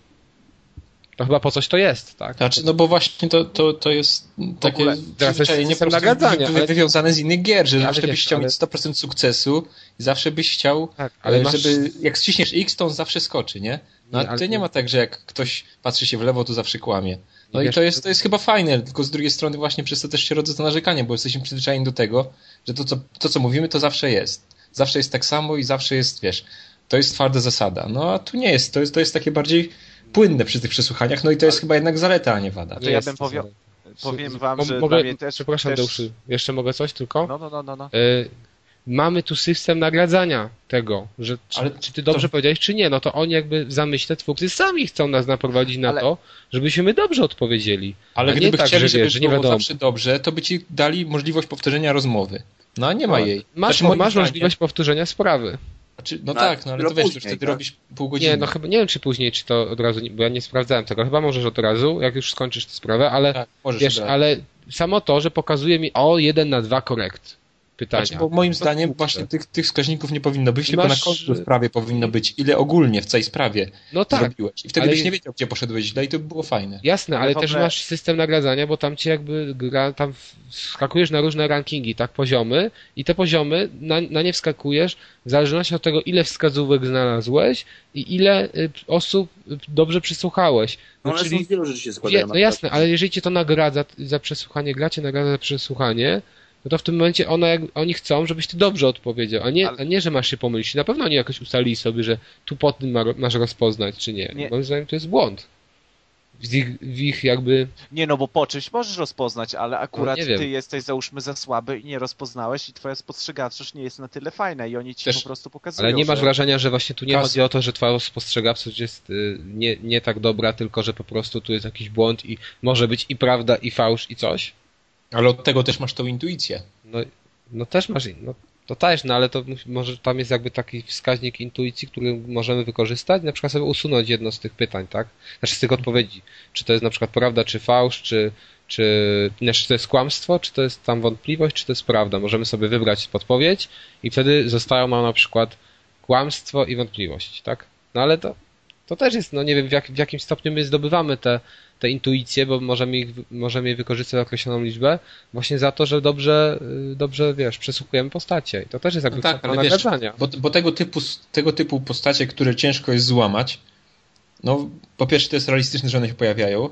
to chyba po coś to jest, tak? Znaczy, no bo właśnie to, to, to jest takie przyzwyczajenie po nagradzania, wy, wywiązane z innych gier, że zawsze byś chciał ale... mieć 100% sukcesu i zawsze byś chciał, tak, ale e, żeby masz... jak ściśniesz X, to on zawsze skoczy, nie? No nie, ale... to nie ma tak, że jak ktoś patrzy się w lewo, to zawsze kłamie. No i, i to jest, to jest chyba fajne, tylko z drugiej strony właśnie przez to też się rodzi to narzekanie, bo jesteśmy przyzwyczajeni do tego, że to co, to, co mówimy, to zawsze jest. Zawsze jest tak samo i zawsze jest, wiesz, to jest twarda zasada. No a tu nie jest, to jest, to jest takie bardziej płynne przy tych przesłuchaniach, no i to jest chyba jednak zaleta, a nie wada. To ja bym powie... powiem wam, że mogę, mnie też... Przepraszam, też... Deuszy, jeszcze mogę coś tylko? No, no, no, no. no. Y mamy tu system nagradzania tego, że czy, ale czy ty dobrze to... powiedziałeś, czy nie, no to oni jakby w zamyśle twórcy sami chcą nas naprowadzić na ale... to, żebyśmy my dobrze odpowiedzieli. Ale gdyby tak, chcieli, że, wiesz, że nie wiadomo. zawsze dobrze, to by ci dali możliwość powtórzenia rozmowy. No a nie ma no, jej. Masz, znaczy, masz możliwość powtórzenia sprawy. Znaczy, no, no tak, no ale to wiesz, później, wtedy tak? robisz pół godziny. Nie, no chyba nie wiem, czy później, czy to od razu, bo ja nie sprawdzałem tego. Chyba możesz od razu, jak już skończysz tę sprawę, ale tak, wiesz, ale samo to, że pokazuje mi o jeden na dwa korekt pytania. Znaczy, bo moim zdaniem właśnie tych, tych wskaźników nie powinno być, tylko Masz... na każdej sprawie powinno być, ile ogólnie w całej sprawie no tak, zrobiłeś. I wtedy ale... byś nie wiedział, gdzie poszedłeś źle i to by było fajne. Jasne, ale, też masz system nagradzania, bo tam ci jakby gra, tam wskakujesz na różne rankingi, tak, poziomy i te poziomy, na, na nie wskakujesz w zależności od tego, ile wskazówek znalazłeś i ile y, osób dobrze przysłuchałeś. No, no czyli, wielu rzeczy się składają. No jasne, ale jeżeli cię to nagradza za przesłuchanie, gracie nagradza za przesłuchanie, no to w tym momencie ona, oni chcą, żebyś ty dobrze odpowiedział, a nie, a nie, że masz się pomylić. Na pewno oni jakoś ustalili sobie, że tu po tym ma, masz rozpoznać, czy nie. nie. Moim zdaniem to jest błąd. W ich, w ich, jakby... Nie, no bo po czymś możesz rozpoznać, ale akurat no, ty jesteś załóżmy za słaby i nie rozpoznałeś i twoja spostrzegawczość nie jest na tyle fajna i oni ci Też, po prostu pokazują, Ale nie masz że... wrażenia, że właśnie tu nie Kas... chodzi o to, że twoja spostrzegawczość jest y, nie, nie tak dobra, tylko że po prostu tu jest jakiś błąd i może być i prawda, i fałsz, i coś? Ale od tego też masz tą intuicję. No, no też masz, no, to też, no ale to może tam jest jakby taki wskaźnik intuicji, który możemy wykorzystać, na przykład sobie usunąć jedno z tych pytań, tak? Znaczy z tych odpowiedzi. Czy to jest na przykład prawda, czy fałsz, czy, czy, czy to jest kłamstwo, czy to jest tam wątpliwość, czy to jest prawda. Możemy sobie wybrać podpowiedź i wtedy zostają nam na przykład kłamstwo i wątpliwość, tak? No ale to, to też jest, no nie wiem w, jak, w jakim stopniu my zdobywamy te, te intuicje, bo możemy, ich, możemy je wykorzystać określoną liczbę, właśnie za to, że dobrze, y, dobrze wiesz, przesłuchujemy postacie. I to też jest jakby no tak, ale wiesz, bo, bo tego, typu, tego typu postacie, które ciężko jest złamać, no po pierwsze to jest realistyczne, że one się pojawiają,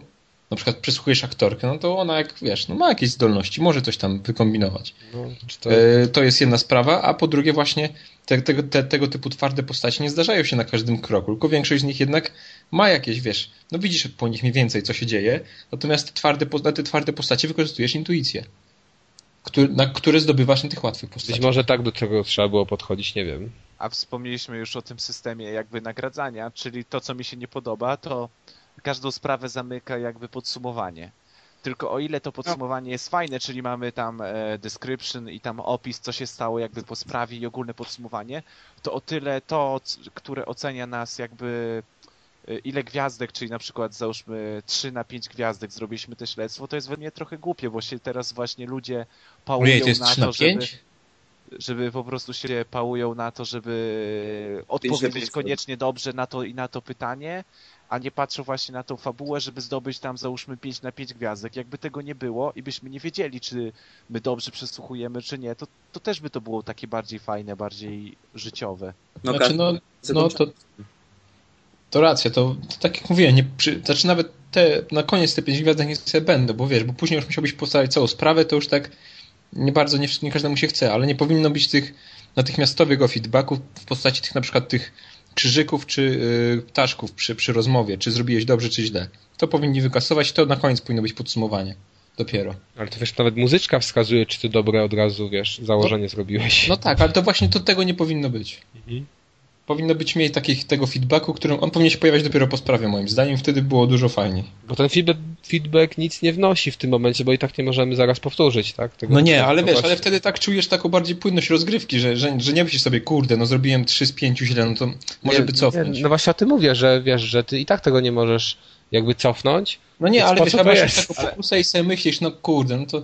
na przykład przesłuchujesz aktorkę, no to ona jak wiesz, no ma jakieś zdolności, może coś tam wykombinować. No, to... E, to... jest jedna sprawa, a po drugie właśnie te, te, te, tego typu twarde postacie nie zdarzają się na każdym kroku, tylko większość z nich jednak ma jakieś, wiesz, no widzisz po nich mniej więcej, co się dzieje, natomiast twarde, na te twarde postacie wykorzystujesz intuicję, który, na które zdobywasz na tych łatwych postaciach. Być może tak do czego trzeba było podchodzić, nie wiem. A wspomnieliśmy już o tym systemie jakby nagradzania, czyli to, co mi się nie podoba, to każdą sprawę zamyka jakby podsumowanie. Tylko o ile to podsumowanie jest fajne, czyli mamy tam e, description i tam opis, co się stało jakby po sprawie i ogólne podsumowanie, to o tyle to, które ocenia nas jakby e, ile gwiazdek, czyli na przykład załóżmy 3 na 5 gwiazdek zrobiliśmy to śledztwo, to jest we mnie trochę głupie, bo się teraz właśnie ludzie pałują Ojej, to na to, żeby żeby po prostu się pałują na to, żeby odpowiedzieć koniecznie dobrze na to i na to pytanie, a nie patrzą właśnie na tą fabułę, żeby zdobyć tam załóżmy 5 na 5 gwiazdek. Jakby tego nie było i byśmy nie wiedzieli, czy my dobrze przesłuchujemy, czy nie, to, to też by to było takie bardziej fajne, bardziej życiowe. No, znaczy, no, no to, to racja, to, to tak jak mówiłem, nie, przy, znaczy nawet te, na koniec te 5 gwiazdek nie sobie będę, bo wiesz, bo później już musiałbyś postawić całą sprawę, to już tak nie bardzo, nie, nie każdemu się chce, ale nie powinno być tych natychmiastowego feedbacku w postaci tych na przykład tych krzyżyków czy yy, ptaszków przy, przy rozmowie, czy zrobiłeś dobrze, czy źle. To powinni wykasować, to na koniec powinno być podsumowanie. Dopiero. Ale to wiesz, nawet muzyczka wskazuje, czy ty dobre od razu, wiesz, założenie no, zrobiłeś. No tak, ale to właśnie to tego nie powinno być. Mhm powinno być mniej takich, tego feedbacku, którym on powinien się pojawiać dopiero po sprawie, moim zdaniem. Wtedy było dużo fajniej. Bo ten feedback, feedback nic nie wnosi w tym momencie, bo i tak nie możemy zaraz powtórzyć, tak? Tego no nie, ale wiesz, ale wtedy tak czujesz taką bardziej płynność rozgrywki, że, że, że nie myślisz sobie, kurde, no zrobiłem 3 z 5 źle, no to może nie, by cofnąć. Nie, no właśnie o tym mówię, że wiesz, że ty i tak tego nie możesz jakby cofnąć. No nie, ale wiesz, masz taką fokusę i sobie myślisz, no kurde, no to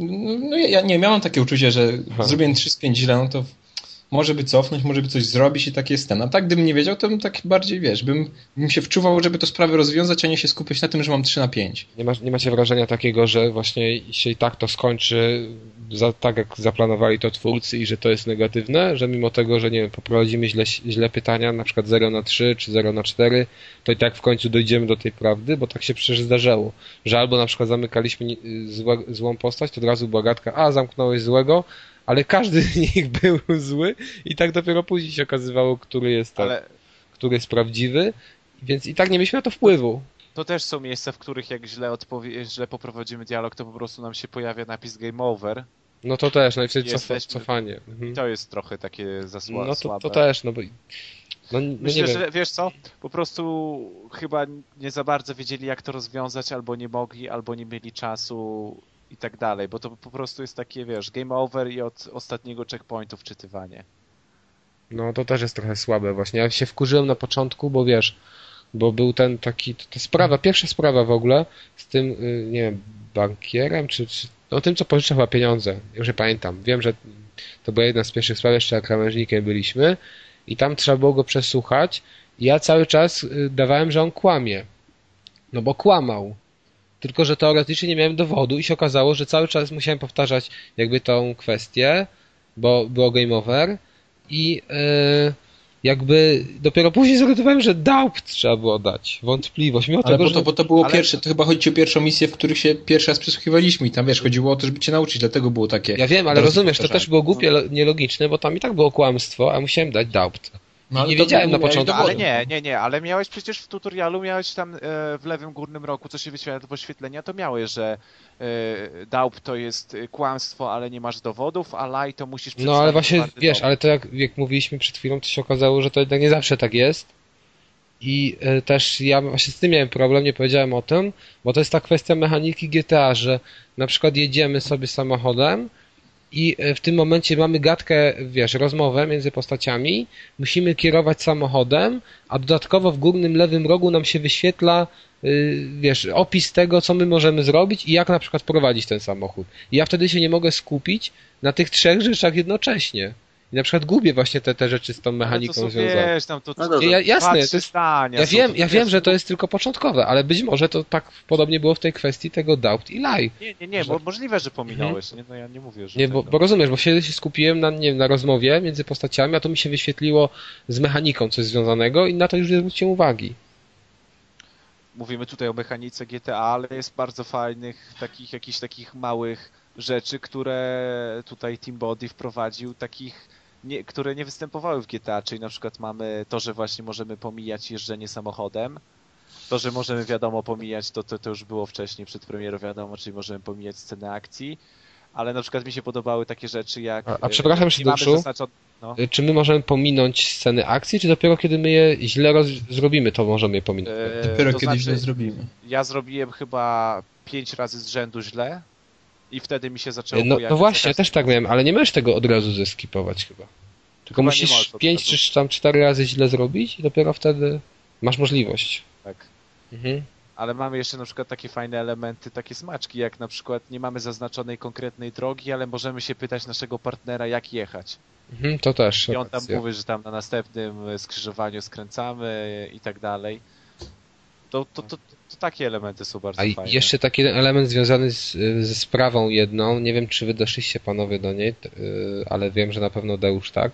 no, no ja nie miałem takie uczucie, że Aha. zrobiłem 3 z 5 źle, no to może by cofnąć, może by coś zrobić i tak jest ten. A tak, gdybym nie wiedział, to bym tak bardziej, wiesz, bym, bym się wczuwał, żeby to sprawę rozwiązać, a nie się skupiać na tym, że mam 3 na 5. Nie, nie macie wrażenia takiego, że właśnie jeśli tak to skończy, za, tak jak zaplanowali to twórcy i że to jest negatywne, że mimo tego, że nie wiem, poprowadzimy źle, źle pytania, na przykład 0 na 3 czy 0 na 4, to i tak w końcu dojdziemy do tej prawdy, bo tak się przecież zdarzało, że albo na przykład zamykaliśmy złe, złą postać, to od razu była gadka, a zamknąłeś złego, ale każdy z nich był zły i tak dopiero później się okazywało, który jest, tak, ale... który jest prawdziwy, więc i tak nie mieliśmy na to wpływu. To też są miejsca, w których jak źle, odpowie- źle poprowadzimy dialog, to po prostu nam się pojawia napis game over. No to też, no i wtedy cof- cofanie. Mhm. To jest trochę takie za słabe. No to, to też, no bo... No, no Myślę, że wiesz co, po prostu chyba nie za bardzo wiedzieli jak to rozwiązać, albo nie mogli, albo nie mieli czasu i tak dalej, bo to po prostu jest takie, wiesz, game over i od ostatniego checkpointu wczytywanie. No to też jest trochę słabe właśnie. Ja się wkurzyłem na początku, bo wiesz, bo był ten taki, ta sprawa, pierwsza sprawa w ogóle z tym, y, nie wiem, bankierem, czy, czy no tym, co pożycza chyba pieniądze. Już nie pamiętam. Wiem, że to była jedna z pierwszych spraw, jeszcze jak krawężnikiem byliśmy i tam trzeba było go przesłuchać ja cały czas y, dawałem, że on kłamie. No bo kłamał tylko że teoretycznie nie miałem dowodu i się okazało, że cały czas musiałem powtarzać jakby tą kwestię, bo było game over i yy, jakby dopiero później zorientowałem, że doubt trzeba było dać, wątpliwość. Mimo Ale tego, bo, to, że... bo to było Ale... pierwsze, to chyba chodzi o pierwszą misję, w których się pierwszy raz przysłuchiwaliśmy i tam wiesz, chodziło o to, żeby cię nauczyć, dlatego było takie... Ja wiem, ale rozumiesz, to też było głupie, nielogiczne, bo tam i tak było kłamstwo, a musiałem dać doubt. No, nie wiedziałem na początku. Ale nie, nie, nie, ale miałeś przecież w tutorialu, miałeś tam e, w lewym górnym roku, co się wyświetla do poświetlenia, to miałeś, że e, to jest e, kłamstwo, ale nie masz dowodów, a lie to musisz No ale właśnie, wiesz, dowód. ale to jak, jak mówiliśmy przed chwilą, to się okazało, że to jednak nie zawsze tak jest. I e, też ja właśnie z tym miałem problem, nie powiedziałem o tym, bo to jest ta kwestia mechaniki GTA, że na przykład jedziemy sobie samochodem, i e, w tym momencie mamy gadkę, wiesz, rozmowę między postaciami, musimy kierować samochodem, a dodatkowo w górnym lewym rogu nam się wyświetla y, wiesz, opis tego, co my możemy zrobić i jak na przykład prowadzić ten samochód. I ja wtedy się nie mogę skupić na tych trzech rzeczach jednocześnie. I na przykład gubię właśnie te, te rzeczy z tą mechaniką to związane. Wiesz, tam to, no ja, jasne, to jest, ja wiem, ja wiem, że to jest tylko początkowe, ale być może to tak podobnie było w tej kwestii tego doubt i lie. Nie, nie, nie, że... bo możliwe, że pominąłeś, mhm. nie, no ja nie mówię, że... Nie, bo, bo, rozumiesz, bo się, się skupiłem na, nie wiem, na rozmowie między postaciami, a to mi się wyświetliło z mechaniką coś związanego i na to już nie zwróciłem uwagi mówimy tutaj o mechanice GTA, ale jest bardzo fajnych, takich, jakichś takich małych rzeczy, które tutaj Team Body wprowadził, takich nie, które nie występowały w GTA, czyli na przykład mamy to, że właśnie możemy pomijać jeżdżenie samochodem. To, że możemy wiadomo pomijać, to, to, to już było wcześniej przed premierą wiadomo, czyli możemy pomijać scenę akcji, ale na przykład mi się podobały takie rzeczy jak... A, a przepraszam jeszcze Duszu, no. czy my możemy pominąć sceny akcji, czy dopiero kiedy my je źle roz... zrobimy, to możemy je pominąć? E, dopiero kiedy znaczy, źle zrobimy. Ja zrobiłem chyba pięć razy z rzędu źle, i wtedy mi się zaczęło No, no właśnie, ja też tak miałem, ale nie możesz tego od razu zeskipować chyba. Tylko chyba musisz pięć czy tam cztery razy źle zrobić i dopiero wtedy masz możliwość. Tak. Mhm. Ale mamy jeszcze na przykład takie fajne elementy, takie smaczki, jak na przykład nie mamy zaznaczonej konkretnej drogi, ale możemy się pytać naszego partnera, jak jechać. Mhm, to też. I on tam mówi, że tam na następnym skrzyżowaniu skręcamy i tak dalej. To, to, to, to takie elementy są bardzo A fajne. jeszcze taki element związany z, ze sprawą jedną, nie wiem czy wy doszliście panowie do niej, y, ale wiem, że na pewno Deusz tak,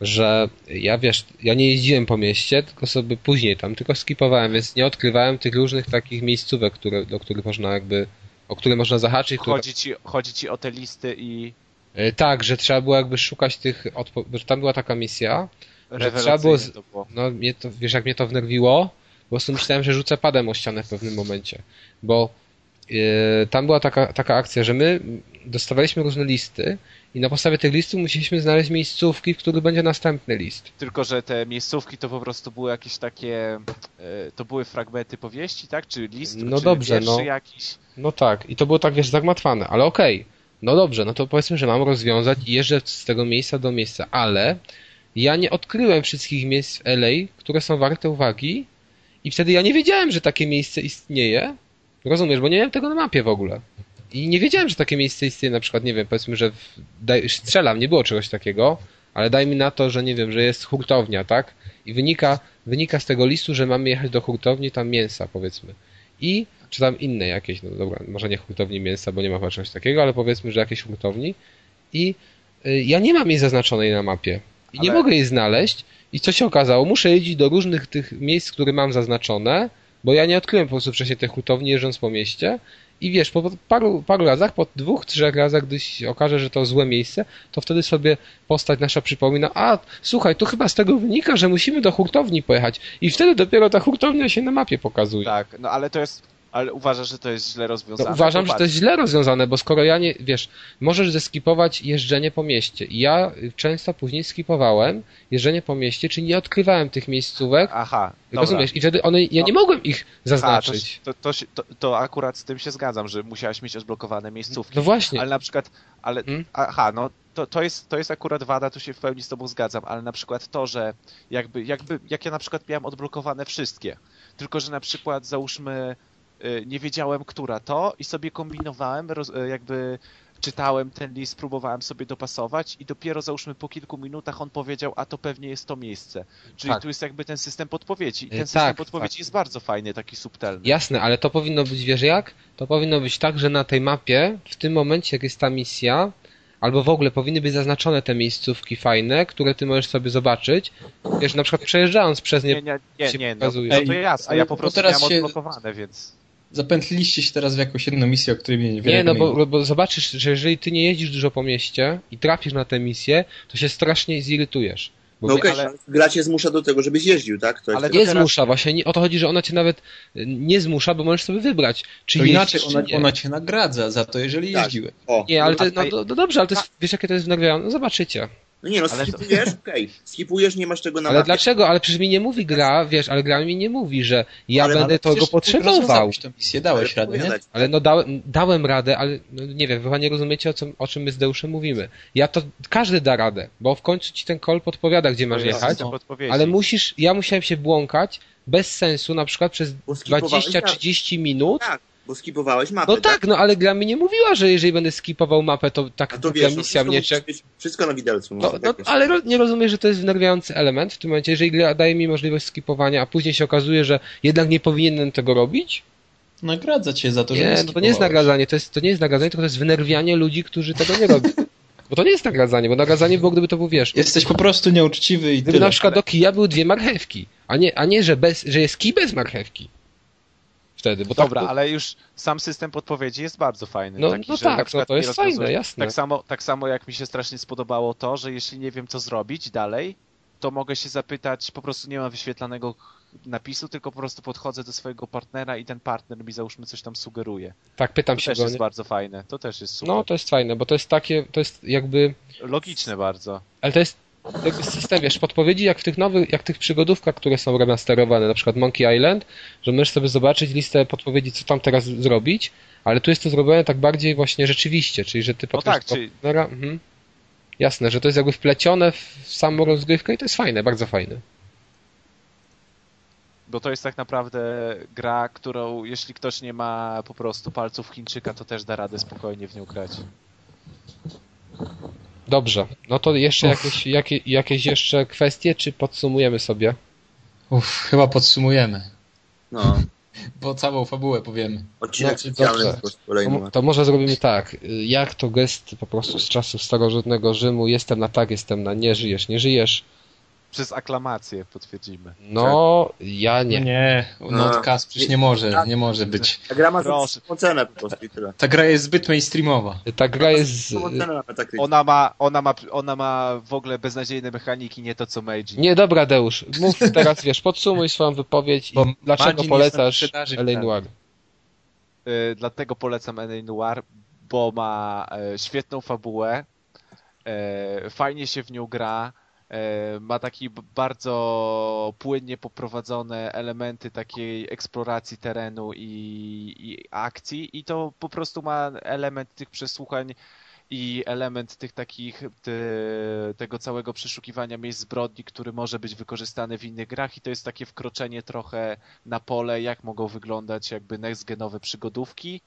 że ja wiesz, ja nie jeździłem po mieście, tylko sobie później tam, tylko skipowałem, więc nie odkrywałem tych różnych takich miejscówek, które, do których można jakby, o które można zahaczyć. Które... Chodzi ci, chodzi ci o te listy i Y, Tak, że trzeba było jakby szukać tych, odpo... że tam była taka misja, trzeba rewelacyjne było z- było. no mnie to, wiesz jak mnie to wnerwiło? Po prostu myślałem, że rzucę padem o ścianę w pewnym momencie, bo yy, tam była taka, taka akcja, że my dostawaliśmy różne listy i na podstawie tych listów musieliśmy znaleźć miejscówki, w których będzie następny list. Tylko, że te miejscówki to po prostu były jakieś takie, e, to były fragmenty powieści, tak? Czy list, No czy dobrze, no. jakiś. No tak, i to było tak, wiesz, zagmatwane, ale okej. No dobrze, no to powiedzmy, że mam rozwiązać i jeżdżę z tego miejsca do miejsca, ale ja nie odkryłem wszystkich miejsc w LA, które są warte uwagi i wtedy ja nie wiedziałem, że takie miejsce istnieje. Rozumiesz, bo nie miałem tego na mapie w ogóle. I nie wiedziałem, że takie miejsce istnieje, na przykład, nie wiem, powiedzmy, że w, daj, strzelam, nie było czegoś takiego, ale daj mi na to, że nie wiem, że jest hurtownia, tak? I wynika, wynika z tego listu, że mamy jechać do hurtowni tam mięsa, powiedzmy. I, czy tam inne jakieś, no dobra, może nie hurtowni mięsa, bo nie ma czegoś takiego, ale powiedzmy, że jakieś hurtowni. I y, ja nie mam jej zaznaczonej na mapie. I nie Ale- mogę jej znaleźć. I co się okazało? Muszę jeździć do różnych tych miejsc, które mam zaznaczone, bo ja nie odkryłem po prostu wcześniej tych hurtowni jeżdżąc po mieście. I wiesz, po paru, paru razach, po dwóch, trzech razach, gdy się okaże, że to złe miejsce, to wtedy sobie postać nasza przypomina, a słuchaj, to chyba z tego wynika, że musimy do hurtowni pojechać. I wtedy dopiero ta hurtownia się na mapie pokazuje. Tak, no ale to jest, ale uważasz, że to jest źle rozwiązane? No, uważam, że Popatrz, to jest źle rozwiązane, bo skoro ja nie, wiesz, możesz zeskipować jeżdżenie po mieście. Ja często później skipowałem jeżdżenie po mieście, czyli nie odkrywałem tych miejscówek, Aha, dobra. rozumiesz? I wtedy one, ja nie No. mogłem ich zaznaczyć. to, to, to, to akurat z tym się zgadzam, że musiałeś mieć odblokowane miejscówki. No właśnie. Ale na przykład, ale, Hmm? aha, no to, to, jest, to jest akurat wada, tu się w pełni z tobą zgadzam, ale na przykład to, że jakby, jakby, jak ja na przykład miałem odblokowane wszystkie, tylko że na przykład załóżmy, nie wiedziałem, która to i sobie kombinowałem, roz, y, jakby czytałem ten list, próbowałem sobie dopasować i dopiero załóżmy po kilku minutach on powiedział, a to pewnie jest to miejsce. Czyli Tak. tu jest jakby ten system podpowiedzi i Y, ten system tak, podpowiedzi tak. jest bardzo fajny, taki subtelny. Jasne, ale to powinno być, wiesz jak? To powinno być tak, że na tej mapie, w tym momencie, jak jest ta misja, albo w ogóle powinny być zaznaczone te miejscówki fajne, które ty możesz sobie zobaczyć. Wiesz, na przykład przejeżdżając przez nie, Nie, nie, nie, no, no to jasne, ale ja po prostu teraz miałem się- odblokowane, więc... Zapętliliście się teraz w jakąś jedną misję, o której mnie niewiele Nie, no bo, bo zobaczysz, że jeżeli ty nie jeździsz dużo po mieście i trafisz na tę misję, to się strasznie zirytujesz. Bo No okej, ale- ale... gra cię zmusza do tego, żebyś jeździł, tak? To Ale nie teraz- zmusza, właśnie nie, o to chodzi, że ona cię nawet y, nie zmusza, bo możesz sobie wybrać, czy To jeździsz, inaczej, czy ona, nie. ona cię nagradza za to, jeżeli Tak. jeździłeś. O, Nie, ale to, no, no, no dobrze, ale to jest, wiesz jakie to jest wnagrodzone? No zobaczycie. No nie no, Ale to- skipujesz, okej, skipujesz, nie masz tego na Ale mapie. dlaczego? Ale przecież mi nie mówi gra, wiesz, ale gra mi nie mówi, że ja Ale- będę ale tego Przecież potrzebował. tę misję, dałeś Ale radę, nie? Ale no dałem, dałem radę, ale no nie wiem, wy chyba nie rozumiecie o, co, o czym my z Deuszem mówimy. Ja to, każdy da radę, bo w końcu ci ten kol podpowiada, gdzie masz to jest jechać, ale musisz, ja musiałem się błąkać bez sensu, na przykład przez Bo skipowałeś 20-30 minut. Tak, bo skipowałeś mapę, No tak, no ale gra mi nie mówiła, że jeżeli będę skipował mapę, to tak A to taka wiesz, no, misja wszystko, mnie czeka. wszystko na widelcu. No, no, tak ale ro, nie rozumiesz, że to jest wnerwiający element w tym momencie, jeżeli gra daje mi możliwość skipowania, a później się okazuje, że jednak nie powinienem tego robić? Nagradza cię za to, że Nie, no to nie jest nagradzanie, to, jest, to nie jest nagradzanie, tylko to jest wnerwianie ludzi, którzy tego nie robią. Bo to nie jest nagradzanie, bo nagradzanie było, gdyby to był, wiesz, Jesteś po prostu nieuczciwy i gdyby tyle. na przykład do kija były dwie marchewki, a nie, a nie że, bez, że jest kij bez marchewki. Wtedy, bo Dobra, tak, to- ale już sam system podpowiedzi jest bardzo fajny. No- taki, no tak, no to jest fajne, jasne. Tak samo, tak samo jak mi się strasznie spodobało to, że jeśli nie wiem co zrobić dalej, to mogę się zapytać, po prostu nie ma wyświetlanego napisu, tylko po prostu podchodzę do swojego partnera i ten partner mi załóżmy coś tam sugeruje. tak, pytam To się też go. jest nie? bardzo fajne, to też jest super. No, to jest fajne, bo to jest takie, to jest jakby Logiczne bardzo. Ale to jest jakby system, wiesz, podpowiedzi jak w tych nowych, jak w tych przygodówkach, które są remasterowane, na przykład Monkey Island, że możesz sobie zobaczyć listę podpowiedzi, co tam teraz zrobić, ale tu jest to zrobione tak bardziej właśnie rzeczywiście, czyli że ty podpowiedź tak, czyli- mhm. Jasne, że to jest jakby wplecione w samą rozgrywkę i to jest fajne, bardzo fajne. Bo to jest tak naprawdę gra, którą jeśli ktoś nie ma po prostu palców Chińczyka, to też da radę spokojnie w nią grać. Dobrze, no to jeszcze jakieś, jakie, jakieś jeszcze kwestie, czy podsumujemy sobie? Uff, chyba podsumujemy. No. Bo całą fabułę powiemy. Odcinek specjalny dobrze. po prostu kolejny. To, to może zrobimy tak. Jak to gest po prostu z czasów starożytnego Rzymu, jestem na tak, jestem na nie, żyjesz, nie żyjesz. Przez aklamację potwierdzimy. No, ja nie. Nie, Notcast przecież nie może, nie może być. Ta gra ma za cenę po prostu i tyle. Ta gra jest zbyt mainstreamowa. Ta gra jest... Metacritic. Ona ma, ona ma, ona ma w ogóle beznadziejne mechaniki, nie to co Meiji. Nie, dobra, Deusz. Mów teraz, wiesz, podsumuj swoją wypowiedź i Bo dlaczego Magin polecasz L.A. Noir. Y, dlatego polecam N.A. Noir, bo ma e, świetną fabułę, e, fajnie się w nią gra, e, ma taki b- bardzo płynnie poprowadzone elementy takiej eksploracji terenu i, i akcji i to po prostu ma element tych przesłuchań i element tych takich te, tego całego przeszukiwania miejsc zbrodni, który może być wykorzystany w innych grach i to jest takie wkroczenie trochę na pole, jak mogą wyglądać jakby next-genowe przygodówki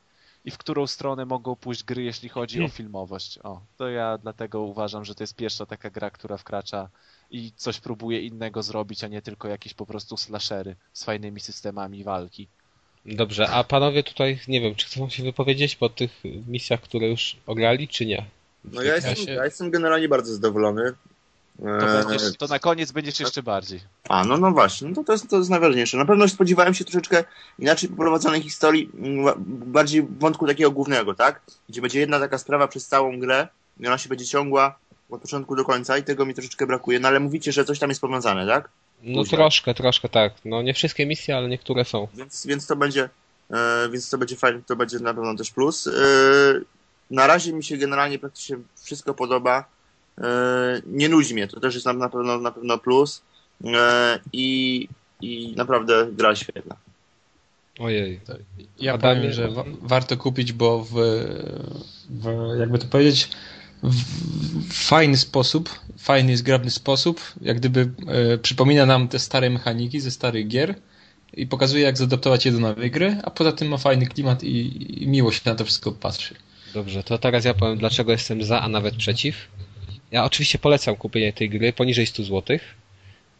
i w którą stronę mogą pójść gry, jeśli chodzi o filmowość. O, to ja dlatego uważam, że to jest pierwsza taka gra, która wkracza i coś próbuje innego zrobić, a nie tylko jakieś po prostu slashery z fajnymi systemami walki. Dobrze, a panowie tutaj, nie wiem, czy chcą się wypowiedzieć po tych misjach, które już ograli, czy nie? No ja jestem, się- ja jestem generalnie bardzo zadowolony. To, będziesz, to na koniec będziesz jeszcze bardziej. A, no no właśnie, no to, to, jest, to jest najważniejsze. Na pewno spodziewałem się troszeczkę inaczej poprowadzonej historii, bardziej wątku takiego głównego, tak? Gdzie będzie jedna taka sprawa przez całą grę i ona się będzie ciągła od początku do końca i tego mi troszeczkę brakuje. No ale mówicie, że coś tam jest powiązane, tak? No Później. troszkę, troszkę tak. No nie wszystkie misje, ale niektóre są. Więc, więc to będzie e, więc to będzie fajne, to będzie na pewno też plus. E, na razie mi się generalnie praktycznie wszystko podoba. E, nie nudzi mnie, to też jest na, na, pewno, na pewno plus. E, i, I naprawdę gra świetna. Ojej. Ja Adamie- powiem, że wa- warto kupić, bo w, w jakby to powiedzieć, w fajny sposób, fajny, zgrabny sposób, jak gdyby e, przypomina nam te stare mechaniki ze starych gier i pokazuje, jak zaadaptować je do nowej gry, a poza tym ma fajny klimat i, i miło się na to wszystko patrzy. Dobrze, to teraz ja powiem, dlaczego jestem za, a nawet przeciw. Ja oczywiście polecam kupienie tej gry poniżej 100 zł.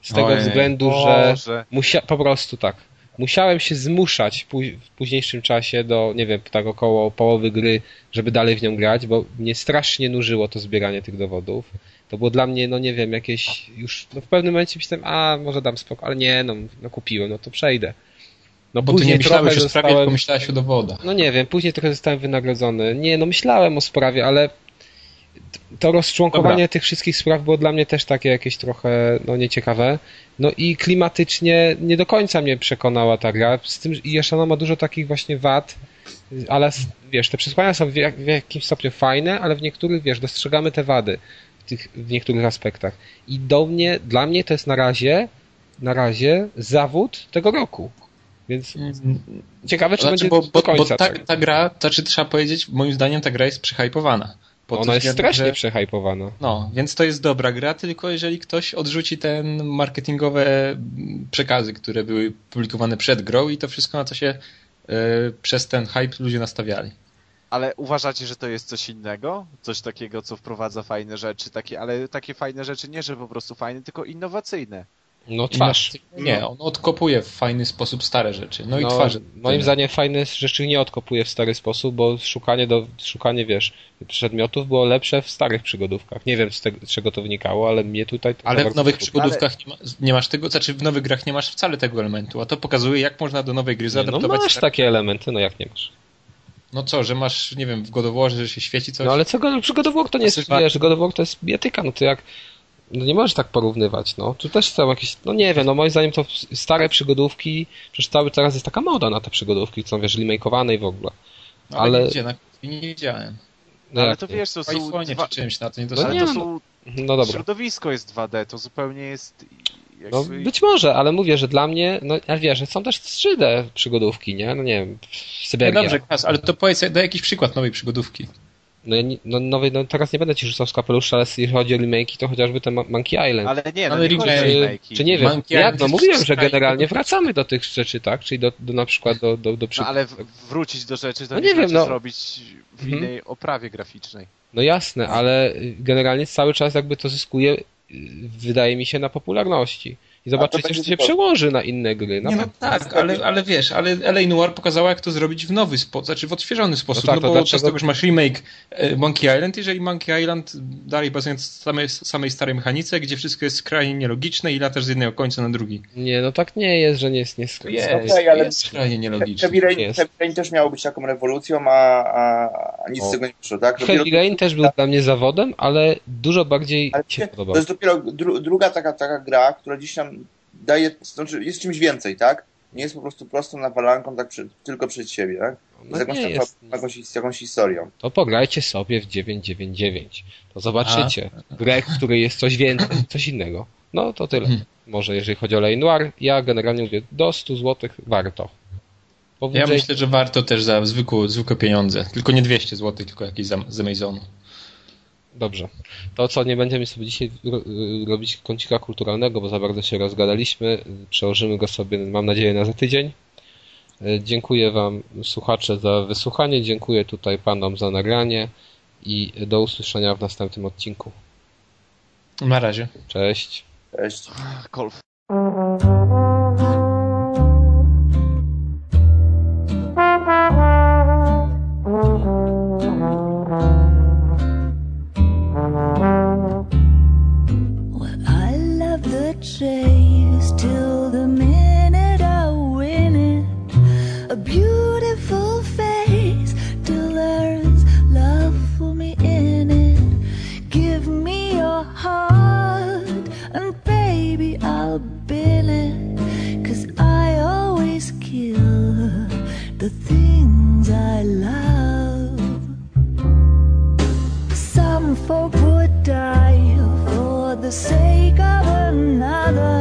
Z tego Ojej. względu, że Boże. musia... po prostu tak. Musiałem się zmuszać w późniejszym czasie do, nie wiem, tak około połowy gry, żeby dalej w nią grać, bo mnie strasznie nużyło to zbieranie tych dowodów. To było dla mnie, no nie wiem, jakieś już, no w pewnym momencie myślałem, a może dam spokój, ale nie, no, no kupiłem, no to przejdę. No Bo ty nie myślałeś o sprawie, tylko myślałeś o dowodach. no nie wiem, później trochę zostałem wynagrodzony. Nie, no myślałem o sprawie, ale to rozczłonkowanie Dobra. tych wszystkich spraw było dla mnie też takie jakieś trochę, no nieciekawe. No i klimatycznie nie do końca mnie przekonała ta gra. Z tym, i jeszcze ona ma dużo takich właśnie wad, ale wiesz, te przesłania są w, w jakimś stopniu fajne, ale w niektórych, wiesz, dostrzegamy te wady w, tych, w niektórych aspektach. I do mnie, dla mnie to jest na razie, na razie zawód tego roku. Więc ciekawe, czy Znaczy, będzie bo, do końca. bo ta, tak. ta gra, znaczy trzeba powiedzieć, moim zdaniem ta gra jest przehypowana. Pod Ona jest względem, strasznie że- przehypowana. No, więc to jest dobra gra, tylko jeżeli ktoś odrzuci te marketingowe mm, przekazy, które były publikowane przed grą i to wszystko, na co się e, przez ten hype ludzie nastawiali. Ale uważacie, że to jest coś innego? Coś takiego, co wprowadza fajne rzeczy, takie, ale takie fajne rzeczy nie, że po prostu fajne, tylko innowacyjne. No twarz. Nie, on odkopuje w fajny sposób stare rzeczy. No, i No, twarze. moim zdaniem fajne rzeczy nie odkopuje w stary sposób, bo szukanie, do, szukanie, wiesz, przedmiotów było lepsze w starych przygodówkach. Nie wiem z, tego, z czego to wynikało, ale mnie tutaj... Ale w nowych przygodówkach nie, ma, nie masz tego, znaczy w nowych grach nie masz wcale tego elementu, a to pokazuje, jak można do nowej gry Nie, No zaadaptować. masz takie elementy, no jak nie masz. No co, że masz, nie wiem, w God że się świeci coś? No ale co, God of War to nie jest, wiesz, God of War to jest bijatyka, no to jak... No nie możesz tak porównywać, no. Tu też są jakieś, no nie wiem, no moim zdaniem to stare przygodówki, przecież cały teraz jest taka moda na te przygodówki, co są, wiesz, remakeowane i w ogóle. No, ale, ale- Gdzie, na nie widziałem. No ale to nie? wiesz, to są iPhone'ie dwa... czy czymś na to nie No nie, to no. są... No dobra. Środowisko jest 2D, to zupełnie jest... No być może, ale mówię, że dla mnie, no ja wiesz, że są też 3D przygodówki, nie? No nie wiem, No Syberia. dobrze, Kas, ale to powiedz, daj jakiś przykład nowej przygodówki. No, ja nie, no, no teraz nie będę ci rzucał z kapelusza, ale jeśli chodzi o remake'i, to chociażby ten Monkey Island. Ale nie, no Ale nie czy, czy nie wiem, Monkey jak, Island no mówiłem, że generalnie wracamy do tych rzeczy, tak? Czyli do, do na przykład do, do, do przy... No ale wrócić do rzeczy to No nie, nie wiem, znaczy no. zrobić w Mhm. innej oprawie graficznej. No jasne, ale generalnie cały czas jakby to zyskuje, y, wydaje mi się, na popularności. I zobaczycie, że się przełoży na inne gry. Na nie, no tak, ale, ale wiesz, ale LA Noir pokazała, jak to zrobić w nowy sposób, znaczy w odświeżony sposób, no, tak, no bo dlaczego... tego już masz remake e, Monkey Island, jeżeli Monkey Island dalej bazując na samej, samej starej mechanice, gdzie wszystko jest skrajnie nielogiczne i latasz z jednego końca na drugi. Nie, no tak nie jest, że nie jest, nie jest, jest, okay, ale jest skrajnie nielogiczne. Heavy Rain, Heavy Rain też miało być taką rewolucją, a, a, nic o. z tego nie wyszło, tak? Heavy Rain też był dla mnie zawodem, ale dużo bardziej ale się podobał. To jest dopiero dru, druga taka, taka gra, która dziś nam daje, znaczy jest czymś więcej, tak? Nie jest po prostu prostą nawalanką tak przy, tylko przed siebie, tak? No z, jakąś, jest. jakąś, z jakąś historią. To pograjcie sobie w 999. To zobaczycie. A. Grę, w której jest coś więcej, coś innego. No to tyle. Hmm. Może jeżeli chodzi o Lane ja generalnie mówię, do 100 zł warto. Ja myślę, że warto też za zwykłe, zwykłe pieniądze. Tylko nie 200 zł, tylko jakieś z Amazonu. Dobrze. To co, nie będziemy sobie dzisiaj robić kącika kulturalnego, bo za bardzo się rozgadaliśmy. Przełożymy go sobie, mam nadzieję, na za tydzień. E, dziękuję Wam, słuchacze, za wysłuchanie. Dziękuję tutaj Panom za nagranie i do usłyszenia w następnym odcinku. Na razie. Cześć. Cześć. Kolf. Die for the sake of another.